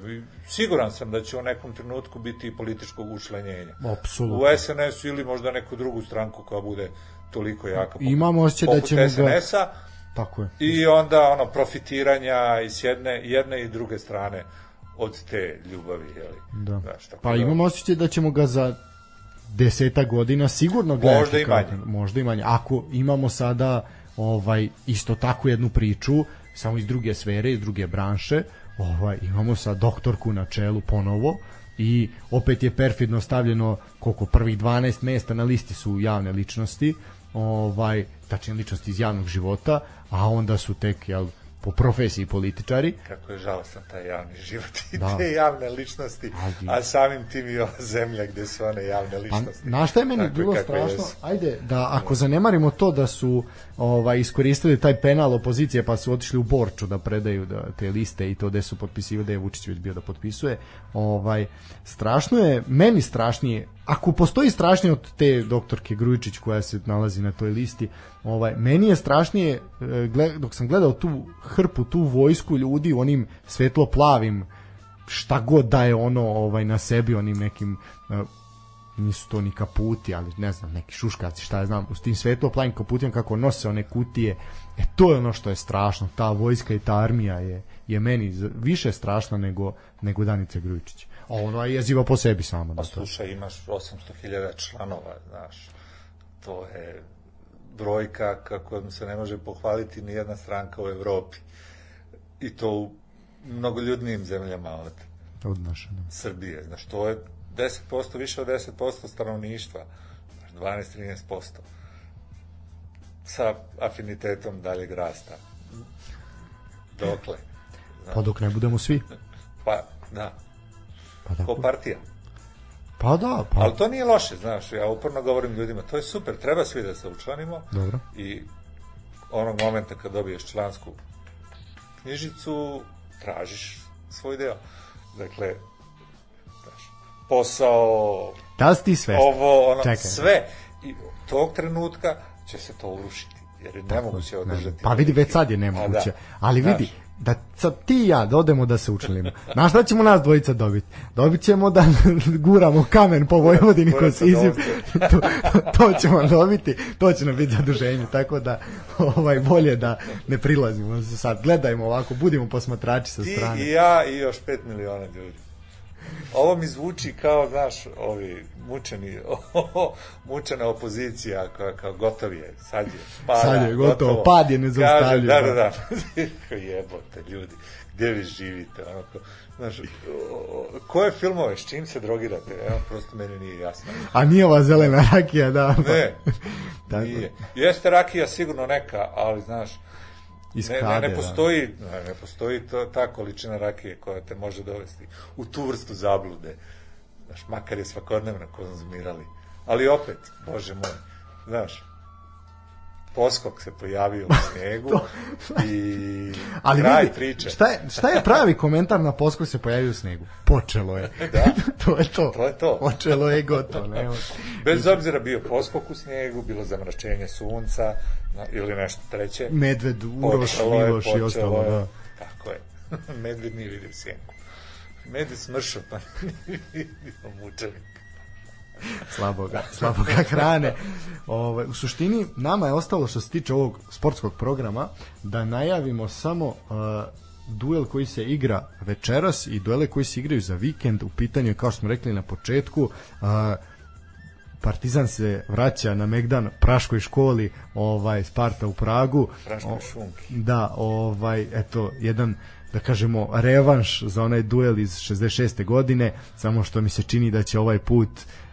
Siguran sam da će u nekom trenutku biti i političkog učlanjenja. Apsolutno. U SNS-u ili možda neku drugu stranku koja bude toliko jaka. poput- Imamo osjećaj da ćemo SNS-a Tako je. i onda ono profitiranja i s jedne, jedne i druge strane od te ljubavi, jeli? Da. Znaš, tako Pa da- imam osjećaj da ćemo ga za deseta godina sigurno gledati. Možda i kao- manje. Možda i manje. Ako imamo sada ovaj isto tako jednu priču, samo iz druge sfere, iz druge branše, ovaj imamo sa doktorku na čelu ponovo i opet je perfidno stavljeno koliko prvih 12 mesta na listi su javne ličnosti, ovaj tačnije ličnosti iz javnog života, a onda su tek jel po profesiji političari. Kako je žalostan taj javni život i Da. te javne ličnosti, Ali- a samim tim i ova zemlja gde su one javne Pa, ličnosti. znaš šta je meni Takve bilo strašno? jesu. Ajde, da ako zanemarimo to da su ovaj iskoristili taj penal opozicije pa su otišli u Borču da predaju da, te liste i to gde su potpisivali da je Vučić već bio da potpisuje. Ovaj strašno je, meni strašnije, ako postoji strašnije od te doktorke Grujičić koja se nalazi na toj listi, ovaj meni je strašnije e, dok sam gledao tu hrpu, tu vojsku ljudi u onim svetlo plavim šta god da je ono ovaj na sebi onim nekim e, nisu to ni kaputi, ali ne znam, neki šuškaci, šta ja znam, s tim svetloplavim kaputima kako nose one kutije, e to je ono što je strašno, ta vojska i ta armija je, je meni više strašna nego, nego Danica Grujičić. A ono je jeziva po sebi samo. Pa Da slušaj, imaš 800.000 članova, znaš, to je brojka kako se ne može pohvaliti ni jedna stranka u Evropi. I to u mnogoljudnijim zemljama od Od naše, da. Srbije. Znaš, to je 10%, više od 10% stanovništva. Znaš, 12-13%. Sa afinitetom daljeg rasta. Dokle? Pa dok ne budemo svi. Pa, da, Pa, ko tako. partija. pa da, pa Ali to nije loše, znaš, ja uporno govorim ljudima, to je super, treba svi da se učlanimo Dobro. i onog momenta kad dobiješ člansku knjižicu, tražiš svoj deo. Dakle, znaš, posao, Da li ti sve? ovo, ono, Čekaj. sve. I tog trenutka će se to urušiti, jer je nemoguće održati. Pa vidi, već sad je nemoguće. da. Ali vidi, Znaš, da sad ti i ja da odemo da se učlanimo. Znaš šta ćemo nas dvojica dobiti? Dobit ćemo da guramo kamen po Vojvodini kroz se Izim. to, to ćemo dobiti, to će nam biti zaduženje. Tako da ovaj bolje da ne prilazimo sad. Gledajmo ovako, budimo posmatrači sa ti strane. i ja i još pet miliona ljudi. Ovo mi zvuči kao, znaš, ovi mučeni, mučena opozicija koja kao gotov je, sad je, pada, Sad je gotovo, pad je nezaustavljiv, Da, da, da. da, Kao jebote ljudi, gdje vi živite, ono, znaš, o- koje filmove, s čim se drogirate, evo, prosto meni nije jasno. A nije ova zelena rakija, da. Ne, nije. Jeste rakija sigurno neka, ali, znaš, Iz ne, ne, ne da. postoji, ne, ne postoji to, ta količina rakije koja te može dovesti u tu vrstu zablude. Znaš, makar je svakodnevno konzumirali. Ali opet, bože moj, znaš, poskok se pojavio u snegu i Ali kraj vidi, priče. šta je, šta je pravi komentar na poskoj se pojavio u snegu? Počelo je. Da. to je to. To je to. Počelo je gotovo. Nema. Bez obzira bio poskok u snijegu, bilo zamračenje sunca ili nešto treće. Medved, Uroš, Počelo je, Miloš i ostalo. je. Da. Tako je. Medved nije vidio sjenku. Medved smršao, pa nije vidio mučenik. Slaboga, slaboga hrane. Ovaj, u suštini, nama je ostalo što se tiče ovog sportskog programa da najavimo samo uh, duel koji se igra večeras i duele koji se igraju za vikend. U pitanju je, kao što smo rekli na početku, uh, Partizan se vraća na Megdan Praškoj školi, ovaj Sparta u Pragu. Praškoj šunki. Da, ovaj eto jedan da kažemo revanš za onaj duel iz 66. godine, samo što mi se čini da će ovaj put uh,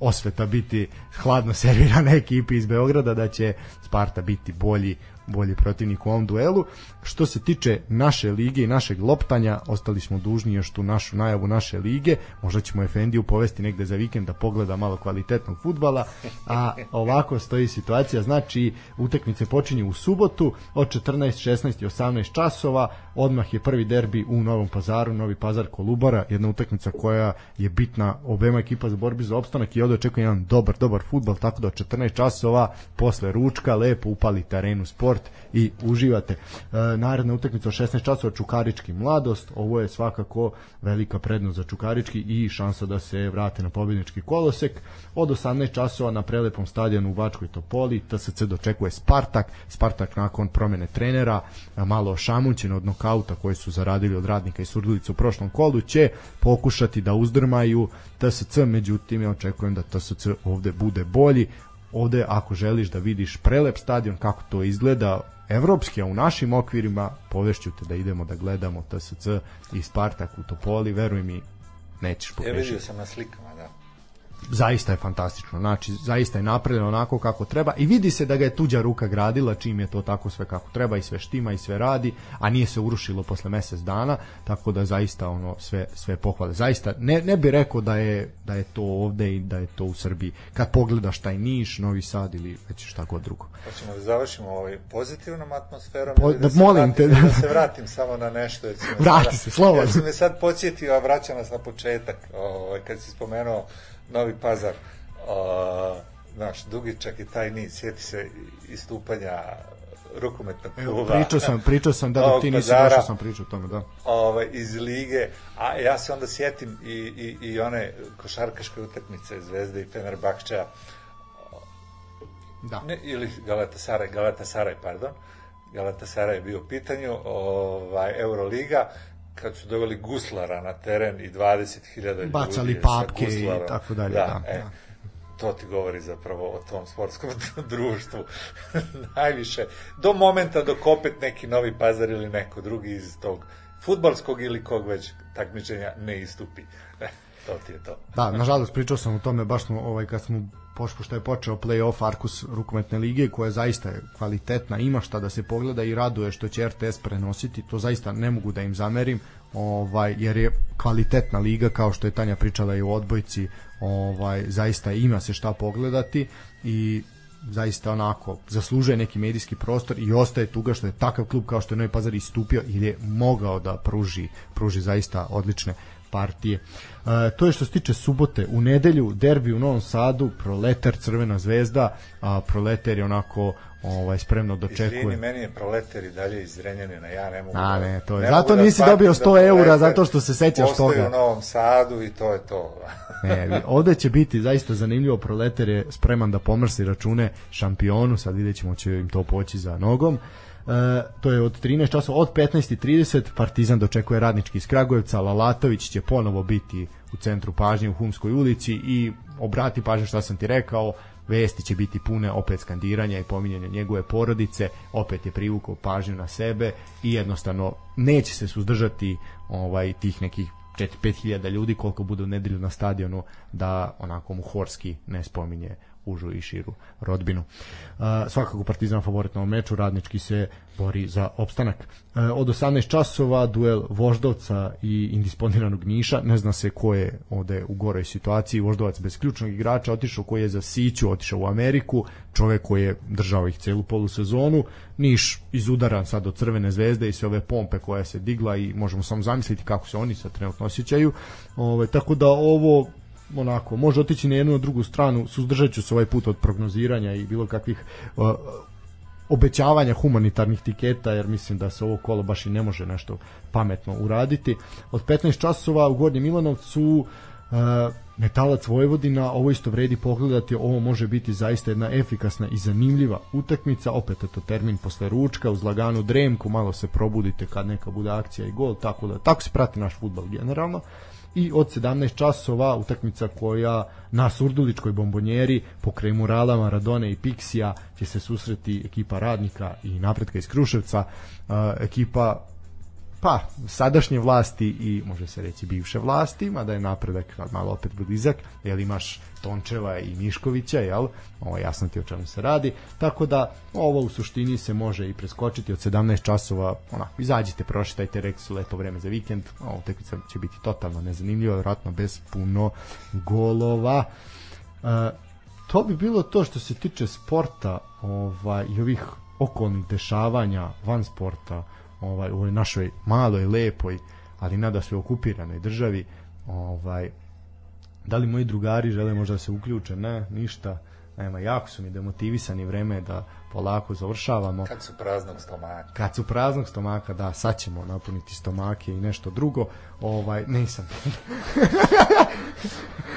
osveta biti hladno servirana ekipi iz Beograda, da će Sparta biti bolji bolji protivnik u ovom duelu. Što se tiče naše lige i našeg loptanja, ostali smo dužni još tu našu najavu naše lige. Možda ćemo Efendiju povesti negde za vikend da pogleda malo kvalitetnog futbala, a ovako stoji situacija. Znači, utakmice počinju u subotu od 14, 16 i 18 časova. Odmah je prvi derbi u Novom Pazaru, Novi Pazar Kolubara, jedna utakmica koja je bitna obema ekipa za borbi za opstanak i ovde očekuje jedan dobar, dobar futbal, tako da od 14 časova posle ručka lepo upalite arenu sport i uživate. E, naredna utakmica od 16 časova Čukarički mladost, ovo je svakako velika prednost za Čukarički i šansa da se vrate na pobjednički kolosek. Od 18 časova na prelepom stadionu u Bačkoj Topoli TSC dočekuje Spartak. Spartak nakon promene trenera, malo šamućen od nokauta koji su zaradili od radnika i Surdulica u prošlom kolu, će pokušati da uzdrmaju TSC, međutim ja očekujem da TSC ovde bude bolji ovde ako želiš da vidiš prelep stadion kako to izgleda evropski, a u našim okvirima povešću te da idemo da gledamo TSC i Spartak u Topoli, veruj mi nećeš Ja pogrešiti. vidio sam na slikama. Zaista je fantastično. Znači, zaista je napravljeno onako kako treba i vidi se da ga je tuđa ruka gradila čim je to tako sve kako treba i sve štima i sve radi, a nije se urušilo posle mesec dana, tako da zaista ono sve sve pohvale. Zaista ne, ne bi rekao da je da je to ovde i da je to u Srbiji. Kad pogledaš taj Niš, Novi Sad ili već šta god drugo. Hoćemo da završimo ovaj pozitivnom atmosferom po, da, da, molim vratim, te da se vratim samo na nešto jer Vrati se, slobodno. Jer si me sad podsjetio, a vraća nas na početak, ovaj, kad si spomenuo Novi Pazar, uh, znaš, dugičak i taj niz, sjeti se istupanja rukometnog kluba. Pričao sam, pričao sam da dok ti nisi došao sam pričao o tome, da. Ovaj, iz lige, a ja se onda sjetim i, i, i one košarkaške utakmice Zvezde i Fenerbahčeja, Da. ne, ili Galatasaraj, Galatasaraj, pardon, Galatasaraj je bio u pitanju, ovaj, Euroliga, kad su doveli guslara na teren i 20.000 ljudi Bacali papke i tako dalje, Da, da, e, da. to ti govori zapravo o tom sportskom društvu najviše. Do momenta dok opet neki novi pazar ili neko drugi iz tog futbalskog ili kog već takmičenja ne istupi. E, to ti je to. Da, nažalost pričao sam o tome baš smo ovaj kad smo pošto što je počeo play-off Arkus rukometne lige koja zaista je kvalitetna, ima šta da se pogleda i raduje što će RTS prenositi, to zaista ne mogu da im zamerim, ovaj jer je kvalitetna liga kao što je Tanja pričala i u odbojci, ovaj zaista ima se šta pogledati i zaista onako zaslužuje neki medijski prostor i ostaje tuga što je takav klub kao što je Novi Pazar istupio i je mogao da pruži, pruži zaista odlične partije. E, to je što se tiče subote. U nedelju derbi u Novom Sadu, Proletar, Crvena zvezda, a Proletar je onako ovaj spremno dočekuje. Izvini, meni je proleter i dalje iz Zrenjanina, ja ne mogu A, da- ne, to je- ne zato da nisi dobio da 100 eura, Proleter zato što se sećaš toga. u Novom Sadu i to je to. Ne, ovde će biti zaista zanimljivo, Proletar je spreman da pomrsi račune šampionu, sad vidjet ćemo će im to poći za nogom. To je od 13 časova, od 15.30 Partizan dočekuje radnički iz Kragujevca, Lalatović će ponovo biti u centru pažnje u Humskoj ulici i obrati pažnju šta sam ti rekao, vesti će biti pune opet skandiranja i pominjanja njegove porodice, opet je privukao pažnju na sebe i jednostavno neće se suzdržati ovaj tih nekih 4-5 hiljada ljudi koliko bude u nedelju na stadionu da onako mu Horski ne spominje užu i širu rodbinu. Svakako Partizan favorit na ovom meču, radnički se bori za opstanak. Od 18 časova duel Voždovca i indisponiranog Niša, ne zna se ko je ovde u goroj situaciji, Voždovac bez ključnog igrača, otišao koji je za Siću, otišao u Ameriku, čovek koji je držao ih celu polusezonu, Niš izudaran sad od Crvene zvezde i sve ove pompe koja se digla i možemo samo zamisliti kako se oni sad trenutno osjećaju. Ove, tako da ovo onako, može otići na jednu na drugu stranu, suzdržat ću se ovaj put od prognoziranja i bilo kakvih uh, obećavanja humanitarnih tiketa, jer mislim da se ovo kolo baš i ne može nešto pametno uraditi. Od 15 časova u Gornjem Milanovcu uh, Metalac Vojvodina, ovo isto vredi pogledati, ovo može biti zaista jedna efikasna i zanimljiva utakmica, opet je to termin posle ručka, uz laganu dremku, malo se probudite kad neka bude akcija i gol, tako da tako se prati naš futbal generalno i od 17 časova utakmica koja na Surduličkoj bombonjeri pokraj murala Maradone i Pixija će se susreti ekipa radnika i napretka iz Kruševca. Ekipa pa sadašnje vlasti i može se reći bivše vlasti, mada je napredak malo opet blizak, jer imaš Tončeva i Miškovića, jel? Ovo jasno ti o čemu se radi. Tako da ovo u suštini se može i preskočiti od 17 časova, onako, izađite, prošetajte, rekli su lepo vreme za vikend, ovo utakmica će biti totalno nezanimljiva, vjerojatno bez puno golova. E, to bi bilo to što se tiče sporta ovaj, i ovih okolnih dešavanja van sporta ovaj, u ovoj našoj maloj, lepoj, ali nada sve okupiranoj državi. Ovaj, da li moji drugari žele možda da se uključe? Ne, ništa. Nema, jako su mi demotivisani vreme da polako završavamo. Kad su praznog stomaka. Kad su praznog stomaka, da, sad ćemo napuniti stomake i nešto drugo. Ovaj, nisam.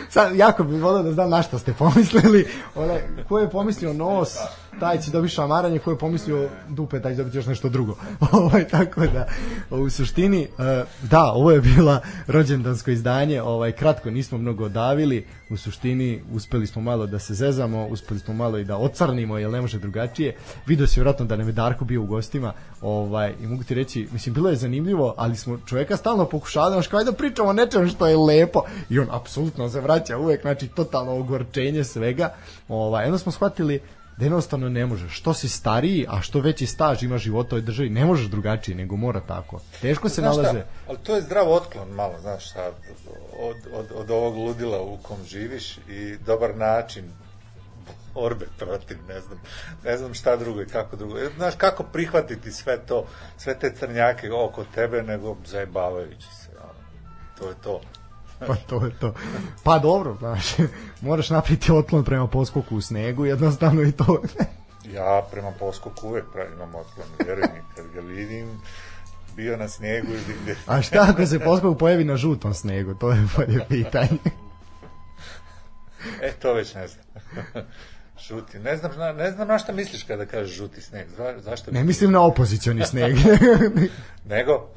sad, jako bih volio da znam na šta ste pomislili. Onaj, ko je pomislio nos, taj će dobiti šamaranje, ko je pomislio dupe, taj će dobiti još nešto drugo. ovaj, tako da, u suštini, eh, da, ovo je bila rođendansko izdanje, ovaj, kratko nismo mnogo davili, u suštini uspeli smo malo da se zezamo, uspeli smo malo i da ocrnimo, jer ne može drugačije. Video se vjerojatno da nam je Darko bio u gostima ovaj, i mogu ti reći, mislim, bilo je zanimljivo, ali smo čovjeka stalno pokušali, znaš, kao da pričamo o nečem što je lepo i on apsolutno se vraća uvek, znači, totalno ogorčenje svega. Ovaj, onda smo shvatili da jednostavno ne možeš. Što si stariji, a što veći staž ima života u ovoj državi, ne možeš drugačije, nego mora tako. Teško se Znaš šta, nalaze. ali to je zdrav otklon malo, znaš šta, od, od, od ovog ludila u kom živiš i dobar način orbe protiv, ne znam, ne znam šta drugo i kako drugo. E, Znaš, kako prihvatiti sve to, sve te crnjake oko tebe, nego zajebavajući se. To je to. Pa to je to. Pa dobro, znaš, moraš napraviti otklon prema poskoku u snegu, jednostavno i to. Ja prema poskoku uvek pravim otklon, vjeruj mi, kad ga vidim, bio na snijegu ili gde. A šta ako se poskok pojavi na žutom snegu, to je bolje pitanje. E, to već ne znam. Žuti. Ne znam, na- ne znam na šta misliš kada kažeš žuti sneg. Za, zašto? Ne mislim na opozicioni sneg, Nego?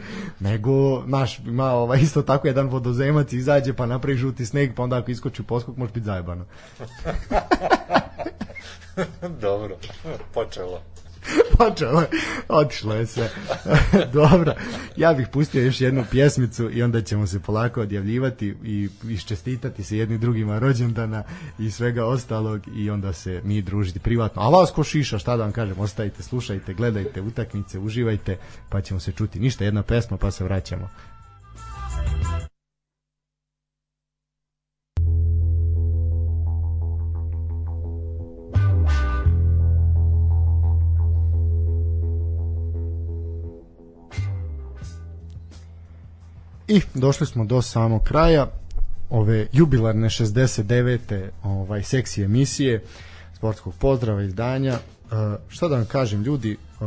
nego, naš, ima ovaj, isto tako jedan vodozemac izađe pa napravi žuti sneg, pa onda ako iskoči poskok može biti zajebano. Dobro. Počelo. Počelo je, otišlo je sve. Dobro, ja bih pustio još jednu pjesmicu i onda ćemo se polako odjavljivati i iščestitati se jedni drugima rođendana i svega ostalog i onda se mi družiti privatno. A vas ko šiša, šta da vam kažem, ostavite, slušajte, gledajte utakmice, uživajte, pa ćemo se čuti. Ništa, jedna pesma pa se vraćamo. I došli smo do samog kraja ove jubilarne 69. ovaj seksi emisije sportskog pozdrava izdanja. E, šta da vam kažem ljudi, e,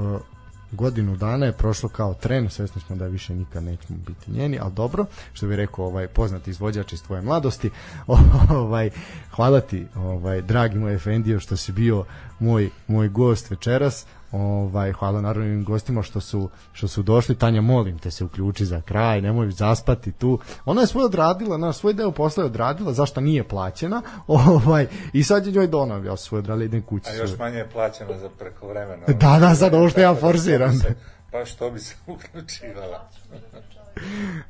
godinu dana je prošlo kao tren, svesni smo da više nikad nećemo biti njeni, ali dobro, što bi rekao ovaj poznati izvođač iz tvoje mladosti. ovaj hvala ti, ovaj dragi moj Efendio što si bio moj moj gost večeras. Ovaj hvala naravno i gostima što su što su došli. Tanja, molim te se uključi za kraj, nemoj zaspati tu. Ona je svoj odradila, na svoj deo posla je odradila, zašto nije plaćena. Ovaj i sad je njoj donav, ja svoj odradila idem kući. A još manje je plaćeno za prekovremeno. Da, da, sad ovo što ja da forsiram. Pa što bi se uključivala?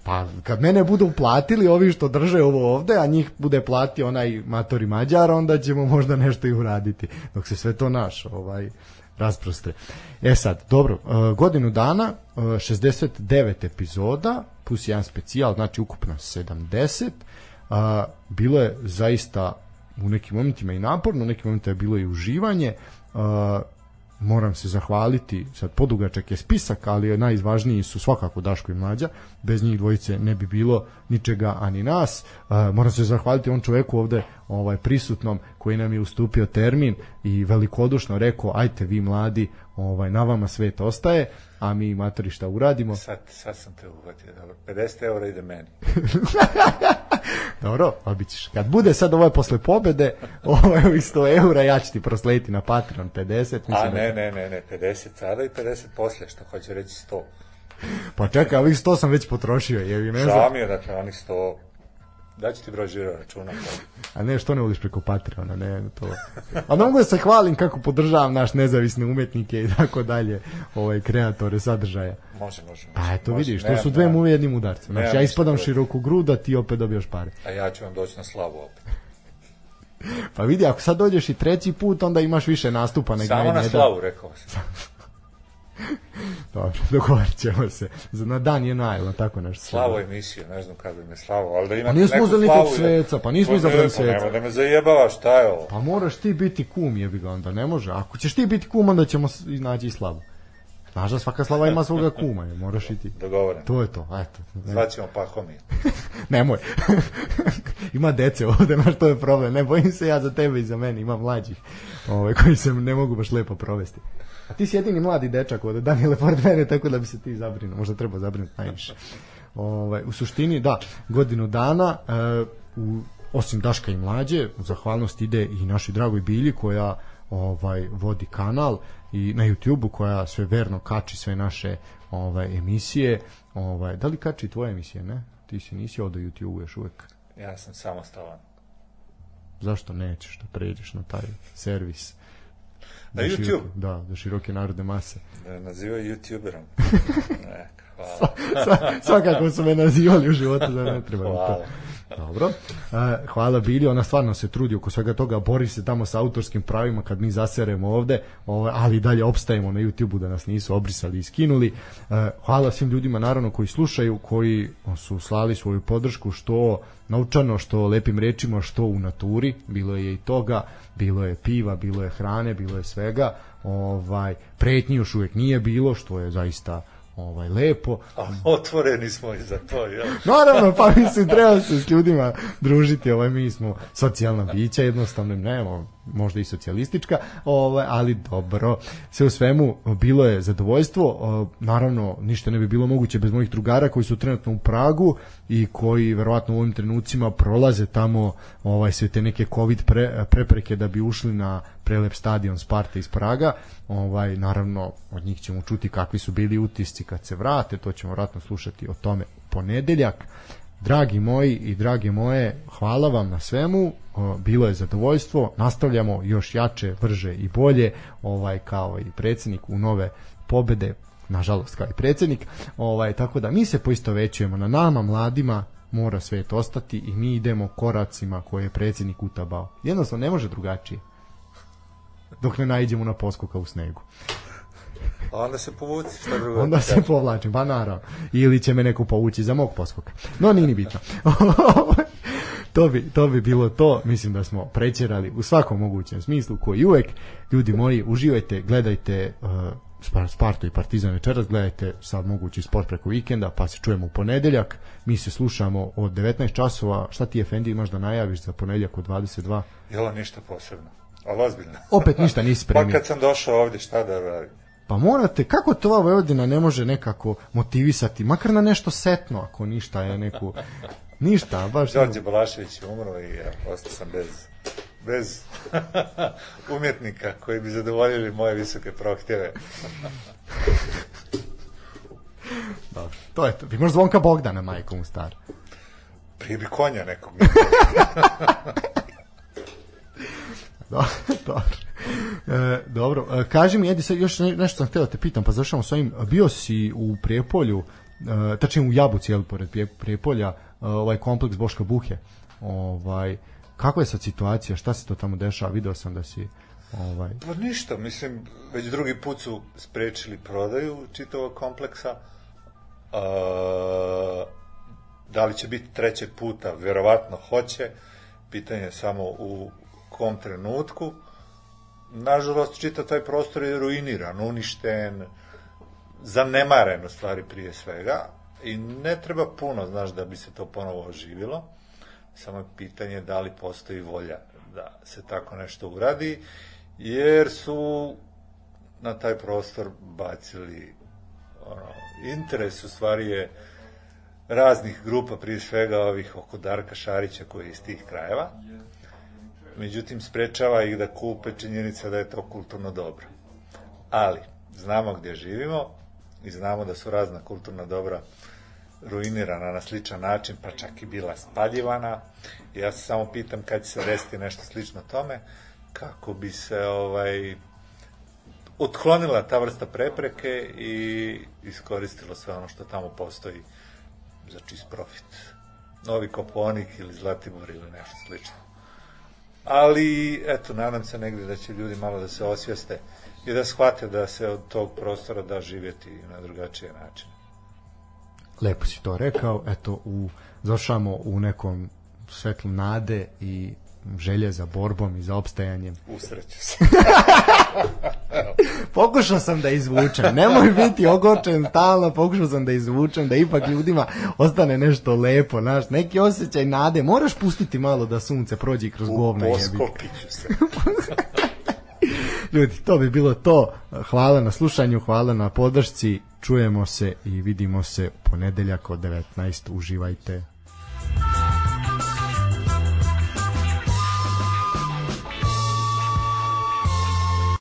Pa kad mene budu platili ovi što drže ovo ovde, a njih bude platio onaj matori Mađar, onda ćemo možda nešto i uraditi. Dok se sve to naš ovaj rasprostre. E sad, dobro, uh, godinu dana, uh, 69 epizoda, plus jedan specijal, znači ukupno 70. Uh, bilo je zaista u nekim momentima i naporno, u nekim momentima je bilo i uživanje. Moram se zahvaliti, sad podugačak je spisak, ali najvažniji su svakako Daško i Mlađa, bez njih dvojice ne bi bilo ničega ani nas. Uh, moram se zahvaliti on čoveku ovde ovaj prisutnom koji nam je ustupio termin i velikodušno rekao ajte vi mladi, ovaj na vama svet ostaje, a mi matori šta uradimo. Sad, sad sam te uhvatio. Dobro. 50 eura ide meni. Dobro, ali bit ćeš. Kad bude sad ovo posle pobede, ovaj ovih 100 eura, ja ću ti proslediti na Patreon 50. Mislim A da- ne, ne, ne, ne, 50 sada i 50 poslije, što hoće reći 100. Pa čekaj, ovih 100 sam već potrošio, jevi me. Žao mi je, dakle, onih 100. Daću ti broj žiro računa. A ne, što ne voliš preko Patreona, ne, to. A ne mogu da se hvalim kako podržavam naš nezavisne umetnike i tako dalje, ovaj, kreatore sadržaja. Može, može. može. Pa eto Može, vidiš, to su dve muve jednim udarcem. Znači ja ispadam široku gruda, ti opet dobijaš pare. A ja ću vam doći na slavu opet. Pa vidi, ako sad dođeš i treći put, onda imaš više nastupa Samo na slavu, rekao sam. Dobro, dogovorit ćemo se. Za- Na dan je najlo, tako nešto. Slavu emisiju, ne znam kada me slavo, ali da ima Pa nismo uzeli nikog i- sveca, pa nismo izabrali pa sveca. Nemoj da me zajebava, šta je ovo? Pa moraš ti biti kum, jebi ga onda, ne može. Ako ćeš ti biti kum, onda ćemo naći i slavu. Znaš da svaka slava ima svoga kuma, je, moraš i ti. Dogovoren. To je to, eto. Zvaćemo Pahomija. nemoj. ima dece ovde, znaš, to je problem. Ne bojim se ja za tebe i za mene, ima mlađih ove, koji se ne mogu baš lepo provesti. A ti si jedini mladi dečak ovde, Daniele, pored mene, tako da bi se ti zabrinuo. Možda treba zabrinuti najviše. Ovaj, u suštini, da, godinu dana, e, u, osim Daška i Mlađe, u zahvalnost ide i našoj dragoj Bilji koja ovaj vodi kanal i na YouTubeu koja sve verno kači sve naše ovaj emisije. Ovaj da li kači tvoje emisije, ne? Ti si nisi od YouTubeu još uvek. Ja sam samostalan. Zašto nećeš da pređeš na taj servis? Na za YouTube? široke- da, za široke narodne mase. Da nazivaju youtuberom. Ne, hvala. Sva- Svakako su me nazivali u životu da ne treba mi to. Dobro. E, hvala Bili, ona stvarno se trudi oko svega toga, bori se tamo sa autorskim pravima kad mi zaseremo ovde, ovaj, ali dalje opstajemo na YouTubeu da nas nisu obrisali i skinuli. E, hvala svim ljudima naravno koji slušaju, koji su slali svoju podršku što naučano, što lepim rečima, što u naturi, bilo je i toga, bilo je piva, bilo je hrane, bilo je svega. Ovaj pretnji još uvek nije bilo, što je zaista ovaj lepo. A otvoreni smo i za to, jel? Naravno, pa mislim, treba se s ljudima družiti, ovaj, mi smo socijalna bića, jednostavno, ne, možda i socijalistička, ovaj, ali dobro, sve u svemu, bilo je zadovoljstvo, naravno, ništa ne bi bilo moguće bez mojih drugara koji su trenutno u Pragu i koji verovatno u ovim trenucima prolaze tamo ovaj sve te neke covid pre, prepreke da bi ušli na prelep stadion Sparta iz Praga. Ovaj naravno od njih ćemo čuti kakvi su bili utisci kad se vrate, to ćemo vratno slušati o tome ponedeljak. Dragi moji i drage moje, hvala vam na svemu. Bilo je zadovoljstvo. Nastavljamo još jače, brže i bolje, ovaj kao i predsjednik u nove pobede. Nažalost kao i predsjednik. Ovaj, tako da mi se poistovećujemo na nama mladima mora svet ostati i mi idemo koracima koje je predsjednik utabao. Jednostavno ne može drugačije. Dok ne naiđemo na poskoka u snegu. A onda se povuci, šta drugo? onda da se kažem. povlačim, pa naravno. Ili će me neko povući za mog poskoka. No nije ni bitno to bi, to bi bilo to mislim da smo prećerali u svakom mogućem smislu koji uvek ljudi moji uživajte gledajte uh, Spar- Spartu i Partizan večeras gledajte sad mogući sport preko vikenda pa se čujemo u ponedeljak mi se slušamo od 19 časova šta ti Efendi imaš da najaviš za ponedeljak od 22 Jel ništa posebno? Ali ozbiljno. opet ništa nisi Pa spremio kad sam došao ovde, šta da radim? Pa morate, kako to ova Vojvodina ne može nekako motivisati, makar na nešto setno, ako ništa je neku... Ništa, baš... Đorđe Balašević je umro i ja, ostao sam bez, bez umjetnika koji bi zadovoljili moje visoke prohtjeve. Dobro, to je to. Vi možda zvonka Bogdana, majko mu star. Prije bi konja nekog. Do- dobro. E, dobro, e, kaži mi, Edi, sad još ne, nešto sam htio da te pitam, pa završamo s ovim. Bio si u Prijepolju, e, tačnije u Jabuci, jel, pored Prije- Prijepolja, e, ovaj kompleks Boška Buhe. Ovaj, kakva je sad situacija, šta se to tamo dešava? Video sam da si... Ovaj, Pa ništa, mislim, već drugi put su sprečili prodaju čitavog kompleksa. A, da li će biti trećeg puta? Verovatno hoće. Pitanje je samo u kom trenutku. Nažalost, čitav taj prostor je ruiniran, uništen, zanemaren u stvari prije svega i ne treba puno, znaš, da bi se to ponovo oživilo. Samo je pitanje da li postoji volja da se tako nešto uradi, jer su na taj prostor bacili ono, interes u stvari je raznih grupa, prije svega ovih oko Darka Šarića koji je iz tih krajeva. Međutim, sprečava ih da kupe činjenica da je to kulturno dobro. Ali, znamo gdje živimo i znamo da su razna kulturna dobra ruinirana na sličan način, pa čak i bila spaljivana. Ja se samo pitam kad će se desiti nešto slično tome, kako bi se ovaj otklonila ta vrsta prepreke i iskoristilo sve ono što tamo postoji za čist profit. Novi Koponik ili Zlatibor ili nešto slično. Ali, eto, nadam se negde da će ljudi malo da se osvijeste i da shvate da se od tog prostora da živjeti na drugačije načine. lepo si to rekao, eto, u, završamo u nekom svetlu nade i želje za borbom i za opstajanjem. Usreću se. Pokušao sam da izvučem, nemoj biti ogorčen stalno, pokušao sam da izvučem, da ipak ljudima ostane nešto lepo, znaš, neki osjećaj nade, moraš pustiti malo da sunce prođe kroz govna jebi. Poskopiću se. Ljudi, to bi bilo to. Hvala na slušanju, hvala na podršci. Čujemo se i vidimo se ponedeljak od 19. Uživajte.